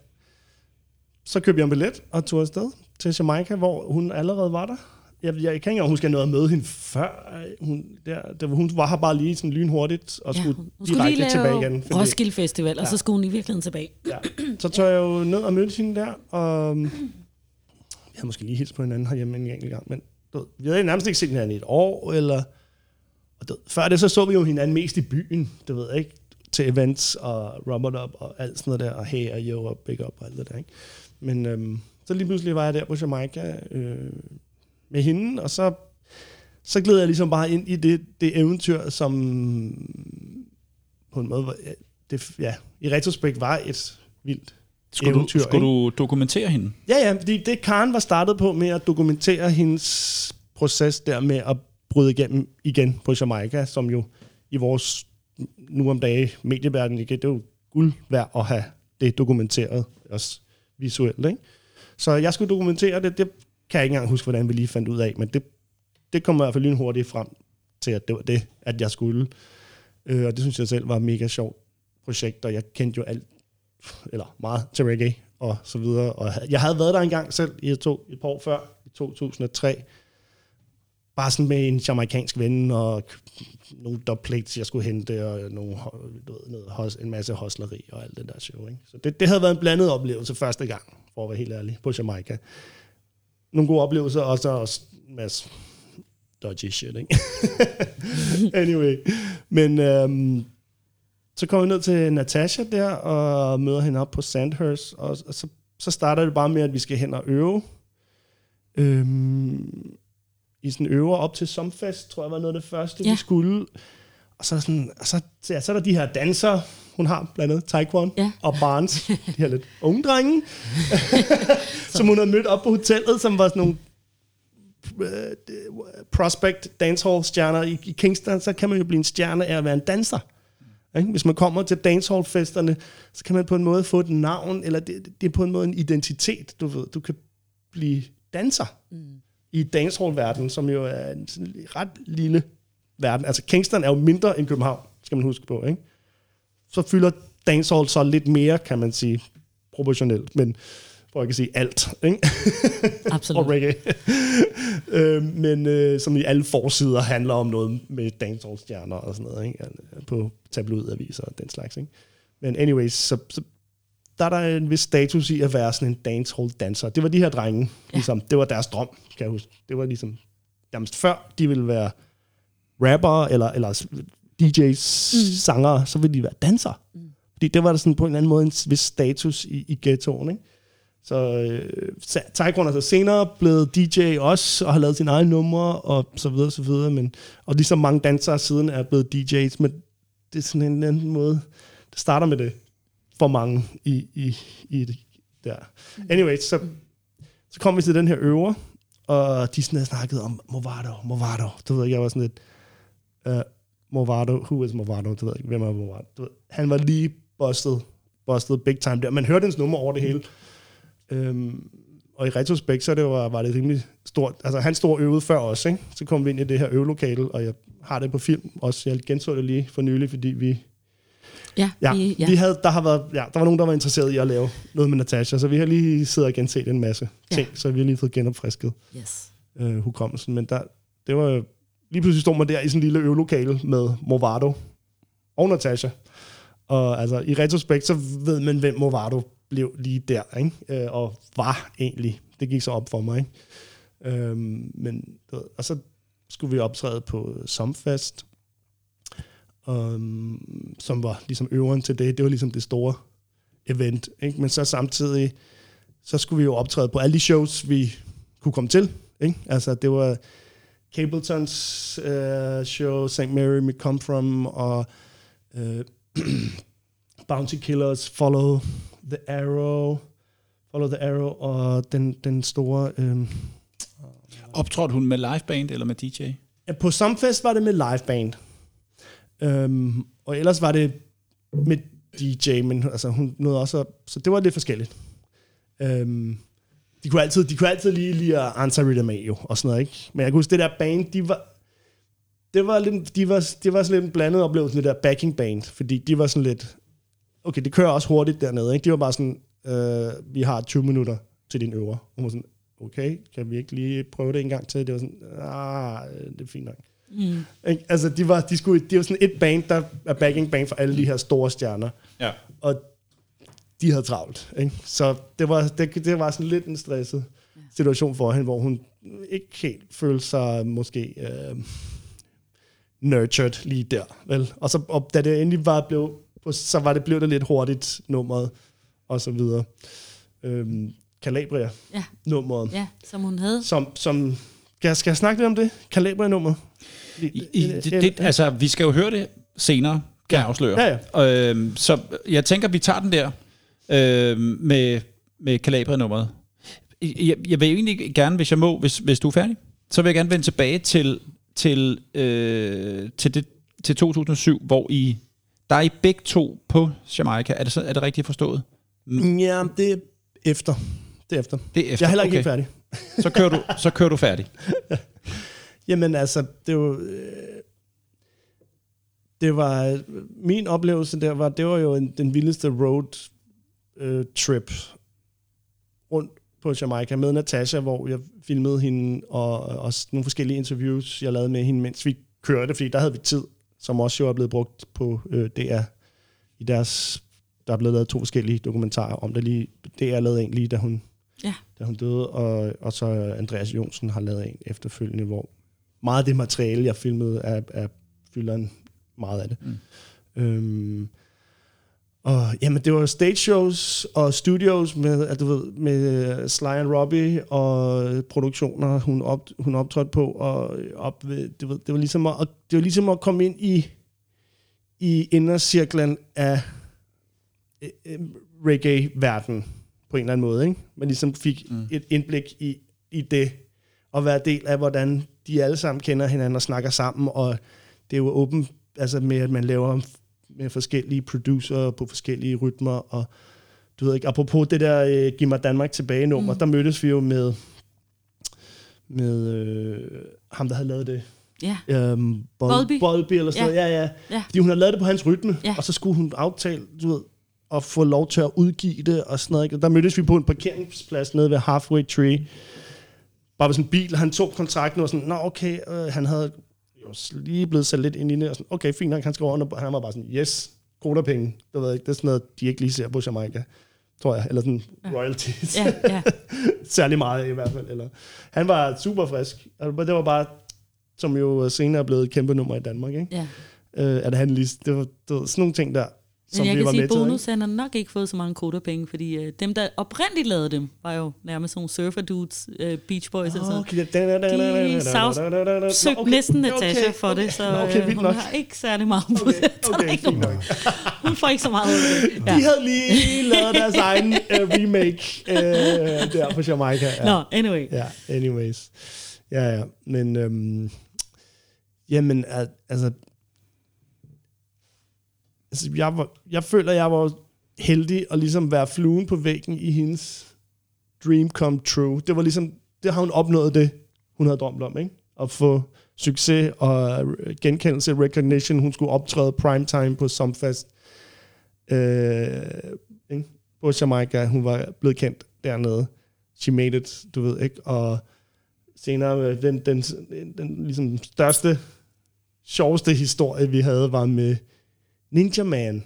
så købte jeg en billet og tog afsted til Jamaica, hvor hun allerede var der. Jeg, jeg kan ikke engang huske, at jeg nåede at møde hende før. øh, Hun, der, der, hun var her bare lige sådan lynhurtigt og Ja, skulle, hun, hun skulle direkte tilbage igen. Roskilde Festival, og Ja. så skulle hun i virkeligheden tilbage. Ja. Så tog jeg jo ned og mødte hende der, og vi havde måske lige hilst på hinanden herhjemme en enkelt gang, men du ved, vi havde nærmest ikke set hinanden i et år, eller... Og du, ved, før det, så så vi jo hinanden mest i byen, du ved ikke. til events og rub up og alt sådan noget der, og hey og yo og big up og alt det der, ikke? Men øhm, så lige pludselig var jeg der på Jamaica øh, med hende, og så, så gled jeg ligesom bare ind i det, det eventyr, som på en måde, var- det, ja, i retrospekt var et vildt skulle, du, eventyr. skulle du dokumentere hende? Ja, ja, fordi det Karen var startet på med at dokumentere hendes proces der med at bryde igennem igen på Jamaica, som jo i vores nu om dage medieverden, ikke? det er jo guld værd at have det dokumenteret, også visuelt. Ikke? Så jeg skulle dokumentere det, det kan jeg ikke engang huske, hvordan vi lige fandt ud af, men det, det kom i hvert fald lynhurtigt frem til, at det var det, at jeg skulle. Øh, og det synes jeg selv var et mega sjovt projekt, og jeg kendte jo alt, eller meget til reggae og så videre. Og jeg havde været der engang selv i et, to, et par år før, i 2003. Bare sådan med en jamaikansk ven og nogle dubplates, jeg skulle hente, og nogle, du ved, noget, hos- en masse hosleri og alt det der show. Ikke? Så det, det havde været en blandet oplevelse første gang, for at være helt ærlig, på Jamaica. Nogle gode oplevelser, og så også en masse dodgy shit, ikke? anyway. Men øhm, så kommer vi ned til Natasha der, og møder hende op på Sandhurst, og, og så, så starter det bare med, at vi skal hen og øve. Øhm, I sådan øver op til Somfest, tror jeg var noget af det første, ja. Vi skulle. Og så, sådan, og så, ja, så er der de her dansere, hun har blandt andet Taekwon Ja. og Barnes, de her lidt unge drenge, som hun havde mødt op på hotellet, som var sådan nogle øh, prospect dancehall stjerner i, i Kingston, så kan man jo blive en stjerne af at være en danser. Ikke? Hvis man kommer til dancehall-festerne, så kan man på en måde få et navn, eller det, det er på en måde en identitet, du ved. Du kan blive danser mm. i dancehall-verdenen, som jo er en sådan ret lille verden. Altså Kingston er jo mindre end København, skal man huske på. Ikke? Så fylder dancehall så lidt mere, kan man sige, proportionelt, men for at sige alt, ikke? Absolut. og reggae. øh, men øh, som i alle forsider handler om noget med dancehall-stjerner og sådan noget, ikke? Altså, på tabloidaviser og den slags. Ikke? Men anyways, så, så der er der en vis status i at være sådan en dancehall-danser. Det var de her drenge, ja. ligesom, det var deres drøm, kan jeg huske. Det var ligesom, nærmest før de ville være rapper eller, eller DJ's, mm. sangere, så ville de være dansere. Mm. Fordi det var der sådan på en eller anden måde en vis status i, i ghettoen, ikke? Så øh, Taekwondo er så senere blevet DJ også, og har lavet sine egne numre, og så videre, så videre. Men, og ligesom mange dansere siden er blevet DJ's, men det er sådan en anden måde, det starter med det for mange i, i, i det der. Anyway, så, så kom vi til den her øver, og de sådan havde snakket om Movado, Movado. Du ved ikke, jeg var sådan lidt, uh, Movado, who is Movado? Du ved ikke, hvem er Movado? Du ved, han var lige bustet, bustet big time der. Man hørte hans nummer over det hele. Øhm, og i retrospekt, så det var, var det rimelig stort. Altså, han stod og øvede før os, ikke? Så kom vi ind i det her øvelokale, og jeg har det på film også. Jeg genså det lige for nylig, fordi vi... Ja, Ja, vi, ja. Vi havde, der, har været, ja, der var nogen, der var interesseret i at lave noget med Natasha, så vi har lige siddet og genset en masse Ja. ting, så vi har lige fået genopfrisket Yes. øh, hukommelsen. Men der, det var lige pludselig stod man der i sådan en lille øvelokale med Movado og Natasha. Og altså, i retrospekt, så ved man, hvem Movado blev lige der, ikke? Øh, og var egentlig. Det gik så op for mig, ikke? Øh, men, og så skulle vi optræde på Somfest, um, som var ligesom øveren til det. Det var ligesom det store event. Ikke? Men så samtidig, så skulle vi jo optræde på alle de shows, vi kunne komme til. Ikke? Altså, det var Cabletons uh, show, St. Mary Me Come From, og uh, Bounty Killers, Follow the Arrow, Follow the Arrow, og den, den store... Um, Optrådte hun med liveband eller med DJ? Ja, på Somfest var det med liveband. Øhm, og ellers var det med DJ, men altså, hun nåede også at, Så det var lidt forskelligt. Øhm, de, kunne altid, de kunne altid lige lige at answer Rhythm jo, og sådan noget, ikke? Men jeg kan huske, det der band, de var... Det var, lidt, de var, det var sådan lidt en blandet oplevelse, det der backing band, fordi de var sådan lidt... Okay, det kører også hurtigt dernede, ikke? De var bare sådan, øh, vi har 20 minutter til din øver. Hun var sådan, okay, kan vi ikke lige prøve det en gang til? Det var sådan, ah, det er fint nok. Mm. Ikke? Altså, de var, de, skulle, de var sådan et band, der er backing band for alle de her store stjerner. Ja. Og de havde travlt. Ikke? Så det var, det, det var sådan lidt en stresset situation for hende, hvor hun ikke helt følte sig måske øh, nurtured lige der. Vel? Og, så, og da det endelig var blev på, så var det, blev det lidt hurtigt nummeret, og så videre. Øhm, Calabria, Ja. nummeret. Ja, som hun havde. Som, som, skal, jeg, skal jeg snakke lidt om det? Calabria-nummeret? I, i, det, det, altså, vi skal jo høre det senere, kan jeg afsløre. Ja, ja. Øhm, så jeg tænker, vi tager den der øhm, med, med Calabria-nummeret. Jeg, jeg vil egentlig gerne, hvis jeg må, hvis, hvis du er færdig, så vil jeg gerne vende tilbage til, til, øh, til, det, til 2007, hvor I, der er I begge to på Jamaica. Er det, så, er det rigtigt forstået? Ja, det er efter. Det er efter. Det er efter. Jeg er heller ikke okay. helt færdig. Så kører du, så kører du færdig. Jamen altså, det var... Øh, det var... Min oplevelse der var, det var jo en, den vildeste road øh, trip rundt på Jamaica med Natasha, hvor jeg filmede hende, og også nogle forskellige interviews, jeg lavede med hende, mens vi kørte, fordi der havde vi tid, som også jo er blevet brugt på øh, DR i deres... Der er blevet lavet to forskellige dokumentarer om det lige. DR lavede en lige, da hun, Ja. da hun døde, og, og så Andreas Jonsen har lavet en efterfølgende, hvor meget af det materiale, jeg filmede, er, er fylder en meget af det. Mm. Øhm, og jamen, det var stage shows og studios med, at du ved, med Sly and Robbie og produktioner, hun, op, hun optrådte på, og op ved, det, var, det, var ligesom at, det var ligesom at komme ind i, i indercirklen af øh, øh, reggae-verden på en eller anden måde. Ikke? Man ligesom fik mm. et indblik i, i det, og være del af, hvordan de alle sammen kender hinanden og snakker sammen, og det er jo åbent altså med, at man laver med forskellige producer på forskellige rytmer, og du ved ikke, apropos det der øh, Giv mig Danmark tilbage nummer, mm. der mødtes vi jo med, med øh, ham, der havde lavet det. Ja. Øhm, Bol- Bolby. Bolby eller sådan Ja. noget, ja, ja. Ja. Fordi hun havde lavet det på hans rytme, Ja. og så skulle hun aftale, du ved, at få lov til at udgive det og sådan noget. Ikke? Der mødtes vi på en parkeringsplads nede ved Halfway Tree. Bare ved sådan en bil, han tog kontrakten og var sådan, nå okay, øh, han havde jo lige blevet sat lidt ind i det, og sådan, okay, fint nok, han skal over, og han var bare sådan, yes, penge. Det ved jeg ikke, det er sådan noget, de ikke lige ser på Jamaica, tror jeg, eller sådan royalties. Ja, ja. Særlig meget i hvert fald. Eller. Han var super frisk. Altså, Det var bare, som jo senere er blevet et kæmpe nummer i Danmark, ikke? ja. Øh, at han lige, det var, det var sådan nogle ting der, som Men jeg vi kan var sige, at til. Bonus ikke? han har nok ikke fået så mange kodapenge, fordi øh, dem, der oprindeligt lavede dem, var jo nærmest sådan nogle surfer dudes, øh, Beach Boys og sådan. Okay, De Søgte okay, næsten okay, Natasha for okay. det, så okay, øh, hun nok. har ikke særlig meget ud Okay, er okay, ikke nogen-. Hun får ikke så meget ud af det. De havde lige lavet deres egen uh, remake uh, der på Jamaica. Ja. Nå, anyway. Ja, anyways. Ja, ja. Men, øhm, jamen, al- altså, altså jeg, var, jeg føler, jeg var heldig at ligesom være fluen på væggen i hendes dream come true. Det var ligesom, det har hun opnået det, hun havde drømt om, ikke? At få succes og genkendelse, recognition. Hun skulle optræde primetime på Somfest øh, ikke? på Jamaica. Hun var blevet kendt dernede. She made it, du ved, ikke? Og senere, øh, den, den, den, den ligesom største, sjoveste historie, vi havde, var med Ninja Man,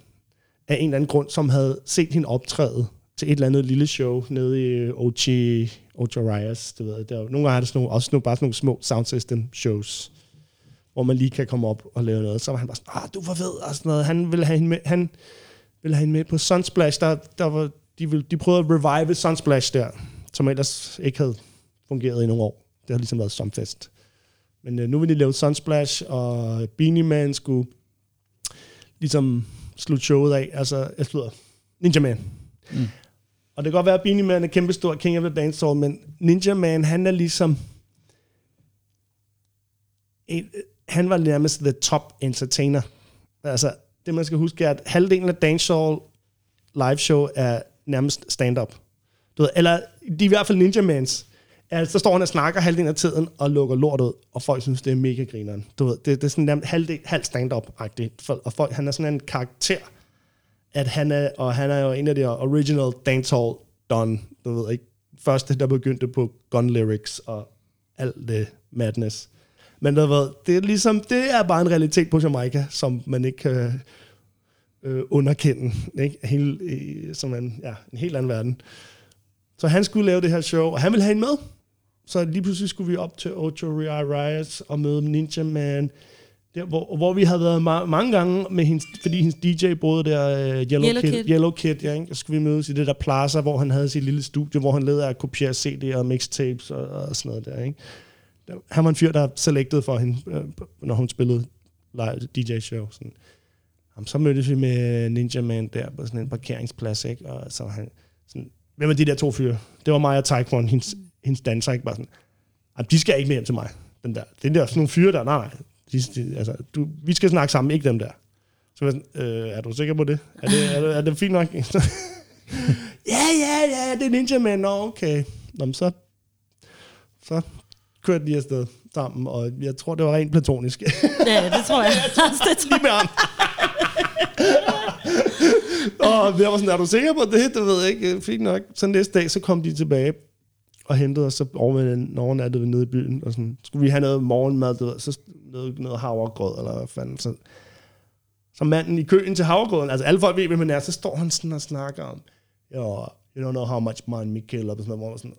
af en eller anden grund, som havde set hende optræde til et eller andet lille show nede i Ochi, Arias, du ved. Der, nogle gange er der sådan nogle, også nogle, bare sådan nogle små sound system shows, hvor man lige kan komme op og lave noget. Så var han bare sådan, ah, du var ved, og sådan noget. Han ville have hende med, han ville have hende med på Sunsplash. Der, der var, de, ville, de prøvede at revive Sunsplash der, som ellers ikke havde fungeret i nogle år. Det har ligesom været Somfest. Men øh, nu vil de lave Sunsplash, og Beanie Man skulle ligesom slutte showet af. Altså, jeg slutter. Ninja Man. Mm. Og det kan godt være, at Beanie Man er kæmpestor King of the Dancehall, men Ninja Man, han er ligesom... En, han var nærmest the top entertainer. Altså, det man skal huske er, at halvdelen af Dancehall live show er nærmest stand-up. Du ved, eller de er i hvert fald Ninja Mans. Altså, så står han og snakker halvdelen af tiden og lukker lort ud, og folk synes, det er mega grineren. Du ved, det, det er sådan nærmest halvdel, halv stand-up-agtigt. Og folk, han er sådan en karakter, at han er, og han er jo en af de original dancehall don, du ved ikke, første, der begyndte på gun lyrics og alt det madness. Men du ved, det er ligesom, det er bare en realitet på Jamaica, som man ikke kan øh, underkende, ikke? Hele, øh, som en, ja, en helt anden verden. Så han skulle lave det her show, og han ville have en med. Så lige pludselig skulle vi op til Ocho Rias og møde Ninja Man, Der, hvor, hvor vi havde været ma- mange gange med hendes, fordi hendes DJ boede der, uh, Yellow, Yellow Kid, Kid. Yellow Kid, ja, ikke? Så skulle vi mødes i det der plaza, hvor han havde sit lille studie, hvor han ledte af at kopiere CD'er og mixtapes og, og sådan noget der, ikke? Han var en fyr, der selected for hende, øh, når hun spillede live DJ-show. Sådan. Jamen, så mødtes vi med Ninja Man der på sådan en parkeringsplads, ikke? Og så var han sådan, hvem er de der to fyre? Det var mig og Taekwon, hendes, hendes danser, ikke? Bare sådan, "Jamen, de skal ikke med hjem til mig. Den der. Det er der sådan nogle fyre der. Nej, nej. De, de, altså, du, vi skal snakke sammen, ikke dem der. Så var jeg sådan, øh, er du sikker på det? Er det, er det, er det fint nok? ja, ja, ja, det er Ninja Man. Nå, okay. Nå, men så, så kørte de afsted sammen, og jeg tror, det var rent platonisk. Ja, det tror jeg også. Det tror Lige med ham. og jeg var sådan, er du sikker på det? Det ved jeg ikke. Fint nok. Så næste dag, så kom de tilbage og hentede os så over med en overnattede vi nede i byen. Og sådan, skulle vi have noget morgenmad, du ved, så noget, noget havregrød, eller hvad fanden. Så, så manden i køen til havregrøden, altså alle folk ved, hvem han er, så står han sådan og snakker om, ja, you don't know how much money we kill, og sådan noget, hvor man sådan,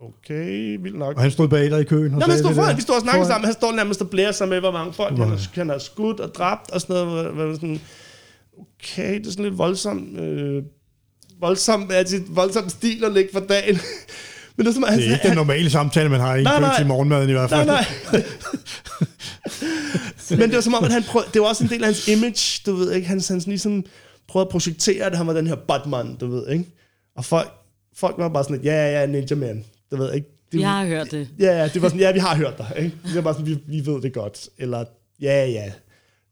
okay, vildt nok. Og han stod bag dig i køen. men han det foran, vi står og snakker Foran. sammen. Han står nærmest og blærer sig med, hvor mange folk han, Wow. har- han har skudt og dræbt og sådan noget. Hvor- hvor sådan, okay, det er sådan lidt voldsomt, øh, voldsom, altså, voldsom stil at lægge for dagen. Men det er som, han, Det er ikke den normale samtale, man har i en Nej, nej. til morgenmaden i hvert Nej, fald. nej. Men det var som om, at han prøv, det var også en del af hans image, du ved ikke. Han, han sådan ligesom prøvede at projicere, at han var den her Batman, du ved ikke. Og folk, folk var bare sådan lidt, ja, ja, ja, Ninja Man, du ved ikke. Det, jeg har hørt det. Ja, ja, det var sådan, ja, vi har hørt dig, ikke? Det var bare sådan, vi, vi ved det godt. Eller, ja, ja.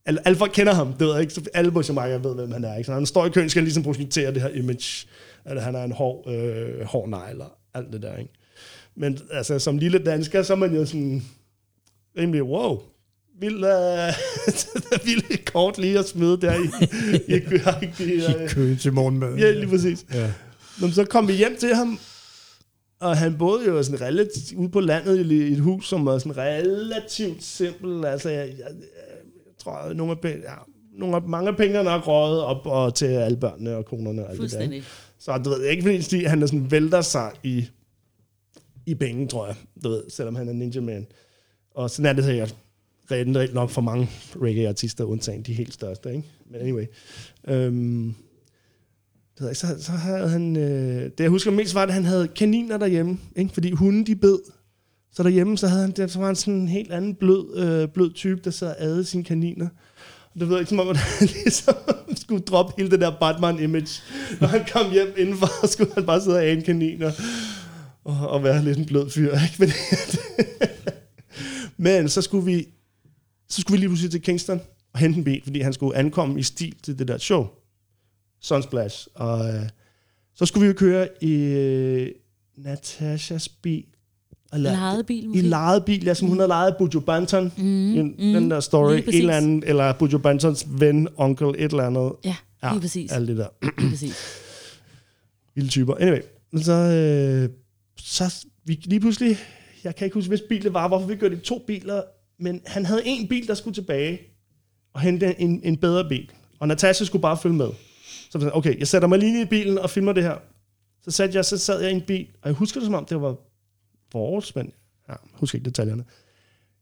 Alle, alle folk kender ham, det ved jeg ikke. Så alle Bojamarker ved, hvem han er, ikke? Så han står i køen, skal ligesom projektere det her image, at han er en hård, øh, hård negl og alt det der, ikke? Men altså, som lille dansker, så er man jo sådan rimelig, wow, vild, uh, vild kort lige at smide der i, i, i, i, I i køen til morgenmaden. Ja, lige præcis. Ja. Nå, men så kom vi hjem til ham, og han boede jo sådan relativt ude på landet i et hus, som var sådan relativt simpelt. Altså, jeg, jeg, jeg, tror, at nogle af, ja, nogle af, mange af pengene er nok røget op og til alle børnene og konerne og alt det der. Så du ved, ikke fordi han er sådan vælter sig i, i penge, tror jeg, du ved, selvom han er ninja man. Og sådan er det sikkert reelt nok for mange reggae-artister, undtagen de helt største, ikke? Men anyway. Øhm, det ved jeg, ikke, så, så havde han... Øh, det jeg husker mest var, at han havde kaniner derhjemme, ikke? fordi hunden de bed. Så derhjemme, så, havde han, det, så var han sådan en helt anden blød, øh, blød type, der sad og adede sine kaniner. Du det ved ikke, som om, han ligesom skulle droppe hele det der Batman-image. Når han kom hjem indenfor, skulle han bare sidde og ane kaniner. Og, og være lidt en blød fyr. Ikke? Men, men så skulle vi så skulle vi lige pludselig til Kingston og hente en bil, fordi han skulle ankomme i stil til det der show. Sunsplash. Og øh, så skulle vi jo køre i øh, Natashas bil. Og la- Lejet bil, I måske? lejet bil, ja, som hun havde lejet Bujo Banton. Mm, mm, den der story. præcis. eller andet, eller Bujo Bantons ven, onkel, et eller andet. Ja, lige præcis. Alt det der. Lige præcis. Vilde typer. Anyway, så, øh, så vi lige pludselig, jeg kan ikke huske, hvis bil det var, hvorfor vi gjorde det i to biler, men han havde en bil, der skulle tilbage og hente en, en bedre bil. Og Natasha skulle bare følge med. Så jeg okay, jeg sætter mig lige i bilen og filmer det her. Så, satte jeg, så sad jeg i en bil, og jeg husker det som om, det var vores, men ja, husker ikke detaljerne.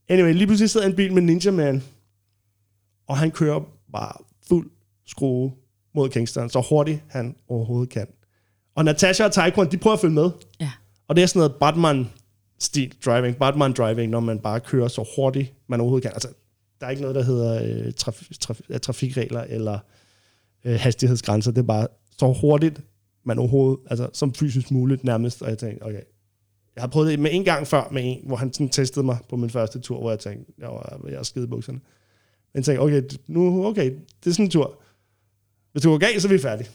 Anyway, lige pludselig sidder en bil med Ninja Man, og han kører bare fuld skrue mod Kingston, så hurtigt han overhovedet kan. Og Natasha og Taekwon, de prøver at følge med. Ja. Og det er sådan noget Batman-stil driving, Batman driving, når man bare kører så hurtigt, man overhovedet kan. Altså, der er ikke noget, der hedder øh, traf, traf, trafikregler eller øh, hastighedsgrænser. Det er bare så hurtigt, man overhovedet, altså som fysisk muligt nærmest. Og jeg tænkte, okay, jeg har prøvet det med en gang før med en, hvor han sådan testede mig på min første tur, hvor jeg tænkte, jeg var, jeg var skide bukserne. Men jeg tænkte, okay, nu, okay, det er sådan en tur. Hvis det går galt, så er vi færdige.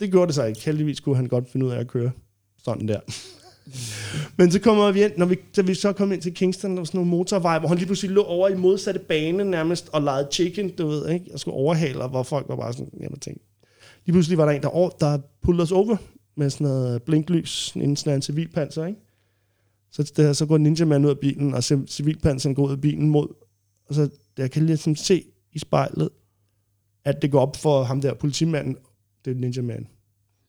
Det gjorde det så ikke. Heldigvis kunne han godt finde ud af at køre sådan der. Men så kommer vi ind, når vi, da vi så kom ind til Kingston, der var sådan nogle motorveje, hvor han lige pludselig lå over i modsatte bane nærmest, og legede chicken, du ved, ikke? Jeg skulle overhale, hvor folk var bare sådan, jeg tænkte. Lige pludselig var der en, der, over, der pullede os over med sådan noget blinklys, inden sådan en civilpanser, ikke? Så, der, så går Ninja Man ud af bilen, og ci- civilpanseren går ud af bilen mod, og så jeg kan ligesom se i spejlet, at det går op for ham der politimanden, det er Ninja Man.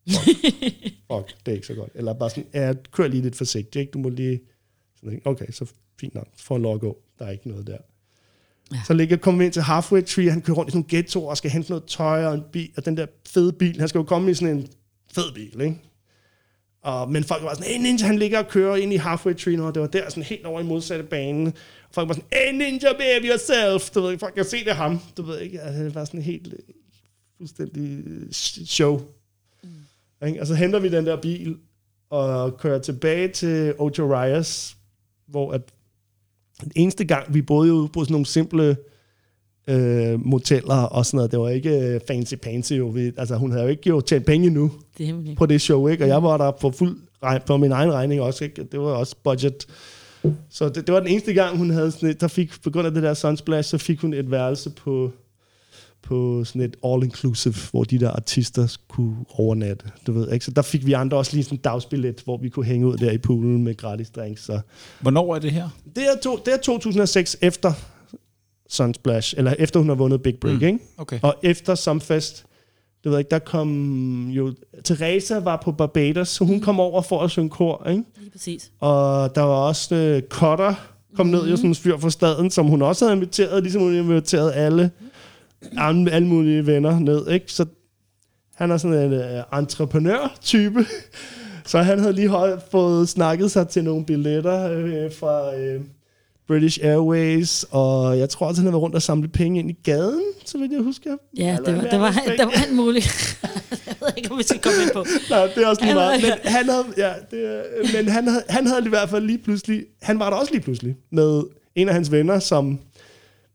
Fuck, fuck, det er ikke så godt. Eller bare sådan, ja, kør lige lidt forsigtigt, ikke? Du må lige... Sådan, okay, så fint nok, så får jeg lov at gå. Der er ikke noget der. Ja. Så ligger kommer ind til Halfway Tree, og han kører rundt i sådan en ghetto og skal hente noget tøj og en bil, og den der fede bil, han skal jo komme i sådan en fed bil, ikke? Og, men folk var sådan, hey Ninja, han ligger og kører ind i Halfway Tree nu, og det var der sådan helt over i modsatte bane. Og folk var sådan, hey Ninja, behave yourself. Du ved ikke, folk kan se det er ham. Du ved ikke, altså, det var sådan helt øh, fuldstændig øh, show. Mm. Ikke? Og så henter vi den der bil, og kører tilbage til Ocho Rias, hvor at den eneste gang, vi boede jo på sådan nogle simple øh, moteller og sådan noget. Det var ikke øh, fancy pansy jo. Vi, altså, hun havde jo ikke jo tjent penge Det hemmeligt. på det show, ikke? Og jeg var der på fuld regn, på min egen regning også, ikke? Det var også budget. Så det, det var den eneste gang, hun havde sådan et, der fik, på grund af det der sunsplash, så fik hun et værelse på, på sådan et all-inclusive, hvor de der artister kunne overnatte, du ved, ikke? Så der fik vi andre også lige sådan en dagsbillet, hvor vi kunne hænge ud der i poolen med gratis drinks. Så. Hvornår er det her? Det, er to, det er 2006 efter Sunsplash, eller efter hun har vundet Big Break, mm. ikke? Okay. Og efter Sumfest, du ved ikke, der kom jo... Teresa var på Barbados, så hun kom over for at synge kor, ikke? Lige præcis. Og der var også uh, Cutter, kom ned, jo sådan en fyr fra staden, som hun også havde inviteret, ligesom hun inviteret alle, alle, alle mulige venner ned, ikke? Så han er sådan en uh, entreprenør-type. Så han havde lige højt, fået snakket sig til nogle billetter øh, fra øh, British Airways, og jeg tror også, han havde været rundt og samlet penge ind i gaden, så vidt jeg husker. Ja, det var, det var, det var alt muligt. jeg ved ikke, om vi skal komme ind på. Nej, det er også lige meget. Men han havde, ja, det, men han havde, han havde i hvert fald lige pludselig, han var der også lige pludselig, med en af hans venner, som,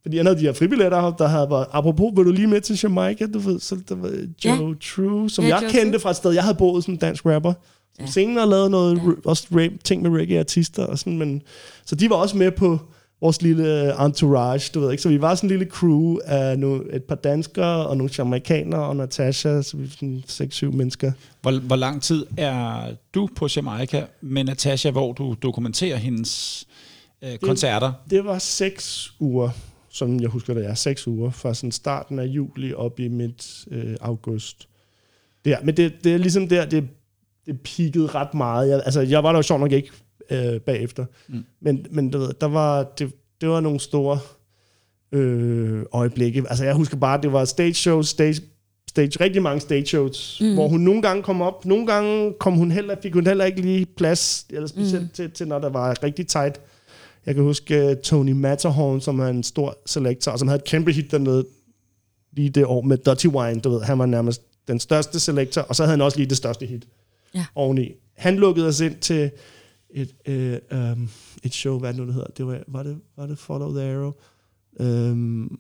fordi han havde de her fribilletter, der havde været, apropos, vil du lige med til Jamaica, du ved, så der var Joe Ja. True, som Ja, jeg Joe kendte True. fra et sted, jeg havde boet som dansk rapper, som Ja. senere og lavet noget, ja. også rap, ting med reggae-artister og sådan, men, så de var også med på vores lille entourage, du ved ikke, så vi var sådan en lille crew af no, et par danskere og nogle jamaikanere og Natasha, så vi var sådan 6-7 mennesker. Hvor, hvor lang tid er du på Jamaica med Natasha, hvor du dokumenterer hendes øh, koncerter? Det var seks uger, som jeg husker det er. Seks uger fra sådan starten af juli op i midt øh, august. Det er, men det, det er ligesom der, det, det peakede ret meget. Jeg, altså, jeg var der jo sjovt nok ikke øh, bagefter. Mm. Men, men du ved, der var, det, det var nogle store øh, øjeblikke. Altså, jeg husker bare, det var stage shows, stage, stage, rigtig mange stage shows, mm. hvor hun nogle gange kom op, nogle gange kom hun heller, fik hun heller ikke lige plads, eller specielt mm. til, til, når der var rigtig tight. Jeg kan huske uh, Tony Matterhorn, som er en stor selektor, og som havde et kæmpe hit dernede lige det år med Dirty Wine, du ved, han var nærmest den største selektor, og så havde han også lige det største hit Ja. oveni. Han lukkede os ind til et, øh, um, et show, hvad er det nu, det hedder? Det var, var, det, var det Follow the Arrow? Um,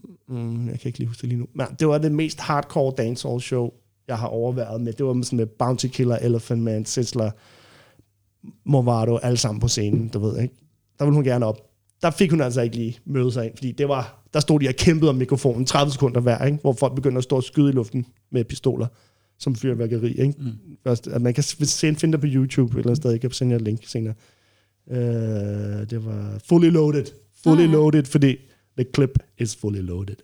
jeg kan ikke lige huske det lige nu. Men det var det mest hardcore dancehall show, jeg har overværet med. Det var sådan med Bounty Killer, Elephant Man, Sizzler, Movado, alle sammen på scenen, du ved, ikke? Der ville hun gerne op. Der fik hun altså ikke lige møde sig ind, fordi det var, der stod de og kæmpede om mikrofonen, 30 sekunder hver, ikke? hvor folk begyndte at stå og skyde i luften med pistoler, som fyrværkeri. Ikke? Mm. Først, at man kan se, finde det på YouTube et eller andet sted. Jeg kan sende jer et link senere. Uh, det var fully loaded. Fully Ah. loaded, fordi the clip is fully loaded.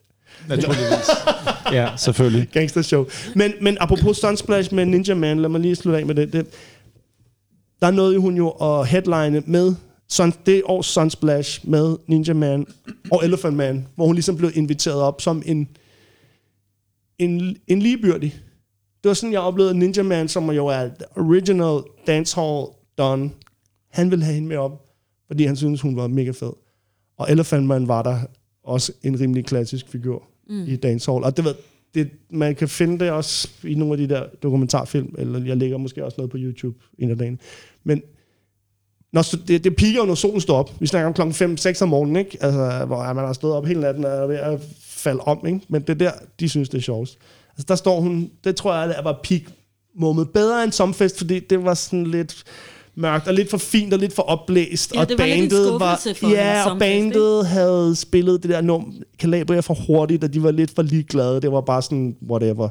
Naturligvis. ja, selvfølgelig. Gangster show. Men, men apropos Sunsplash med Ninja Man, lad mig lige slutte af med det. det der nåede hun jo at headline med Sun, det års Sunsplash med Ninja Man og Elephant Man, hvor hun ligesom blev inviteret op som en, en, en ligebyrdig. Det var sådan, jeg oplevede Ninja Man, som jo er original dancehall don. Han ville have hende med op, fordi han syntes, hun var mega fed. Og Elephant Man var der også en rimelig klassisk figur mm. i dancehall. Og det ved, det, man kan finde det også i nogle af de der dokumentarfilm, eller jeg lægger måske også noget på YouTube en af dagen. Men når, det, det piker jo, når solen står op. Vi snakker om klokken 5-6 om morgenen, ikke? Altså, hvor man har stået op hele natten og er ved at falde om, ikke? Men det er der, de synes, det er sjovest. Altså, der står hun, det tror jeg, det var peak moment. Bedre end Somfest, fordi det var sådan lidt mørkt og lidt for fint og lidt for opblæst. Ja, og det var bandet var, for ja, og bandet havde spillet det der nummer Calabria for hurtigt, og de var lidt for ligeglade. Det var bare sådan, whatever.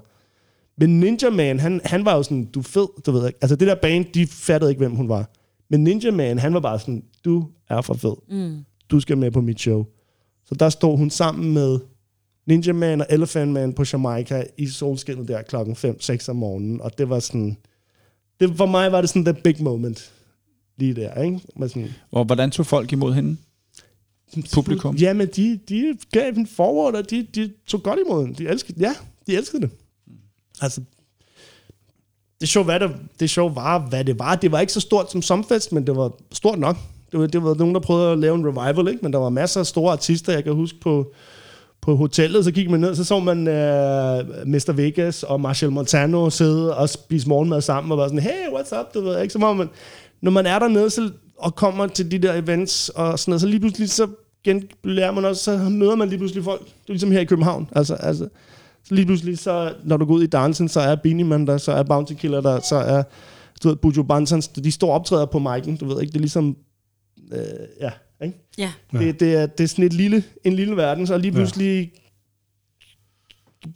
Men Ninja Man, han, han var jo sådan, du er fed, du ved ikke. Altså det der band, de fattede ikke, hvem hun var. Men Ninja Man, han var bare sådan, du er for fed. Mm. Du skal med på mit show. Så der stod hun sammen med Ninja Man og Elephant Man på Jamaica i solskinnet der klokken 5-6 om morgenen. Og det var sådan, det, for mig var det sådan the big moment lige der, ikke? Med sådan, Og hvordan tog folk imod hende? publikum? Ja, men de, de gav en forward, og de, de tog godt imod den. De elskede, ja, de elskede det. Altså, det show, hvad det, det show var, hvad det var. Det var ikke så stort som Somfest, men det var stort nok. Det var, det var nogen, der prøvede at lave en revival, ikke? men der var masser af store artister, jeg kan huske på, på hotellet, så gik man ned, så så man øh, uh, Mr. Vegas og Marshall Montano sidde og spise morgenmad sammen, og var sådan, hey, what's up, du ved, ikke? Så må man, når man er dernede så, og kommer til de der events, og sådan noget, så lige pludselig, så gen, lærer man også, så møder man lige pludselig folk. Det er ligesom her i København, altså, altså så lige pludselig, så, når du går ud i dansen, så er Beanie Man der, så er Bounty Killer der, så er du ved, Bujo Bansans, de står optræder på mic'en, du ved ikke, det er ligesom, øh, ja, ikke? Ja. Ja. Det, det, er, det er sådan et lille, en lille verden, så lige pludselig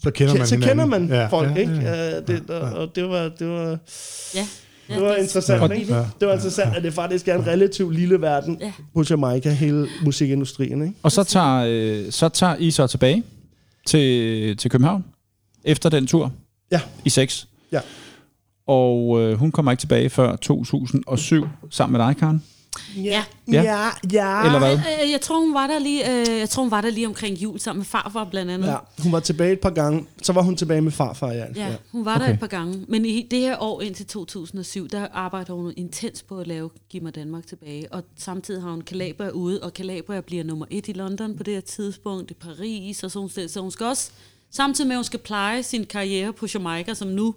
Så kender man så kender hinanden. man folk, ja, ikke? Ja, ja. Ja, det, og, og det var, det var, Ja. ja det var interessant, Ja. ikke? Ja. Det var interessant, at det faktisk er en relativt lille verden Ja. på Jamaica, hele musikindustrien, ikke? Og så tager, øh, så tager I så tilbage til, til København efter den tur Ja. i 6. Ja. Og øh, hun kommer ikke tilbage før 2007 sammen med dig, Karen. Ja. Ja. ja, ja. Eller hvad? Øh, jeg tror, hun var der lige, øh, jeg tror, hun var der lige omkring jul sammen med farfar blandt andet. Ja, hun var tilbage et par gange. Så var hun tilbage med farfar, ja. Ja, hun var okay. Okay. der et par gange. Men i det her år indtil 2007, der arbejder hun intens på at lave Giv mig Danmark tilbage. Og samtidig har hun Calabria ude, og Calabria bliver nummer et i London på det her tidspunkt, i Paris og sådan noget. Så hun skal også, samtidig med at hun skal pleje sin karriere på Jamaica, som nu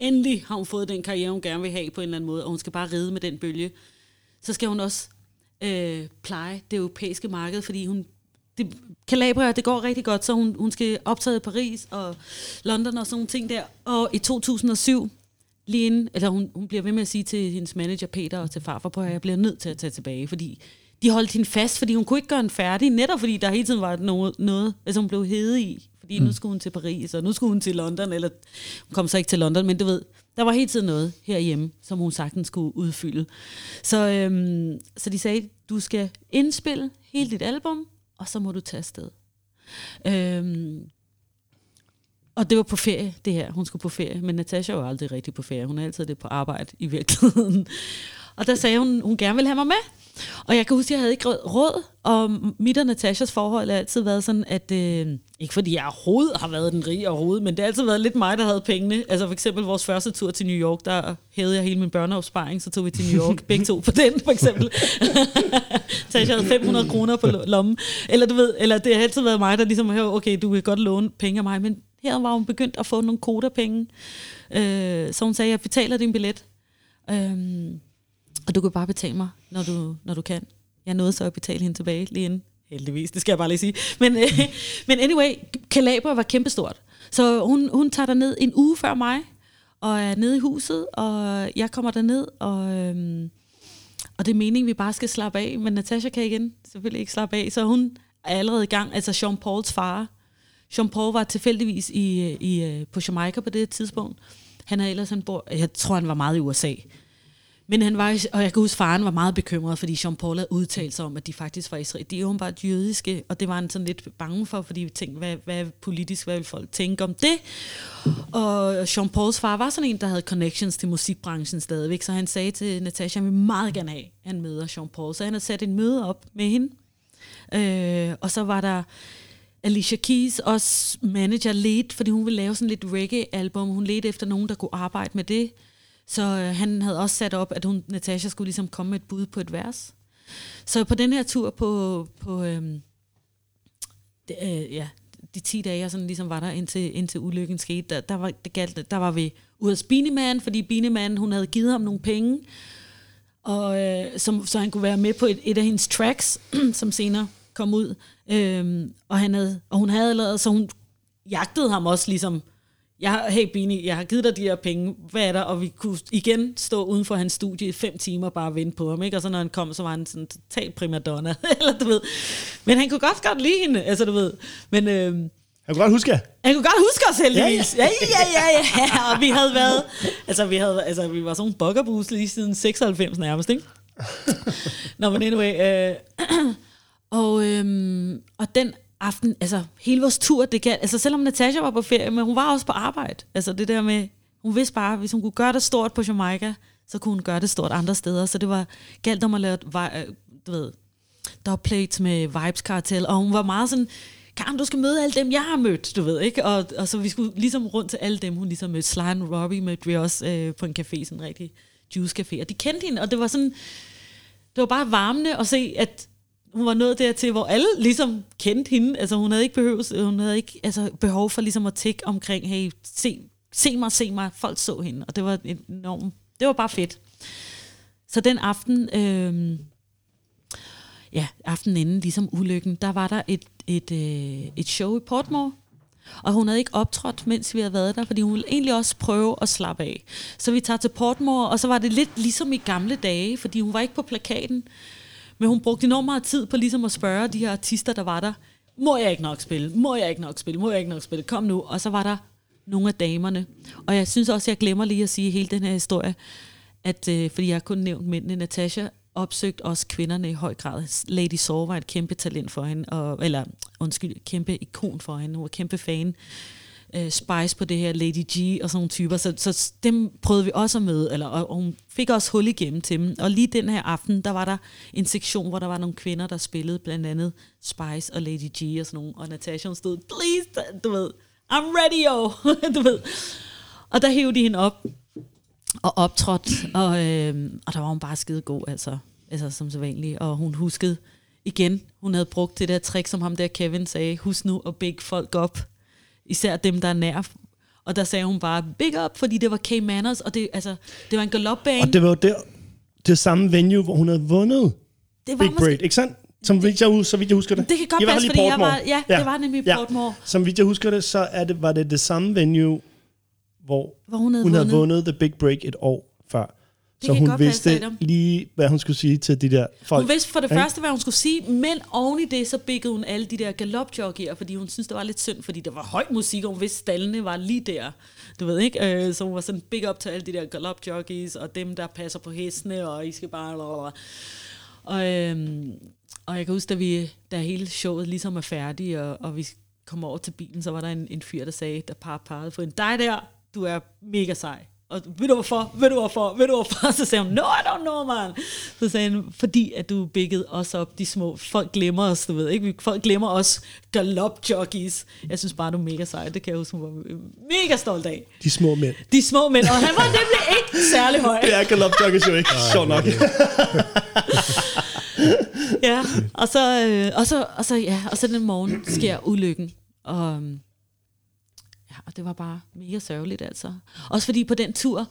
endelig har hun fået den karriere, hun gerne vil have på en eller anden måde, og hun skal bare ride med den bølge, så skal hun også øh, pleje det europæiske marked, fordi hun det, Calabria, det går rigtig godt, så hun, hun skal optræde i Paris og London og sådan nogle ting der. Og i 2007, lige inden, eller hun, hun bliver ved med at sige til hendes manager Peter og til farfar på, at jeg bliver nødt til at tage tilbage, fordi de holdt hende fast, fordi hun kunne ikke gøre hende færdig, netop fordi der hele tiden var noget, noget altså hun blev hede i, fordi mm. nu skulle hun til Paris, og nu skulle hun til London, eller hun kom så ikke til London, men du ved, der var hele tiden noget herhjemme, som hun sagtens skulle udfylde. Så, øhm, så de sagde, du skal indspille hele dit album, og så må du tage afsted. Øhm, og det var på ferie, det her. Hun skulle på ferie. Men Natasha var aldrig rigtig på ferie. Hun er altid det på arbejde i virkeligheden. Og der sagde hun, hun gerne ville have mig med. Og jeg kan huske, at jeg havde ikke råd. Og mit og Natashas forhold har altid været sådan, at... Øh, ikke fordi jeg overhovedet har været den rige overhovedet, men det har altid været lidt mig, der havde pengene. Altså for eksempel vores første tur til New York, der hævede jeg hele min børneopsparing, så tog vi til New York, begge to på den for eksempel. Natasha havde 500 kroner på lo- lommen. Eller du ved, eller det har altid været mig, der ligesom okay, du kan godt låne penge af mig, men her var hun begyndt at få nogle kodapenge. Øh, så hun sagde, jeg betaler din billet. Øh, og du kan bare betale mig, når du, når du kan. Jeg nåede så at betale hende tilbage lige inden. Heldigvis, det skal jeg bare lige sige. Men, øh, men anyway, Kalaber var kæmpestort. Så hun, hun tager der ned en uge før mig, og er nede i huset, og jeg kommer der ned og, Øh, og det er meningen, vi bare skal slappe af. Men Natasha kan igen selvfølgelig ikke slappe af, så hun er allerede i gang. Altså Jean Pauls far. Jean Paul var tilfældigvis i, i, øh, på Jamaica på det tidspunkt. Han er ellers, han bor, jeg tror, han var meget i USA. Men han var, og jeg kan huske, faren var meget bekymret, fordi Jean Paul havde udtalt sig om, at de faktisk var israel. De er jo bare jødiske, og det var han sådan lidt bange for, fordi vi tænkte, hvad, hvad politisk, hvad vil folk tænke om det? Og Jean Pauls far var sådan en, der havde connections til musikbranchen stadigvæk, så han sagde til Natasha, han vil meget gerne have, at han møder Jean Paul. Så han havde sat en møde op med hende. Øh, og så var der Alicia Keys, også manager, lead, fordi hun ville lave sådan lidt reggae-album. Hun ledte efter nogen, der kunne arbejde med det. Så øh, han havde også sat op, at hun, Natasha skulle ligesom komme med et bud på et vers. Så på den her tur på, på øhm, det, øh, ja, de 10 dage, jeg sådan ligesom var der, indtil, indtil ulykken skete, der, der, var, det galt, der var vi ude af Bineman, fordi Bineman, hun havde givet ham nogle penge, og, øh, som, så han kunne være med på et, et af hendes tracks, som senere kom ud. Øhm, og, han havde, og hun havde lavet, så hun jagtede ham også ligesom, jeg, hey Bini, jeg har givet dig de her penge, hvad er der? Og vi kunne igen stå uden for hans studie i fem timer bare og vente på ham, ikke? Og så når han kom, så var han sådan total primadonna, eller du ved. Men han kunne godt godt lide hende, altså du ved. Men øh, Jeg kan godt huske, han kunne godt huske os heldigvis. Ja, ja, ja, ja. ja. Og vi havde været, altså vi, havde, altså, vi var sådan nogle buggerbus lige siden 96 nærmest, ikke? Nå, men anyway. Øh, og, øhm, og den aften, altså hele vores tur, det kan, altså selvom Natasha var på ferie, men hun var også på arbejde. Altså det der med, hun vidste bare, hvis hun kunne gøre det stort på Jamaica, så kunne hun gøre det stort andre steder. Så det var galt om at lave, øh, du ved, dubplates med Vibes Cartel, og hun var meget sådan, Karen, du skal møde alle dem, jeg har mødt, du ved, ikke? Og, og så vi skulle ligesom rundt til alle dem, hun ligesom mødte. Sly and Robbie mødte vi også øh, på en café, sådan en rigtig juice café, og de kendte hende, og det var sådan, det var bare varmende at se, at hun var nået dertil, hvor alle ligesom kendte hende. Altså hun havde ikke, behøves, hun havde ikke altså, behov for ligesom at tække omkring, hey, se, se mig, se mig. Folk så hende, og det var enormt, det var bare fedt. Så den aften, øh, ja, aftenen inden ligesom ulykken, der var der et, et, øh, et show i Portmore, og hun havde ikke optrådt, mens vi havde været der, fordi hun ville egentlig også prøve at slappe af. Så vi tager til Portmore, og så var det lidt ligesom i gamle dage, fordi hun var ikke på plakaten, men hun brugte enormt meget tid på ligesom at spørge de her artister, der var der, må jeg ikke nok spille? Må jeg ikke nok spille? Må jeg ikke nok spille? Kom nu. Og så var der nogle af damerne. Og jeg synes også, jeg glemmer lige at sige hele den her historie, at, øh, fordi jeg har kun nævnt mændene, Natasha opsøgt også kvinderne i høj grad. Lady Saw var et kæmpe talent for hende, og, eller undskyld, kæmpe ikon for hende. Hun var kæmpe fan. Øh, Øh, spice på det her, Lady G og sådan nogle typer. Så, så dem prøvede vi også at møde, eller, og, og hun fik også hul igennem til dem. Og lige den her aften, der var der en sektion, hvor der var nogle kvinder, der spillede, blandt andet Spice og Lady G og sådan nogle. Og Natasha hun stod, please, du ved, I'm ready, yo, du ved. Og der hævde de hende op, og optrådte, og, øh, og der var hun bare skide god, altså, altså som så vanligt. Og hun huskede igen, hun havde brugt det der trick, som ham der Kevin sagde, husk nu at big folk op, især dem, der er nær. Og der sagde hun bare, big up, fordi det var K Manners, og det, altså, det var en galopbane. Og det var jo der, det samme venue, hvor hun havde vundet det var Big Braid, ikke sandt? Som vidt jeg, så vidt jeg husker det. Det kan godt passe, fordi jeg var, ja, det var nemlig i Portmore. Som vidt jeg husker det, så er det, var det det samme venue, hvor, Hvor hun havde hun havde vundet. vundet The Big Break et år. Det så kan hun godt vidste lige, hvad hun skulle sige til de der folk. Hun vidste for det Ikke? første, hvad hun skulle sige, men oven i det, så biggede hun alle de der galopjockeyer, fordi hun synes det var lidt synd, fordi der var høj musik, og hun vidste, stallene var lige der. Du ved ikke? Øh, Så hun var sådan big up til alle de der galopjockeys, og dem, der passer på hestene, og I skal bare... Blablabla. Og, øhm, og jeg kan huske, da, vi, da hele showet ligesom er færdigt, og, og vi kom over til bilen, så var der en, en fyr, der sagde, der par parrede for en, dig der, du er mega sej. Og ved du hvorfor? Ved du hvorfor? Ved du hvorfor? Så sagde hun, no, I don't know, man. Så sagde han, fordi at du biggede os op, de små. Folk glemmer os, du ved ikke? Folk glemmer os galopjockeys. Jeg synes bare, du er mega sej. Det kan jeg huske, hun var mega stolt af. De små mænd. De små mænd. Og han var nemlig ikke særlig høj. Det er galopjoggers jo ikke. Sjovt nok. ja, og så, øh, og, så, og, så, ja, og så den morgen sker ulykken. Og, øhm, og det var bare mega sørgeligt, altså. Også fordi på den tur,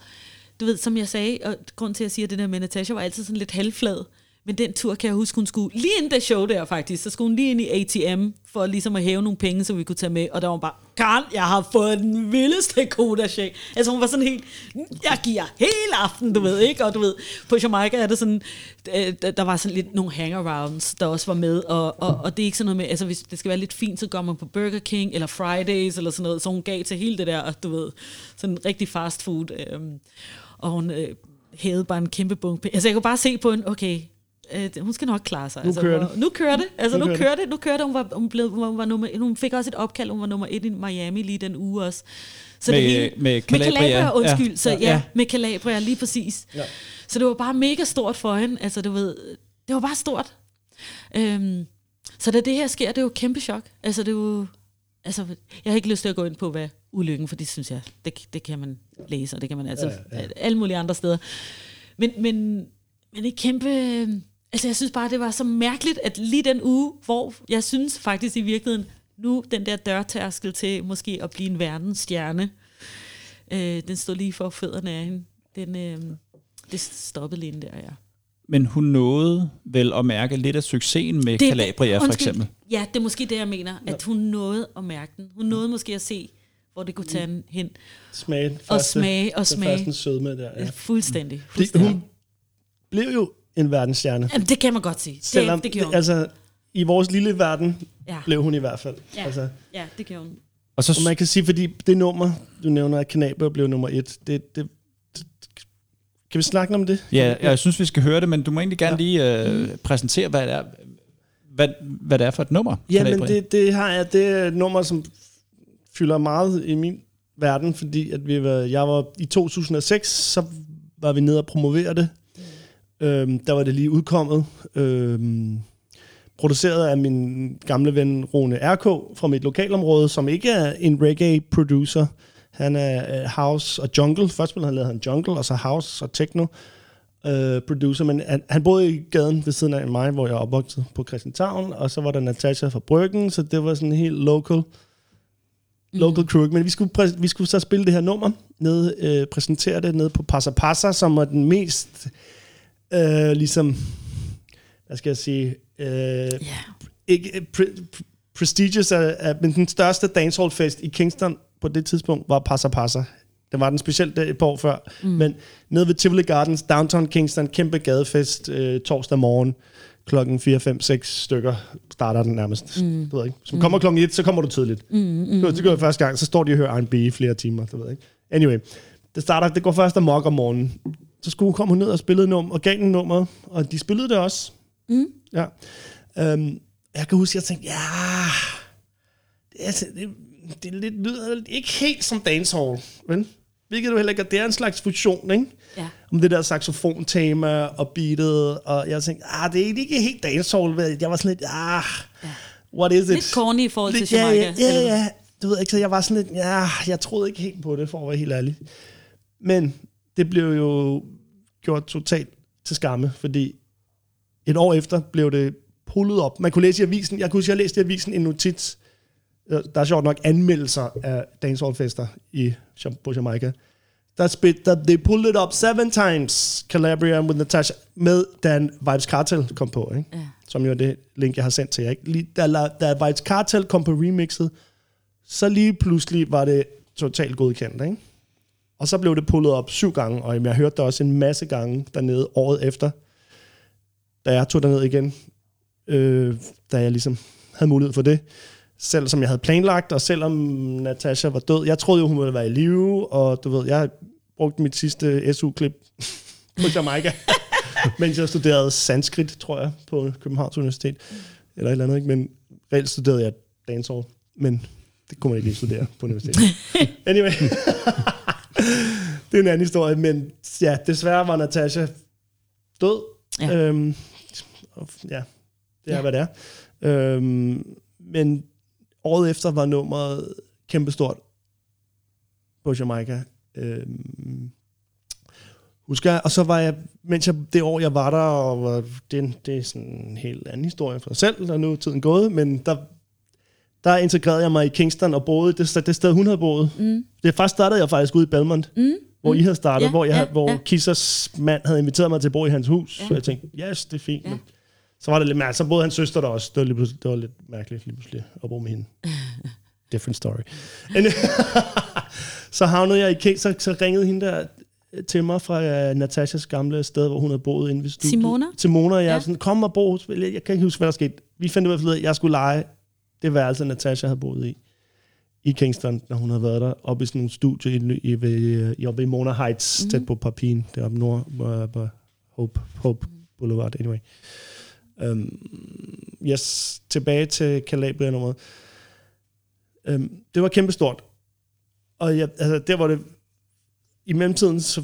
du ved, som jeg sagde, og grund til, at jeg siger det der med Natasha, var altid sådan lidt halvflad. Men den tur kan jeg huske, hun skulle, lige inden det show der faktisk, så skulle hun lige ind i ATM, for ligesom at hæve nogle penge, så vi kunne tage med. Og der var hun bare, Karen, jeg har fået den vildeste koda shake. Altså hun var sådan helt, jeg giver hele aften, du ved ikke? Og du ved, på Jamaica er det sådan, øh, der der var sådan lidt nogle hangarounds, der også var med. Og, og, og det er ikke sådan noget med, altså hvis det skal være lidt fint, så går man på Burger King, eller Fridays, eller sådan noget. Så hun gav til hele det der, du ved, sådan rigtig fast food. Øhm, og hun øh, hævede bare en kæmpe bunke. Altså jeg kunne bare se på en, okay, øh, hun skal nok klare sig. Nu altså, kører det. Nu kører det. Altså, Nu nu, kører kører det. Nu kører det. Hun, var, hun, blev, hun, var nummer, hun fik også et opkald. Hun var nummer et i Miami lige den uge også. Så Med- det hele, med med Calabria. Calabria, undskyld. Ja. Så ja, Ja. med Calabria, lige præcis. Ja. Så det var bare mega stort for hende. Altså, du ved, det var bare stort. Øhm, så da det her sker, det er jo et kæmpe chok. Altså, det er jo... Altså, jeg har ikke lyst til at gå ind på, hvad ulykken, for det synes jeg, det, det kan man læse, og det kan man altså ja, ja. alle mulige andre steder. Men, men, men et kæmpe... Altså, jeg synes bare, det var så mærkeligt, at lige den uge, hvor jeg synes faktisk i virkeligheden, nu den der dørtærskel til måske at blive en verdensstjerne, øh, den stod lige for fødderne af hende. Den, øh, det stoppede lige der, ja. Men hun nåede vel at mærke lidt af succesen med Det- Calabria, for undskyld. eksempel. Ja, det er måske det, jeg mener, at hun nåede at mærke den. Hun nåede måske at se, hvor det kunne tage hende hen. Smage den Og første, smage og den smage. første sødme der. Ja. Fuldstændig. Fuldstændig. hun blev jo en verdensstjerne. Jamen, det kan man godt sige. Selvom, det, det gjorde hun. altså, i vores lille verden Ja. blev hun i hvert fald. Ja. Altså, ja, det gjorde hun. Og så, og man kan sige, fordi det nummer, du nævner, at Kanaber blev nummer et, det, det, det, kan vi snakke om det? ja, jeg synes, vi skal høre det, men du må egentlig gerne Ja. lige øh, præsentere, hvad det er, hvad, hvad det er for et nummer. Ja, men det, det har jeg, det er et nummer, som fylder meget i min verden, fordi at vi var, jeg var i 2006, så var vi nede og promovere det. Øhm, der var det lige udkommet. Øhm, produceret af min gamle ven Rune RK fra mit lokalområde, som ikke er en reggae-producer. Han er øh, house og jungle. Først han lavede han jungle, og så house og techno øh, producer. Men han, han boede i gaden ved siden af mig, hvor jeg opvokset på Christianshavn, og så var der Natasha fra Bryggen, så det var sådan helt local local crew. Men vi skulle, vi skulle så spille det her nummer, ned, øh, præsentere det nede på Passa Passa, som er den mest, øh, ligesom, hvad skal jeg sige, øh, Ja. ikke, øh, pre- pre- prestigious, af, af, men den største dancehall-fest i Kingston på det tidspunkt var Passa Passa. Det var den specielt et par år før. Mm. Men nede ved Tivoli Gardens, downtown Kingston, kæmpe gadefest øh, torsdag morgen, klokken 4, 5, 6 stykker starter den nærmest. Mm. Du ved ikke. Hvis man kommer klokken 1, så kommer du tidligt. Mm, mm, det gør jeg første gang, så står de og hører R&B i flere timer. Du ved ikke. Anyway, det, starter, det går først amok om morgenen. Så skulle kom hun ned og spillede nummer, og gav den nummer, og de spillede det også. Mm. Ja. Um, jeg kan huske, at jeg tænkte, ja, det er, altså- det, det lidt, lyder ikke helt som dancehall, vel? Hvilket du heller ikke er. Det er en slags fusion, ikke? Ja. Om det der saxofontema og beatet, og jeg tænkte, ah, det er ikke helt dancehall. vel? Jeg var sådan lidt, ah, what is it? Lidt corny i forhold til Lidt- ja, Jamaica. ja, ja, eller- ja. Du ved ikke, så jeg var sådan lidt, ja, jeg troede ikke helt på det, for at være helt ærlig. Men det blev jo gjort totalt til skamme, fordi et år efter blev det pullet op. Man kunne læse i avisen, jeg kunne huske, jeg læste i avisen en notits, øh, der er sjovt nok anmeldelser af dancehall-fester i, på Jamaica. Der spit, der, they pulled it up seven times, Calabria with Natasha, med Dan Vibes Cartel kom på, ikke? Ja. som jo er det link, jeg har sendt til jer. Ikke? Lige, da, da Vibes Cartel kom på remixet, så lige pludselig var det totalt godkendt. Ikke? Og så blev det pullet op syv gange, og jeg hørte det også en masse gange dernede året efter, da jeg tog derned igen, øh, da jeg ligesom havde mulighed for det. Selv som jeg havde planlagt, og selvom Natasha var død. Jeg troede jo, hun ville være i live, og du ved, jeg brugte mit sidste SU-klip på Jamaica, mens jeg studerede sanskrit, tror jeg, på Københavns Universitet. Eller et eller andet, ikke? Men reelt studerede jeg dancehall, men det kunne man ikke lige studere på universitetet. Anyway. det er en anden historie, men ja, desværre var Natasha død. Ja. Øhm, og ja, det er, Ja. hvad det er. Øhm, men året efter var nummeret kæmpestort på Jamaica. Øhm, husker jeg, og så var jeg, mens jeg, det år jeg var der, og var, det, det er sådan en helt anden historie for sig selv, der er nu tiden gået, men der, der integrerede jeg mig i Kingston og boede det, sted- det sted, hun havde boet. Mm. Det først startede jeg faktisk ude i Belmont, mm. hvor I havde startet, Ja, hvor, jeg, ja, hvor ja. Kissers mand havde inviteret mig til at bo i hans hus. Ja. Så jeg tænkte, yes, det er fint. Ja. Men så var det lidt mærkeligt. Så boede hans søster der også. Det var, lige det var lidt mærkeligt lige pludselig at bo med hende. Different story. Så havnede jeg i King, så, så ringede hende der øh, til mig fra uh, Natashas gamle sted, hvor hun havde boet inde ved studiet. Simona? Simona, jeg Ja. ja. sådan, kom og bo. hos- Jeg kan ikke huske, hvad der skete. Vi fandt ud af, at jeg skulle lege det værelse, Natasha havde boet i i Kingston, når hun havde været der, oppe i sådan nogle studie i, i, i, oppe i Mona Heights, Mhm. mm-hmm. tæt på Papin, deroppe nord, hvor Hope, Hope Boulevard, anyway. Um, yes, tilbage til Calabria-nummeret. Um, det var kæmpestort. Og jeg, altså, der var det... I mellemtiden, så,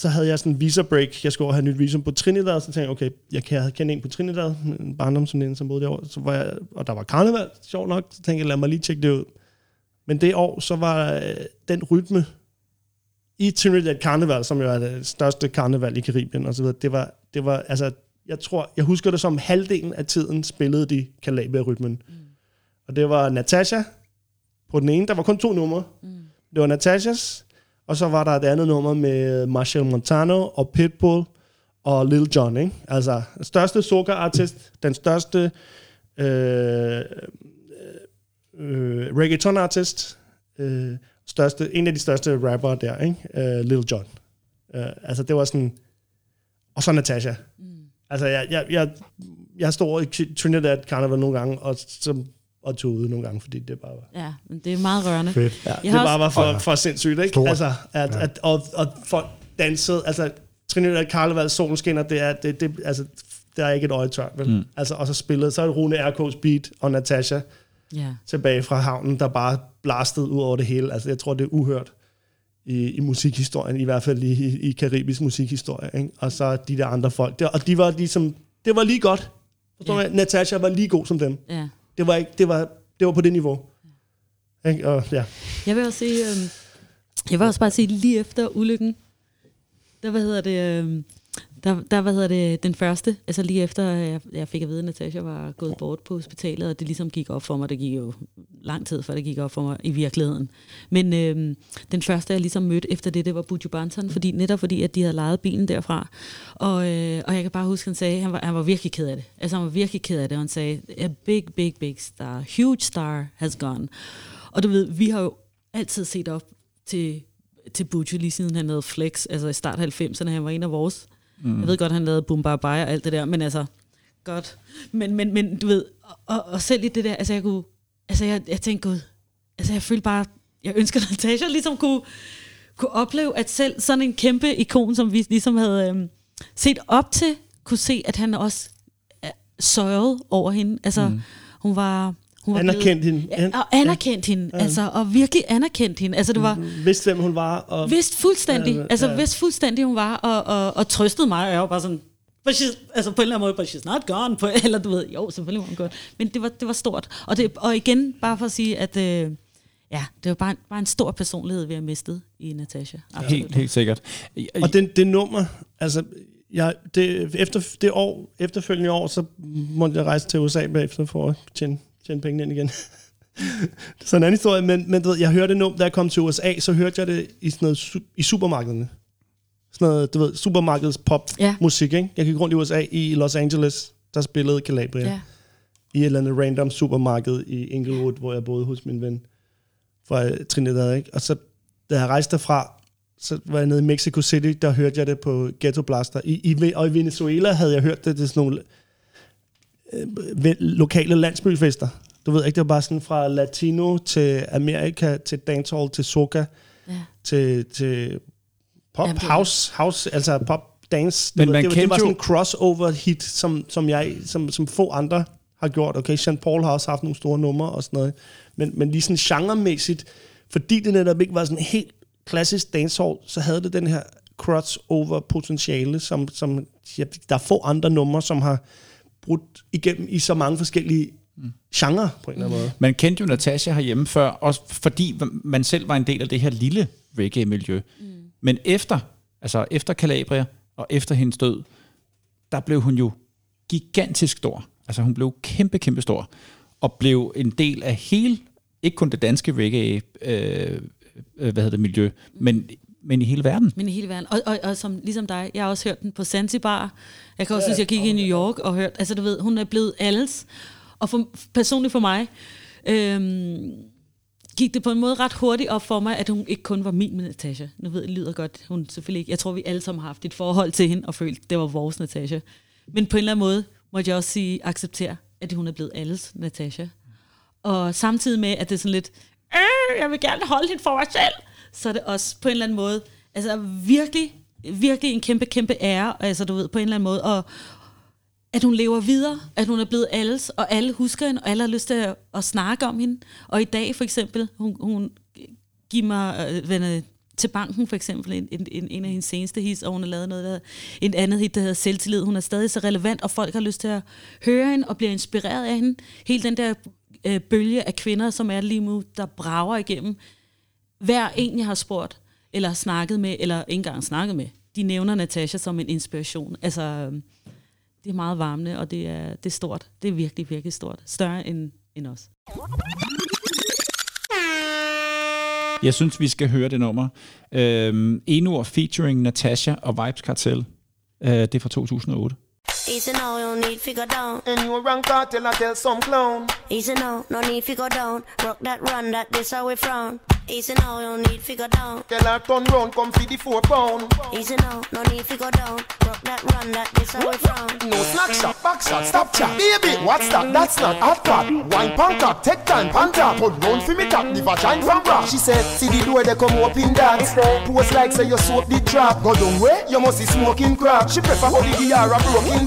så havde jeg sådan en visa break. Jeg skulle over have nyt visum på Trinidad, så tænkte jeg, okay, jeg kan kende en på Trinidad, en barndomsveninde, som boede derovre. Så var jeg, og der var karneval, sjovt nok, så tænkte jeg, lad mig lige tjekke det ud. Men det år, så var øh, den rytme i Trinidad Carnival, som jo er det største karneval i Karibien og så videre, det var, det var, altså, jeg tror, jeg husker det som halvdelen af tiden spillede de Calabria-rytmen. Mm. Og det var Natasha på den ene, der var kun to numre. Mm. Det var Natashas, og så var der et andet nummer med Marshall Montano og Pitbull og Lil Jon, ikke? Altså, den største soca-artist, den største øh, øh, reggaeton-artist, øh, største, en af de største rapper der, ikke? Øh, Lil Jon. Øh, altså, det var sådan... Og så Natasha. Mm. Altså, jeg, jeg, jeg, jeg står i Trinidad Carnival nogle gange, og, så, og tog ude nogle gange, fordi det bare var... Ja, men det er meget rørende. Fedt. Ja, Jeg det har bare var for, for sindssygt, ikke? Stort. Altså, at, at, og, og folk dansede, altså Trinidad Carnival, solen skinner, det er, det, det, altså, der er ikke et øje tørt, vel? Mm. Altså, og så spillede, så er det Rune RK's beat og Natasha Ja. tilbage fra havnen, der bare blastede ud over det hele. Altså, jeg tror, det er uhørt i, i musikhistorien, i hvert fald i, i karibisk musikhistorie, ikke? Og så de der andre folk, der, og de var ligesom, det var lige godt Forstår Ja. Natasha var lige god som dem. Ja. Det var, ikke, det var, det var på det niveau. Ikke? Og, ja. Jeg vil også sige, øh, jeg vil også bare sige, lige efter ulykken, der, hvad hedder det, øh, der, der, hvad hedder det, den første, altså lige efter øh, jeg, jeg fik at vide, at Natasha var gået bort på hospitalet, og det ligesom gik op for mig, det gik jo lang tid, før det gik op for mig i virkeligheden. Men øhm, den første, jeg ligesom mødte efter det, det var Buju Banton, fordi, netop fordi, at de havde lejet bilen derfra. Og, øh, og jeg kan bare huske, han sagde, han var, han var virkelig ked af det. Altså han var virkelig ked af det, og han sagde, a big, big, big star, huge star has gone. Og du ved, vi har jo altid set op til, til Buju, lige siden han havde Flex, altså i start 90'erne, han var en af vores. Mm. Jeg ved godt, han lavede Boom Bye Bye og alt det der, men altså, godt. Men, men, men du ved, og, og selv i det der, altså jeg kunne, altså jeg, jeg tænkte, gud, altså jeg følte bare, jeg ønsker, at Natasha ligesom kunne, kunne opleve, at selv sådan en kæmpe ikon, som vi ligesom havde øhm, set op til, kunne se, at han også øh, sørgede over hende. Altså, mm. hun var... Hun var Anerkendt blevet, hende. Ja, og anerkendt ja. hende, altså, og virkelig anerkendt hende. Altså, det var, Vidste, hvem hun var. Og, vidste fuldstændig, Ja, altså ja. vidste fuldstændig, hun var, og, og, og trøstede mig, og jeg var bare sådan, but she's, altså på en eller anden måde, but she's not gone, på, eller du ved, jo, selvfølgelig var hun gone, men det var, det var stort, og, det, og igen, bare for at sige, at øh, ja, det var bare, bare en stor personlighed, vi har mistet i Natasha. Absolut. Helt, helt sikkert. Og det, det nummer, altså, jeg, det, efter det år, efterfølgende år, så måtte jeg rejse til USA bagefter for at tjene, tjene pengene ind igen. det er sådan en anden historie, men, men du ved, jeg hørte det nummer, da jeg kom til USA, så hørte jeg det i, sådan noget, i supermarkederne. Sådan noget, du ved, supermarkedets pop Ja. musik, ikke? Jeg gik rundt i USA, i Los Angeles, der spillede Calabria. Ja. i et eller andet random supermarked i Inglewood, hvor jeg boede hos min ven fra Trinidad. Ikke? Og så, da jeg rejste derfra, så var jeg nede i Mexico City, der hørte jeg det på Ghetto Blaster. I, i, og i Venezuela havde jeg hørt det, det er sådan nogle øh, lokale landsbyfester. Du ved ikke, det var bare sådan fra latino til Amerika, til dancehall, til soca, Ja. til, til pop, Jamen, det- house, house, altså pop dance. Men ved, man det, var- det var sådan jo- en crossover hit, som, som, jeg, som, som få andre har gjort. Okay, Sean Paul har også haft nogle store numre og sådan noget. Men, men lige sådan genremæssigt, fordi det netop ikke var sådan helt klassisk dancehall, så havde det den her crossover potentiale, som, som ja, der er få andre numre, som har brudt igennem i så mange forskellige mm. genrer på en eller anden måde. Man kendte jo Natasha herhjemme før, også fordi man selv var en del af det her lille reggae-miljø. Mm. Men efter, altså efter Calabria og efter hendes død, der blev hun jo gigantisk stor. Altså hun blev kæmpe, kæmpe stor. Og blev en del af hele, ikke kun det danske reggae, øh, øh, hvad hedder det, miljø, men, men i hele verden. Men i hele verden. Og, og, og som, ligesom dig, jeg har også hørt den på Zanzibar. Jeg kan også synes, jeg gik i New York og hørte, altså du ved, hun er blevet alles. Og for, personligt for mig, øhm, gik det på en måde ret hurtigt op for mig, at hun ikke kun var min med Natasha. Nu ved jeg, det lyder godt, hun selvfølgelig ikke, jeg tror, vi alle sammen har haft et forhold til hende, og følt, det var vores Natasha. Men på en eller anden måde, måtte jeg også sige, acceptere, at hun er blevet alles Natasha. Og samtidig med, at det er sådan lidt, øh, jeg vil gerne holde hende for mig selv, så er det også på en eller anden måde, altså virkelig, virkelig en kæmpe, kæmpe ære, altså du ved, på en eller anden måde, og at hun lever videre, at hun er blevet alles, og alle husker hende, og alle har lyst til at, at snakke om hende. Og i dag for eksempel, hun, hun giver mig øh, til banken for eksempel, en, en, en, en af hendes seneste hits, og hun har lavet noget, der, en andet hit, der hedder Selvtillid. Hun er stadig så relevant, og folk har lyst til at høre hende og bliver inspireret af hende. Hele den der øh, bølge af kvinder, som er lige nu, der brager igennem. Hver en, jeg har spurgt, eller snakket med, eller ikke engang snakket med, de nævner Natasha som en inspiration. Altså, øhm, det er meget varmende, og det er, det er stort. Det er virkelig, virkelig stort. Større end, end os. Jeg synes, vi skal høre det nummer. Øhm, Enor featuring Natasha og Vibes Cartel. Øh, det er fra 2008. Easy now, you don't need figure down. And you rank cartel I tell some clown. Easy now, no need figure down. Rock that run, that this how we frown. Easy now, you don't need figure down. Tell her turn round, come feed the four pound. Easy now, no need figure down. Rock that run, that this how we frown. No snack shot, back shot, stop chat. Baby, what's that? That's not hot pot. Wine pan top, take time, pan top. Put round for me top, the vagina from rock. She said, see the door, they come open that. Pose like say your soap the trap. Go down way, you must be smoking crack. She prefer how the Diara broken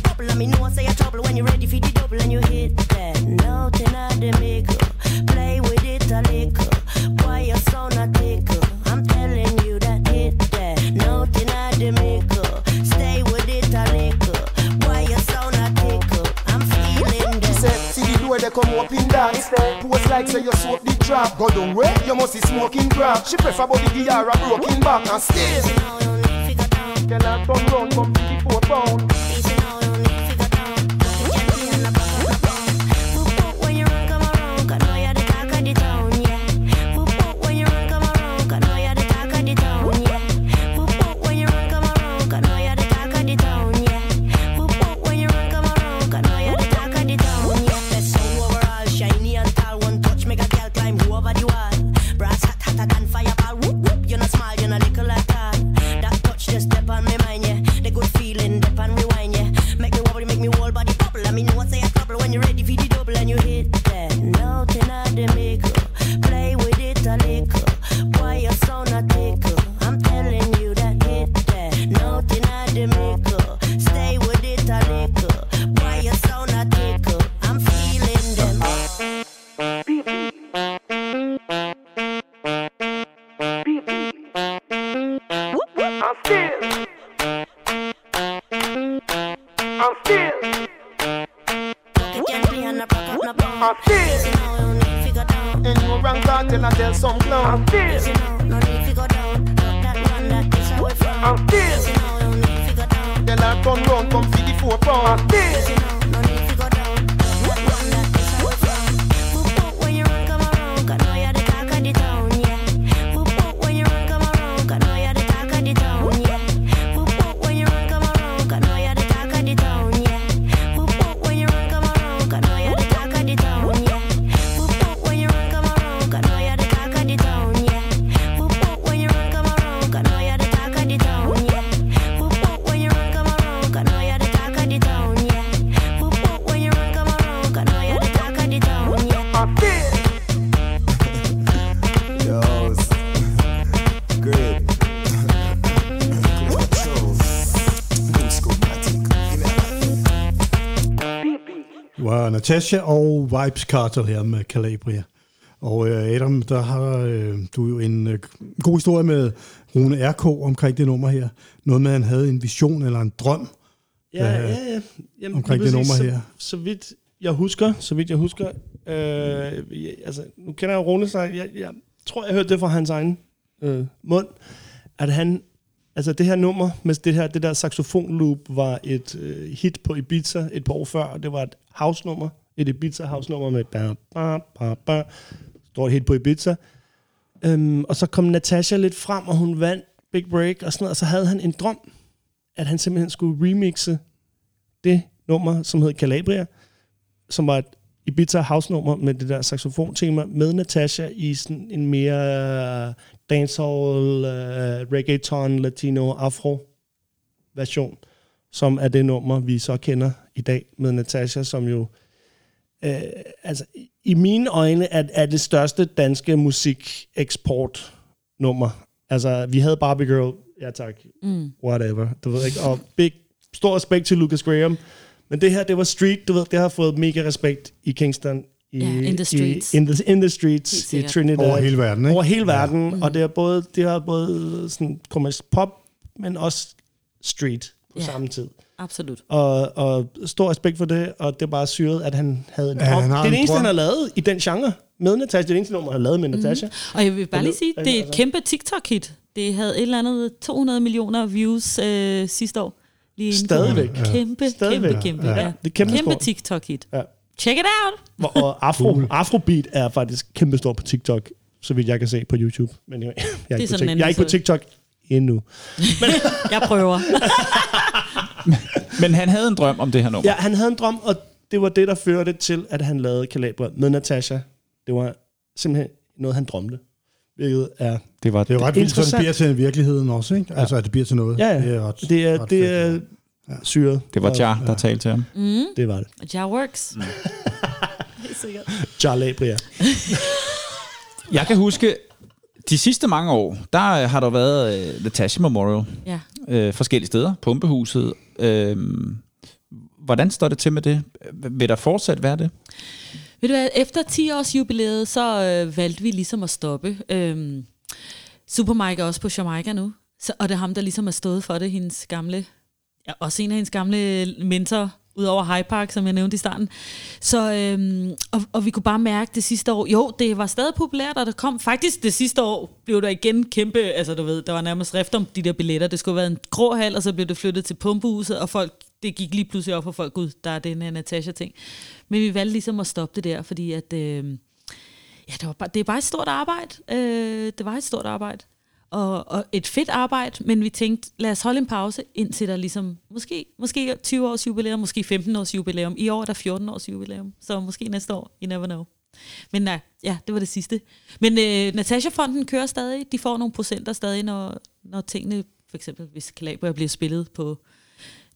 me know I say you trouble when you're ready for the double and you hit that note in the middle. Play with it a little. Why you so not tickle? I'm telling you that hit that note in the middle. Stay with it a little. Why you so not tickle? I'm feeling She that. said, see the way they come up in dance. Pose like say you soak the drop. Go down way, you must be smoking crack. She prefer body gear a broken back and still. You. Tell her turn round, come 54 pound. Natasha og Vibes Cartel her med Calabria. Og øh, Adam, der har øh, du jo en øh, god historie med Rune R.K. omkring det nummer her. Noget med, at han havde en vision eller en drøm. Ja, øh, ja, ja. Jamen, omkring det nummer her. Så, så vidt jeg husker, så vidt jeg husker, øh, jeg, altså, nu kender jeg Rune sig, jeg, jeg tror, jeg hørte det fra hans egen øh, mund, at han, altså det her nummer med det her, det der saxofonloop var et øh, hit på Ibiza et par år før, og det var et house-nummer, et Ibiza house-nummer med ba, ba, ba, ba, Står helt på Ibiza. Øhm, og så kom Natasha lidt frem, og hun vandt Big Break og sådan noget, og så havde han en drøm, at han simpelthen skulle remixe det nummer, som hed Calabria, som var et Ibiza house-nummer med det der saxofon-tema, med Natasha i sådan en mere øh, dancehall, uh, reggaeton, latino, afro version, som er det nummer, vi så kender i dag med Natasha, som jo øh, altså, i mine øjne er, er det største danske musikeksport nummer. Altså, vi havde Barbie Girl, ja tak, mm. whatever, du ved ikke, og big, stor respekt til Lucas Graham, men det her, det var street, du ved, det har fået mega respekt i Kingston, i, Ja, in the streets. I, in, the, in the streets, i. Trinidad. Over hele verden, ikke? Over hele verden, ja. og det er både, det har både sådan pop, men også street på Ja. samme tid. Absolut. Og, og stor respekt for det, og det er bare syret, at han havde en Ja, han det er det eneste, han har lavet i den genre med Natasha. Det er det eneste nummer, han har lavet med Natasha. Og jeg vil bare lige sige, det er et kæmpe TikTok-hit. Det havde et eller andet 200 millioner views øh, sidste år. Lige inden for- Stadigvæk. Kæmpe, Stadigvæk. kæmpe, kæmpe. Ja. Ja. Det er kæmpe kæmpe. TikTok-hit. Ja. Check it out! Og afro, afrobeat er faktisk kæmpe stor på TikTok, så vidt jeg kan se på YouTube. Men jeg, jeg, er, ikke på, sådan Tik- en jeg er ikke på TikTok endnu. Jeg prøver. Men han havde en drøm om det her nummer. Ja, han havde en drøm, og det var det, der førte til, at han lavede Calabria med Natasha. Det var simpelthen noget, han drømte. Hvilket er... Det var Det er jo ret vildt, så det bliver til virkeligheden også, ikke? Altså, at det bliver til noget. Ja, Det er ret, det er, ret det fedt, er syret. Det var Jar, der talte til ham. Det var det. Ja works. Sikkert. Calabria. Jeg kan huske, de sidste mange år, der øh, har der været uh, Natasha Memorial Ja øh, forskellige steder. Pumpehuset. Øh, hvordan står det til med det? Vil der fortsat være det? Ved du hvad, efter 10 års jubilæet, så øh, valgte vi ligesom at stoppe. Øhm, Super Mike er også på Jamaica nu, så, og det er ham, der ligesom har stået for det, hendes gamle, ja, også en af hendes gamle mentor, udover High Park, som jeg nævnte i starten. Så, øhm, og, og vi kunne bare mærke det sidste år, jo, det var stadig populært, og der kom faktisk det sidste år, blev der igen kæmpe, altså du ved, der var nærmest rift om de der billetter. Det skulle have været en grå hal, og så blev det flyttet til pumpehuset, og folk, det gik lige pludselig op for folk, gud, der er den her Natasha-ting. Men vi valgte ligesom at stoppe det der, fordi at, øh, ja, det, var bare, det er bare et stort arbejde. Øh, det var et stort arbejde. Og, og et fedt arbejde, men vi tænkte, lad os holde en pause, indtil der ligesom, måske, måske 20 års jubilæum, måske 15 års jubilæum. I år er der 14 års jubilæum, så måske næste år, you never know. Men nej, ja, det var det sidste. Men øh, Natasha-fonden kører stadig. De får nogle procenter stadig, når, når tingene, for eksempel hvis Calabria bliver spillet på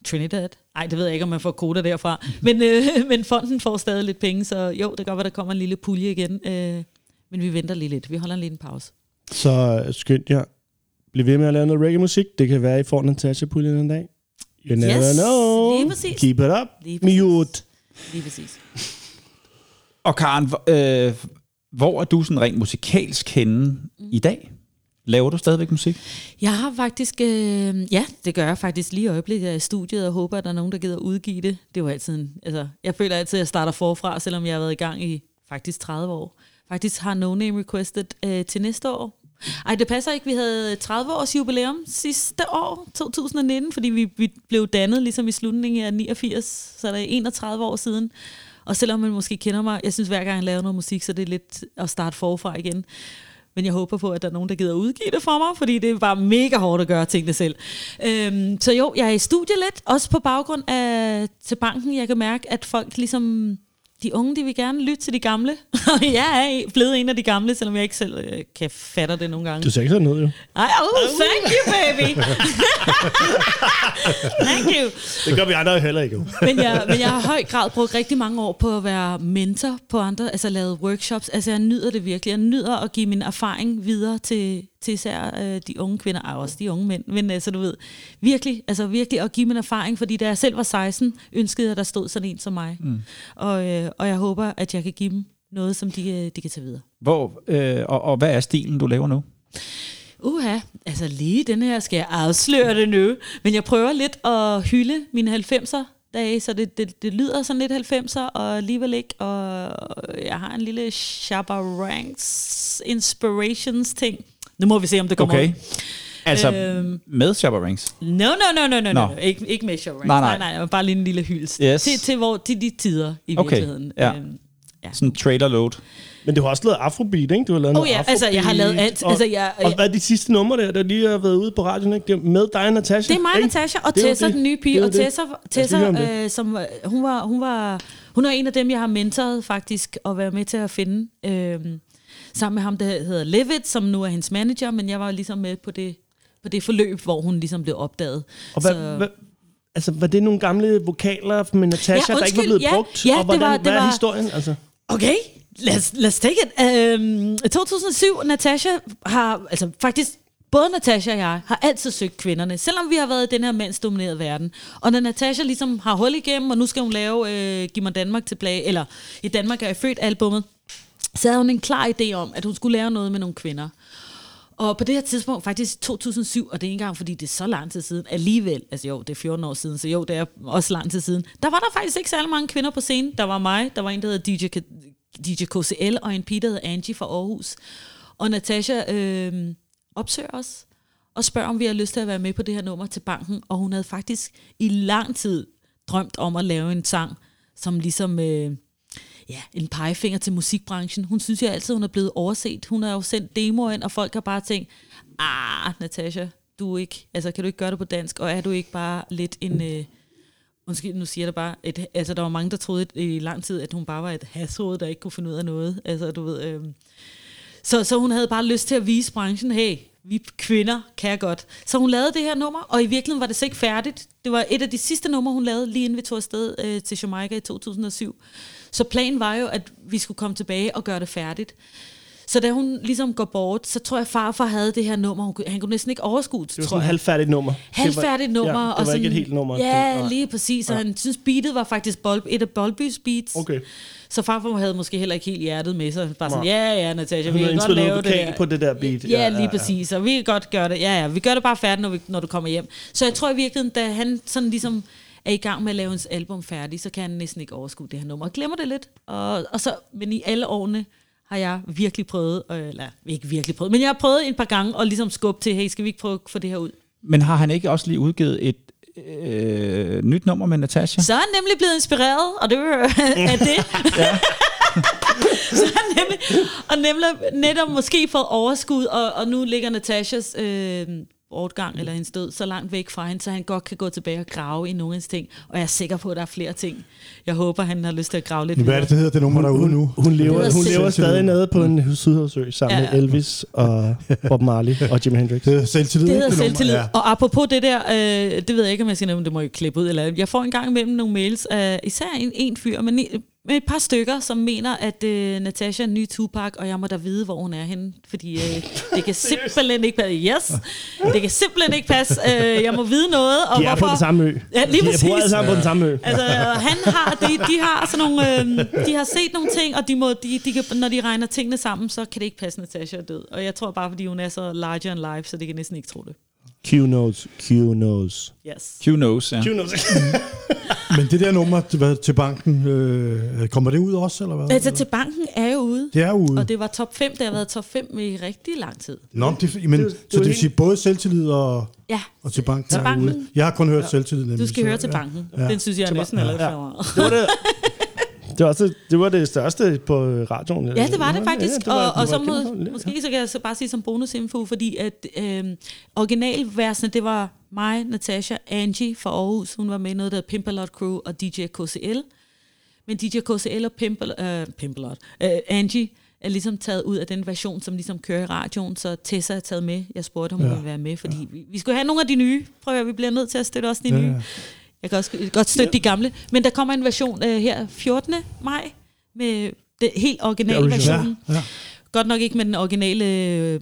Trinidad. Nej, det ved jeg ikke, om man får koder derfra. Men, øh, men fonden får stadig lidt penge, så jo, det kan godt være, der kommer en lille pulje igen. Øh, men vi venter lige lidt. Vi holder lige en pause. Så øh, skynd jer. Bliv ved med at lave noget reggae-musik. Det kan være, I får Natasha-puljen en dag. You never Yes, know. lige præcis. Keep it up. Lige præcis. Mute. Lige præcis. Og Karen, hvor- øh, hvor er du sådan rent musikalsk henne i dag? Laver du stadigvæk musik? Jeg har faktisk, øh, ja, det gør jeg faktisk lige i øjeblikket jeg i studiet, og håber, at der er nogen, der gider udgive det. Det er jo altid, en, altså, jeg føler altid, at jeg starter forfra, selvom jeg har været i gang i faktisk 30 år. Faktisk har No Name requested øh, til næste år. Ej, det passer ikke. Vi havde 30 års jubilæum sidste år, 2019, fordi vi, vi blev dannet ligesom i slutningen af 89, så er 31 år siden. Og selvom man måske kender mig, jeg synes hver gang jeg laver noget musik, så det er lidt at starte forfra igen. Men jeg håber på, at der er nogen, der gider udgive det for mig, fordi det er bare mega hårdt at gøre tingene selv. Øhm, så jo, jeg er i studie lidt, også på baggrund af til banken. Jeg kan mærke, at folk ligesom... De unge, de vil gerne lytte til de gamle. Og jeg er blevet en af de gamle, selvom jeg ikke selv øh, kan fatte det nogle gange. Du ser ikke sådan ud, jo. Ej, oh, thank you, baby. thank you. Det gør vi andre heller ikke, jo. Men jeg, men jeg har i høj grad brugt rigtig mange år på at være mentor på andre, altså lavet workshops. Altså jeg nyder det virkelig. Jeg nyder at give min erfaring videre til, til især øh, de unge kvinder, og også de unge mænd. Men altså du ved, virkelig, altså virkelig at give min erfaring, fordi da jeg selv var 16, ønskede jeg, at der stod sådan en som mig. Mm. Og, øh, og jeg håber, at jeg kan give dem noget, som de, øh, de kan tage videre. Hvor, øh, og, og hvad er stilen, du laver nu? Uha, altså lige den her skal jeg afsløre det nu. Men jeg prøver lidt at hylde mine 90'er dage, så det, det, det lyder sådan lidt 90'er, og alligevel ikke. Og jeg har en lille Shabba Ranks Inspirations ting. Nu må vi se, om det kommer Okay. ud. Altså Øhm. med Shabba Ranks? No, no, no, no, no, Nå. no. Ikke, ikke med Shabba Ranks. Nej, nej. nej, nej, bare lige en lille hyldest. Yes. Til, til, hvor, til de tider i Okay, virkeligheden. ja. Øhm, ja. Sådan trailer load. Men du har også lavet afrobeat, ikke? Du har lavet Oh ja, altså, jeg har lavet alt. Og, Altså, jeg- og hvad er de sidste numre der, der lige har været ude på radioen, ikke? Det er med dig og Natasha. Det er mig? Natasha, og Tessa, den nye pige. Og. Tessa, os Tessa øh, som, var- hun, var, hun, var, hun er en af dem, jeg har mentoret faktisk, og været med til at finde. Øh, sammen med ham, der hedder Levitt, som nu er hendes manager, men jeg var ligesom med på det, på det forløb, hvor hun ligesom blev opdaget. Og hvad, Så- hvad, altså, var det nogle gamle vokaler med Natasha, Ja, der ikke var undskyld, blevet ja. brugt? Ja, og hvordan, det var- det hvad er var- historien? Altså? Okay, let's, let's take it. Øhm, 2007, Natasha har, altså faktisk, både Natasha og jeg har altid søgt kvinderne, selvom vi har været i den her mandsdominerede verden. Og når Natasha ligesom har hul igennem, og nu skal hun lave øh, Giv mig Danmark tilbage, eller i Danmark er jeg født albummet, så havde hun en klar idé om, at hun skulle lave noget med nogle kvinder. Og på det her tidspunkt, faktisk 2007, og det er ikke engang, fordi det er så lang tid siden, alligevel, altså jo, det er 14 år siden, så jo, det er også lang tid siden, der var der faktisk ikke særlig mange kvinder på scenen. Der var mig, der var en, der hedder DJ, DJ KCL, og en pige, der hedder Angie fra Aarhus. Og Natasha øh, opsøger os, og spørger, om vi har lyst til at være med på det her nummer til banken, og hun havde faktisk i lang tid drømt om at lave en sang, som ligesom... Øh, ja, en pegefinger til musikbranchen. Hun synes jo altid, hun er blevet overset. Hun har jo sendt demoer ind, og folk har bare tænkt, ah, Natasha, du er ikke, altså kan du ikke gøre det på dansk, og er du ikke bare lidt en, øh, undskyld, nu siger jeg det bare, et, altså der var mange, der troede i lang tid, at hun bare var et hashoved, der ikke kunne finde ud af noget. Altså du ved, øh, så, så hun havde bare lyst til at vise branchen, hey, vi kvinder kan godt. Så hun lavede det her nummer, og i virkeligheden var det så ikke færdigt. Det var et af de sidste numre, hun lavede, lige inden vi tog afsted øh, til Jamaica i 2007. Så planen var jo, at vi skulle komme tilbage og gøre det færdigt. Så da hun ligesom går bort, så tror jeg, farfar havde det her nummer. Hun, kunne- han kunne næsten ikke overskue det, Det var sådan et halvfærdigt nummer. halvfærdigt nummer. Ja, det var og sådan, ikke et helt nummer. Ja, nej. lige præcis. Og han synes, beatet var faktisk bold, et af Bolbys beats. Okay. Så farfar havde måske heller ikke helt hjertet med sig. Bare sådan, ja, ja, Natasha, vi kan godt lave det her. på det der beat. Ja, lige præcis. Og vi kan godt gøre det. Ja, ja, vi gør det bare færdigt, når, vi, når du kommer hjem. Så jeg tror i virkeligheden, da han sådan ligesom er i gang med at lave hans album færdig, så kan han næsten ikke overskue det her nummer. Og glemmer det lidt. Og, og så, men i alle årene har jeg virkelig prøvet, øh, eller ikke virkelig prøvet, men jeg har prøvet et par gange at ligesom skubbe til, hey, skal vi ikke prøve at få det her ud? Men har han ikke også lige udgivet et øh, nyt nummer med Natasha? Så er han nemlig blevet inspireret, og det er af det. så han nemlig, og nemlig netop måske fået overskud, og, og nu ligger Natashas øh, bortgang eller hendes død så langt væk fra hende, så han godt kan gå tilbage og grave i nogle af hendes ting. Og jeg er sikker på, at der er flere ting. Jeg håber, han har lyst til at grave lidt Hvad er det, det hedder, det nummer, der er ude nu? Hun lever, hedder hun lever stadig nede på en sydhavsø sammen Ja, med ja. Elvis og Bob Marley og Jimi Hendrix. Det hedder selvtillid. Det hedder selvtillid. Ja. Og apropos det der, øh, det ved jeg ikke, om jeg skal nævne, det må jeg klippe ud. Eller, jeg får en gang imellem nogle mails af især en, en fyr, men en- med et par stykker, som mener, at øh, Natasha er en ny Tupac, og jeg må da vide, hvor hun er henne. Fordi øh, det kan simpelthen ikke passe. Yes, det kan simpelthen ikke passe. Øh, jeg må vide noget. Og De er på hvorfor. den samme ø. Ja, lige de præcis. bor alle sammen på den samme ø. Altså, han har, de, de har sådan nogle, øh, de har set nogle ting, og de må, de, de kan, når de regner tingene sammen, så kan det ikke passe, Natasha er død. Og jeg tror bare, fordi hun er så larger in life, så det kan næsten ikke tro det. Q knows, Q knows. Yes. Q knows, ja. Q knows. Men det der nummer til, hvad, til banken, øh, kommer det ud også, eller hvad? Altså, til banken er jo ude. Det er ude. Og det var top 5, det har været top 5 i rigtig lang tid. Nå, det, men, Det er jo- så det er det vil sige både selvtillid og, Ja, og til banken Til er banken. ude. Jeg har kun hørt selvtillid. Nemlig, du skal så- høre til ja. banken. Ja. Den synes jeg Til næsten er lidt ja. for meget. Det var det. Det var, også, det var det største på radioen. Ja, det var det faktisk. Ja, det var- og, det og så må, måske så kan jeg så bare sige som bonusinfo, fordi at øh, originalversene, det var mig, Natasha, Angie fra Aarhus. Hun var med i noget, der Pimpalot Crew og DJ KCL. Men DJ KCL og Pimpal, øh, Pimpalot, øh, Angie er ligesom taget ud af den version, som ligesom kører i radioen, så Tessa er taget med. Jeg spurgte, om hun Ja. ville være med, fordi vi, vi skulle have nogle af de nye. Prøv at vi bliver nødt til at støtte også de Ja, nye. Ja. Jeg kan også godt støtte de gamle. Men der kommer en version øh, her 14. maj med det helt originale version. Ja, ja. Godt nok ikke med den originale, øh,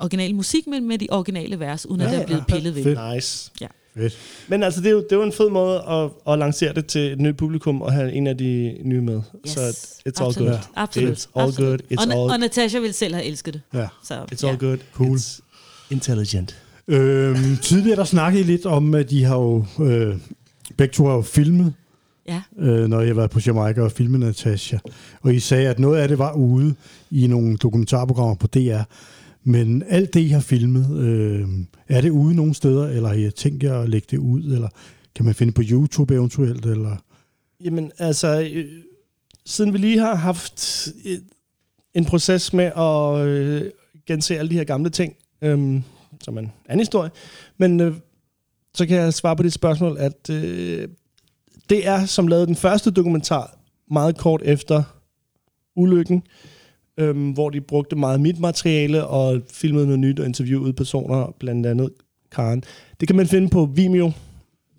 originale musik, men med de originale vers, uden ja, at Ja, der er blevet ja. pillet ved. Fedt. Nice. Fedt. Men altså, det er jo, det er jo en fed måde at, at lancere det til et nyt publikum og have en af de nye med. Yes. Så it's all Absolut. good. Absolut. It's all Absolut. good. It's og, all, og Natasha ville selv have elsket det. Ja. Så, it's all good. Cool. It's intelligent. Øhm, tidligere der snakkede I lidt om, at de har jo, øh, begge to har jo filmet, Ja. øh, når jeg været på Jamaica og filmet Natasha. Og I sagde, at noget af det var ude i nogle dokumentarprogrammer på DR. Men alt det, I har filmet, øh, er det ude nogle steder, eller har I tænkt jer at lægge det ud, eller kan man finde på YouTube eventuelt, eller... Jamen, altså, øh, siden vi lige har haft en proces med at øh, gense alle de her gamle ting, øh, som er en anden historie, men øh, så kan jeg svare på dit spørgsmål, at øh, det er, som lavede den første dokumentar meget kort efter ulykken, øh, hvor de brugte meget mit materiale og filmede noget nyt og interviewede personer, blandt andet Karen. Det kan man finde på Vimeo.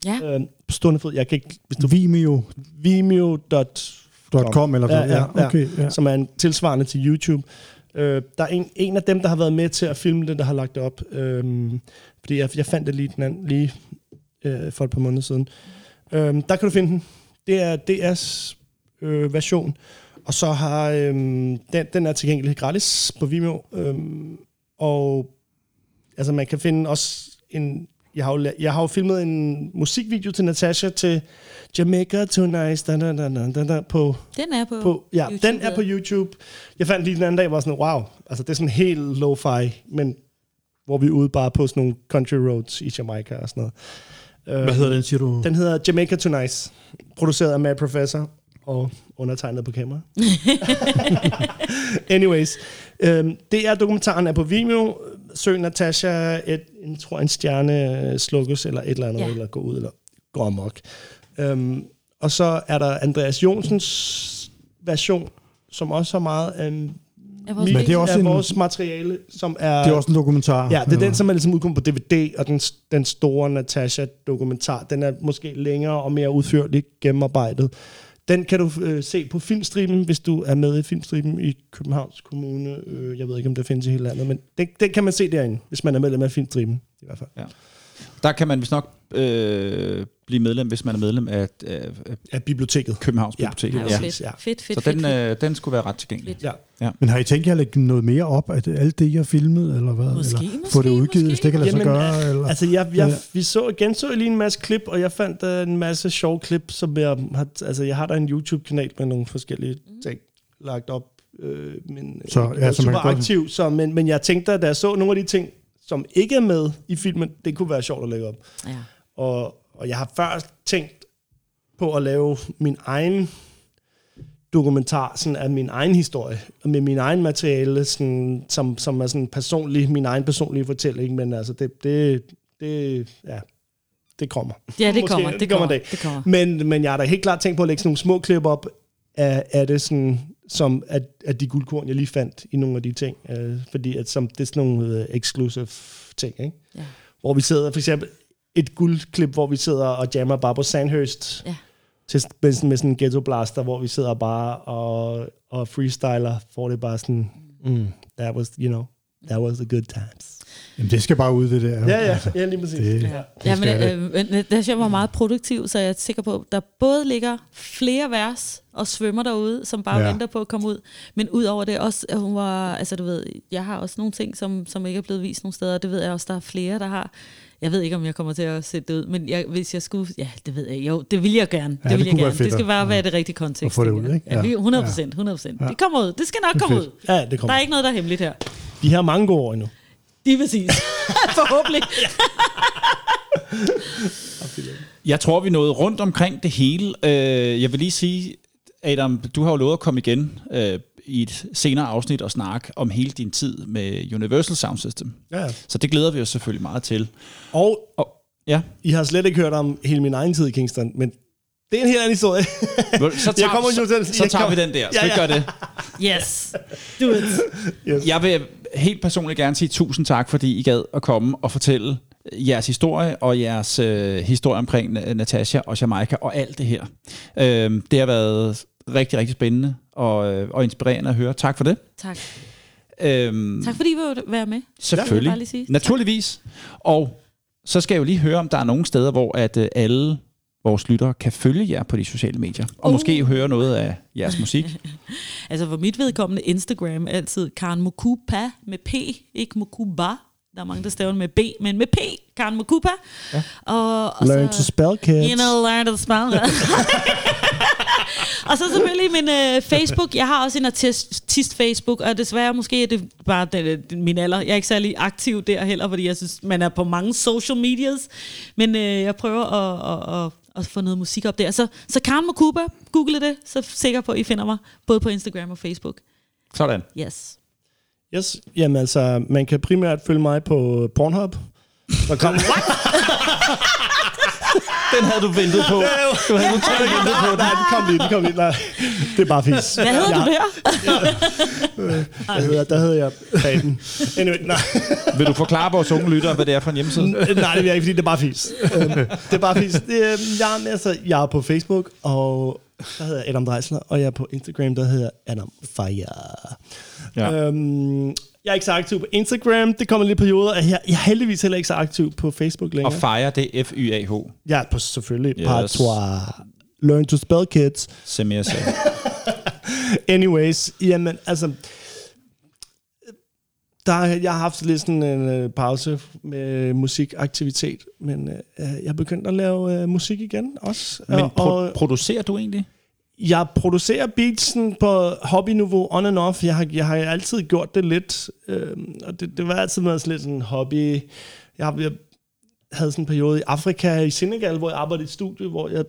Ja. Øh, på stående fod. Jeg kan ikke, hvis du Vimeo.com Vimeo.com, eller Ja, ja, ja. okay, ja. som er en tilsvarende til YouTube. Øh, der er en, en af dem, der har været med til at filme det, der har lagt det op. Øh, fordi jeg, jeg fandt det lige, den anden, lige øh, for et par måneder siden. Øh, der kan du finde den. Det er DR's øh, version. Og så har øh, den, den er tilgængelig gratis på Vimeo. Øh, og altså man kan finde også en... Jeg har, jo, jeg har jo filmet en musikvideo til Natasha til Jamaica Tonight da, da, da, da, da, da, på Den er på, på, ja, YouTube, den er på YouTube. Jeg fandt lige den anden dag, var sådan, wow, altså det er sådan helt lo-fi, men hvor vi er ude bare på sådan nogle country roads i Jamaica og sådan noget. Hvad hedder den, siger du? Den hedder Jamaica Tonight, produceret af Mad Professor og undertegnet på kamera. Anyways, øhm, det er dokumentaren er på Vimeo. Søg Natasha, et, en, tror en stjerne øh, slukkes, eller et eller andet, Ja. eller gå ud, eller gå amok. Øhm, og så er der Andreas Jonsens version, som også har meget af, Er vores Men det er også af en- vores materiale, som er... Det er også en dokumentar. Ja, det er den, som er ligesom udkommet på DVD, og den, den store Natasha-dokumentar, den er måske længere og mere udførligt gennemarbejdet. Den kan du øh, se på Filmstriben, hvis du er med i Filmstriben i Københavns Kommune. Øh, jeg ved ikke, om det findes i hele landet, men den, den kan man se derinde, hvis man er medlem af Filmstriben i hvert fald. Der kan man vist nok øh, blive medlem, hvis man er medlem af, af, af biblioteket. Københavns Ja, Bibliotek. er Ja, Ja. fedt, Ja. fedt, fedt, Så fedt, den, fedt. øh, den skulle være ret tilgængelig. Ja. Men har I tænkt jer at lægge noget mere op af det- alt det, har filmet, eller hvad? Måske, eller måske, få det udgivet, hvis det kan lade sig Jamen, gøre? Eller? Altså, jeg, jeg, Ja. vi så, genså lige en masse klip, og jeg fandt uh, en masse sjove klip, som jeg har... Altså, jeg har der en YouTube-kanal med nogle forskellige ting lagt op. Øh, men, Så, ikke ja, man super aktiv, så, men, men jeg tænkte, da jeg så nogle af de ting, som ikke er med i filmen, det kunne være sjovt at lægge op. Ja. Og, og jeg har først tænkt på at lave min egen dokumentar sådan af min egen historie, med min egen materiale, sådan, som, som er sådan personlig, min egen personlige fortælling, men altså det, det, det, ja, det kommer. Ja, det Måske, kommer, det det kommer kommer, en dag. det kommer. Men, men jeg har da helt klart tænkt på at lægge sådan nogle små klip op af, af det, sådan, som af, af de guldkorn, jeg lige fandt i nogle af de ting. Øh, fordi at, som, det er sådan nogle øh, exclusive ting, ikke? Ja. Hvor vi sidder, for eksempel et guldklip, hvor vi sidder og jammer bare på Sandhurst. Ja. Til, med, sådan, med sådan en ghetto blaster, hvor vi sidder bare og, og freestyler, hvor det bare sådan, mm, that was, you know, that was the good times. Jamen, det skal bare ud, det der. Ja, ja, Altså, ja lige præcis. det, ja. Ja, men skal øh, men Natasha var meget produktiv, så jeg er sikker på, at der både ligger flere vers og svømmer derude, som bare Ja. venter på at komme ud. Men ud over det også, at hun var, altså du ved, jeg har også nogle ting, som, som ikke er blevet vist nogle steder, og det ved jeg også, der er flere, der har. Jeg ved ikke, om jeg kommer til at sætte det ud, men jeg, hvis jeg skulle, ja, det ved jeg, jo, det vil jeg gerne. Ja, det det vil jeg kunne være gerne. fedt Det skal bare være ja. det rigtige kontekst. At få det ud, jeg. ikke? Ja, Ja. vi- 100 procent, 100 procent. Ja. Det kommer ud. Det skal nok Det komme fedt. ud. ja, det Der kommer. er ikke noget, der er hemmeligt her. De har mange gode år endnu. Det er præcis. Forhåbentlig. Jeg tror, vi nåede rundt omkring det hele. Øh, jeg vil lige sige, Adam, du har jo lovet at komme igen øh, i et senere afsnit og snakke om hele din tid med Universal Sound System. Ja. Så det glæder vi os selvfølgelig meget til. Og Og, ja, I har slet ikke hørt om hele min egen tid i Kingston, men det er en helt anden historie. så tager, kommer jo til- så, så jeg tager vi kommer- den der. Skal Ja, vi ja. gøre det? Yes. Do it. Jeg vil helt personligt gerne sige tusind tak, fordi I gad at komme og fortælle jeres historie og jeres øh, historie omkring Na- Natasha og Jamaica og alt det her. Øh, det har været rigtig, rigtig spændende og, øh, og inspirerende at høre. Tak for det. Tak. Øh, Tak fordi I vil være med. Selvfølgelig. bare lige sige. Naturligvis. Og så skal jeg jo lige høre, om der er nogle steder, hvor at øh, alle vores lyttere kan følge jer på de sociale medier. Og Uh. måske høre noget af jeres musik. Altså for mit vedkommende Instagram er altid Karen Mokupa med P, ikke Mokuba. Der er mange, der staver med B, men med P, Karen Mokupa. Ja. Og, og Learn to spell, kids. You know, learn to spell. og så selvfølgelig min øh, Facebook. Jeg har også en artist Facebook, og desværre måske er det bare den, den, min alder. Jeg er ikke særlig aktiv der heller, fordi jeg synes, man er på mange social medias. Men øh, jeg prøver at, at, at, at få noget musik op der. Så, så Karen Mokuba, google det, så er sikker på, at I finder mig både på Instagram og Facebook. Sådan. Yes. Yes. Jamen altså, man kan primært følge mig på Pornhub. Der kom, Den havde du ventet på. Du havde totalt ventet på den. Nej, den kom lige, den kom lige. Nej, det er bare fis. Hvad hedder jeg, du der? Der hedder, der hedder jeg Baden. Anyway, nej. Vil du forklare vores unge lyttere, hvad det er for en hjemmeside? nej, det vil jeg ikke, fordi det er bare fis. Øhm, det er bare fis. Det, er, jeg, er, altså, jeg er på Facebook, og der hedder jeg Adam Dreisler, og jeg er på Instagram, der hedder Adam Fire. Ja. Øhm, jeg er ikke så aktiv på Instagram. Det kommer lidt perioder. Jeg, jeg er heldigvis heller ikke så aktiv på Facebook Og længere. Fire, det er F-Y-A-H. Er på selvfølgelig Yes. Patois. Learn to spell, kids. Semir sagde. Anyways, jamen, altså... Der, jeg har haft lidt sådan en øh, pause med musikaktivitet, men øh, jeg er begyndt at lave øh, musik igen også. Men og, pro- og producerer du egentlig? Jeg producerer beatsen på hobbyniveau on and off. Jeg har, jeg har altid gjort det lidt, øh, og det, det var altid været sådan lidt sådan en hobby. Jeg, jeg havde sådan en periode i Afrika, i Senegal, hvor jeg arbejdede i et studie, hvor jeg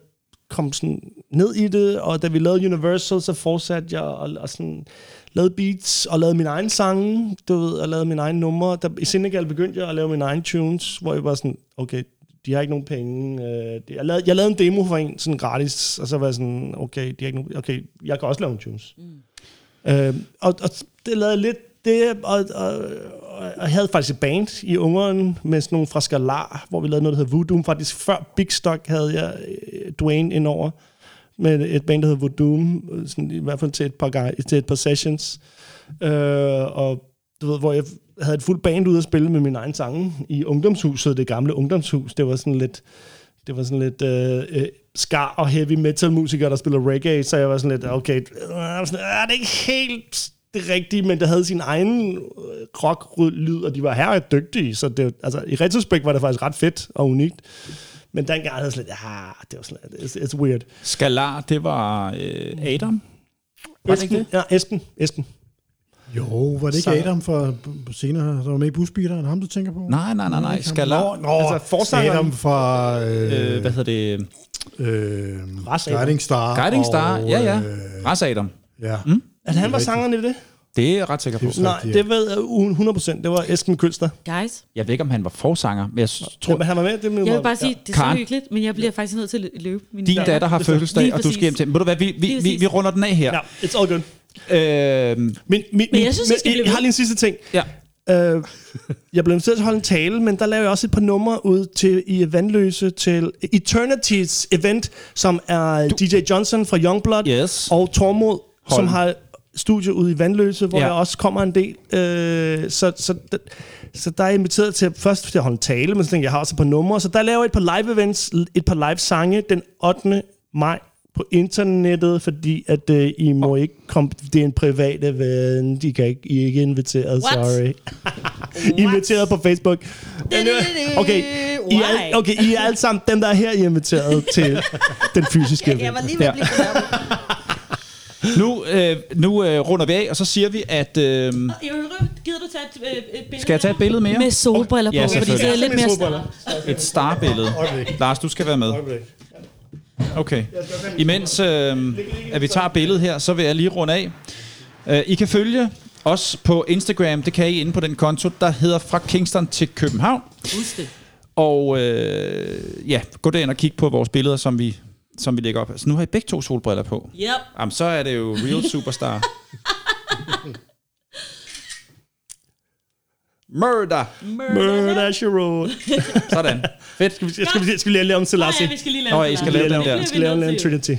kom sådan ned i det, og da vi lavede Universal, så fortsatte jeg og, og sådan lavede beats og lavede min egen sange, du ved, og lavede min egen numre. Der, I Senegal begyndte jeg at lave mine egen tunes, hvor jeg var sådan, okay, de har ikke nogen penge. Øh, jeg, lavede, jeg lavede en demo for en, sådan gratis, og så var jeg sådan, okay, de har ikke nogen, okay, jeg kan også lave en tunes. Mm. Øh, og, og det lavede lidt det, og, og, og jeg havde faktisk et band i Ungeren med sådan nogle fra Skalar, hvor vi lavede noget, der hedder Voodoo. Faktisk før Big Stock havde jeg øh, Dwayne indover med et band, der hedder Voodoo, sådan, i hvert fald til et par, til et par sessions. Øh, og du ved, hvor jeg havde et fuldt band ude at spille med min egen sange i ungdomshuset, det gamle ungdomshus. Det var sådan lidt, det var sådan lidt øh, øh, skar og heavy metal musikere, der spiller reggae, så jeg var sådan lidt, okay, øh, sådan, er det ikke helt det rigtige, men det havde sin egen øh, rock-lyd, og de var her dygtige, så det, altså, i retrospekt var det faktisk ret fedt og unikt. Men dengang havde jeg sådan lidt, ah, det var sådan lidt, it's, it's weird. Skalar, det var øh, Adam. Var det ikke Esben, ja, Esben, Esben. Jo, var det ikke Sanger. Adam fra senere, der var med i Busbeateren, ham du tænker på? Nej, nej, nej, nej. Skalar. Nå, Altså, forsangeren- Adam fra øh, Øh, hvad hedder det? øh, Ras Adam. Guiding Star. Guiding Star. og, Ja, ja. Øh, Ras Adam. ja. Mm. At han var sangeren i det? Det er jeg ret sikker på. Det Nej, det ved jeg u- 100%. Det var Esben Kølster. Guys, Jeg ved ikke, om han var forsanger, men jeg tror, Jamen, han var med. Det jeg vil bare sige, det er så Karen. hyggeligt, men jeg bliver faktisk nødt til at løbe. Min din datter har fødselsdag, og du skal hjem til Ved du hvad, vi, vi, vi, vi runder den af her. Ja, it's all good. Øh, Men, men, men, jeg synes, skal blive jeg har lige en sidste ting. ja. Øh, jeg blev inviteret til at holde en tale, men der lavede jeg også et par numre ud til i Vandløse til Eternities event, som er du. DJ Johnson fra Youngblood Yes. og Tormod, Hold. som har studie ude i Vandløse, hvor Ja. ja. der også kommer en del. Øh, så, så, så der er jeg inviteret til først til at holde en tale, men så tænkte jeg, jeg har også et par numre. Så der laver jeg et par live events, et par live sange den 8. maj på internettet, fordi at øh, I må ikke komme, det er en privat event, I, kan ikke, I er ikke inviteret, What? sorry. I er inviteret på Facebook. Okay, I er, okay, I er alle sammen, dem der er her, I er inviteret til den fysiske event. Jeg var lige ved at blive. Nu, øh, nu øh, runder vi af, og så siger vi, at... Øh, gider du tage et, øh, et billede? skal jeg tage et billede mere? Med solbriller på, Ja, fordi så er det lidt mere. Et starbillede. Lars, du skal være med. Okay. Imens øh, at vi tager billedet her, så vil jeg lige runde af. Øh, I kan følge os på Instagram. Det kan I inde på den konto, der hedder Fra Kingston til København. Husk det. Og øh, ja, gå derind og kig på vores billeder, som vi, som vi lægger op. Altså, nu har I begge to solbriller på. Yep. Jamen, så er det jo real superstar. Murder. Murder, she wrote. Sådan. Fedt. Skal vi, skal vi, skal vi lige lave om Selassie? ja, vi skal lige lave Nå, I skal lave den Vi der. skal lave en Trinity.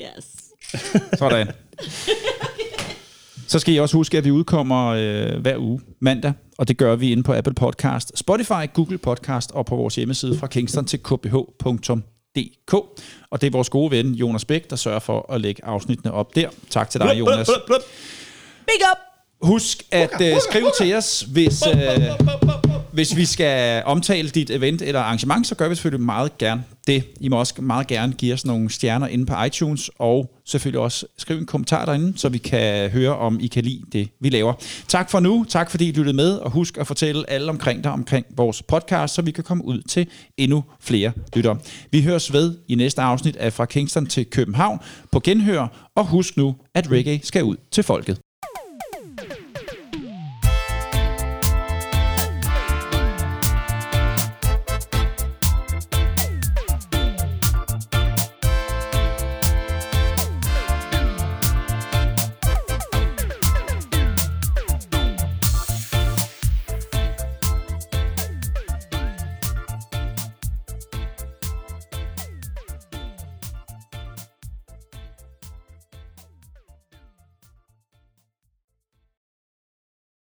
Yes. Sådan. Så skal I også huske, at vi udkommer øh, hver uge mandag, og det gør vi inde på Apple Podcast, Spotify, Google Podcast og på vores hjemmeside fra kingston til kbh.dk. Og det er vores gode ven Jonas Bæk, der sørger for at lægge afsnittene op der. Tak til dig, Jonas. Blup, blup, blup. Big up! Husk at øh, skrive til os, hvis, øh, hvis vi skal omtale dit event eller arrangement, så gør vi selvfølgelig meget gerne det. I må også meget gerne give os nogle stjerner inde på iTunes, og selvfølgelig også skrive en kommentar derinde, så vi kan høre, om I kan lide det, vi laver. Tak for nu. Tak fordi I lyttede med, og husk at fortælle alle omkring dig omkring vores podcast, så vi kan komme ud til endnu flere lyttere. Vi høres ved i næste afsnit af Fra Kingston til København på Genhør, og husk nu, at reggae skal ud til folket.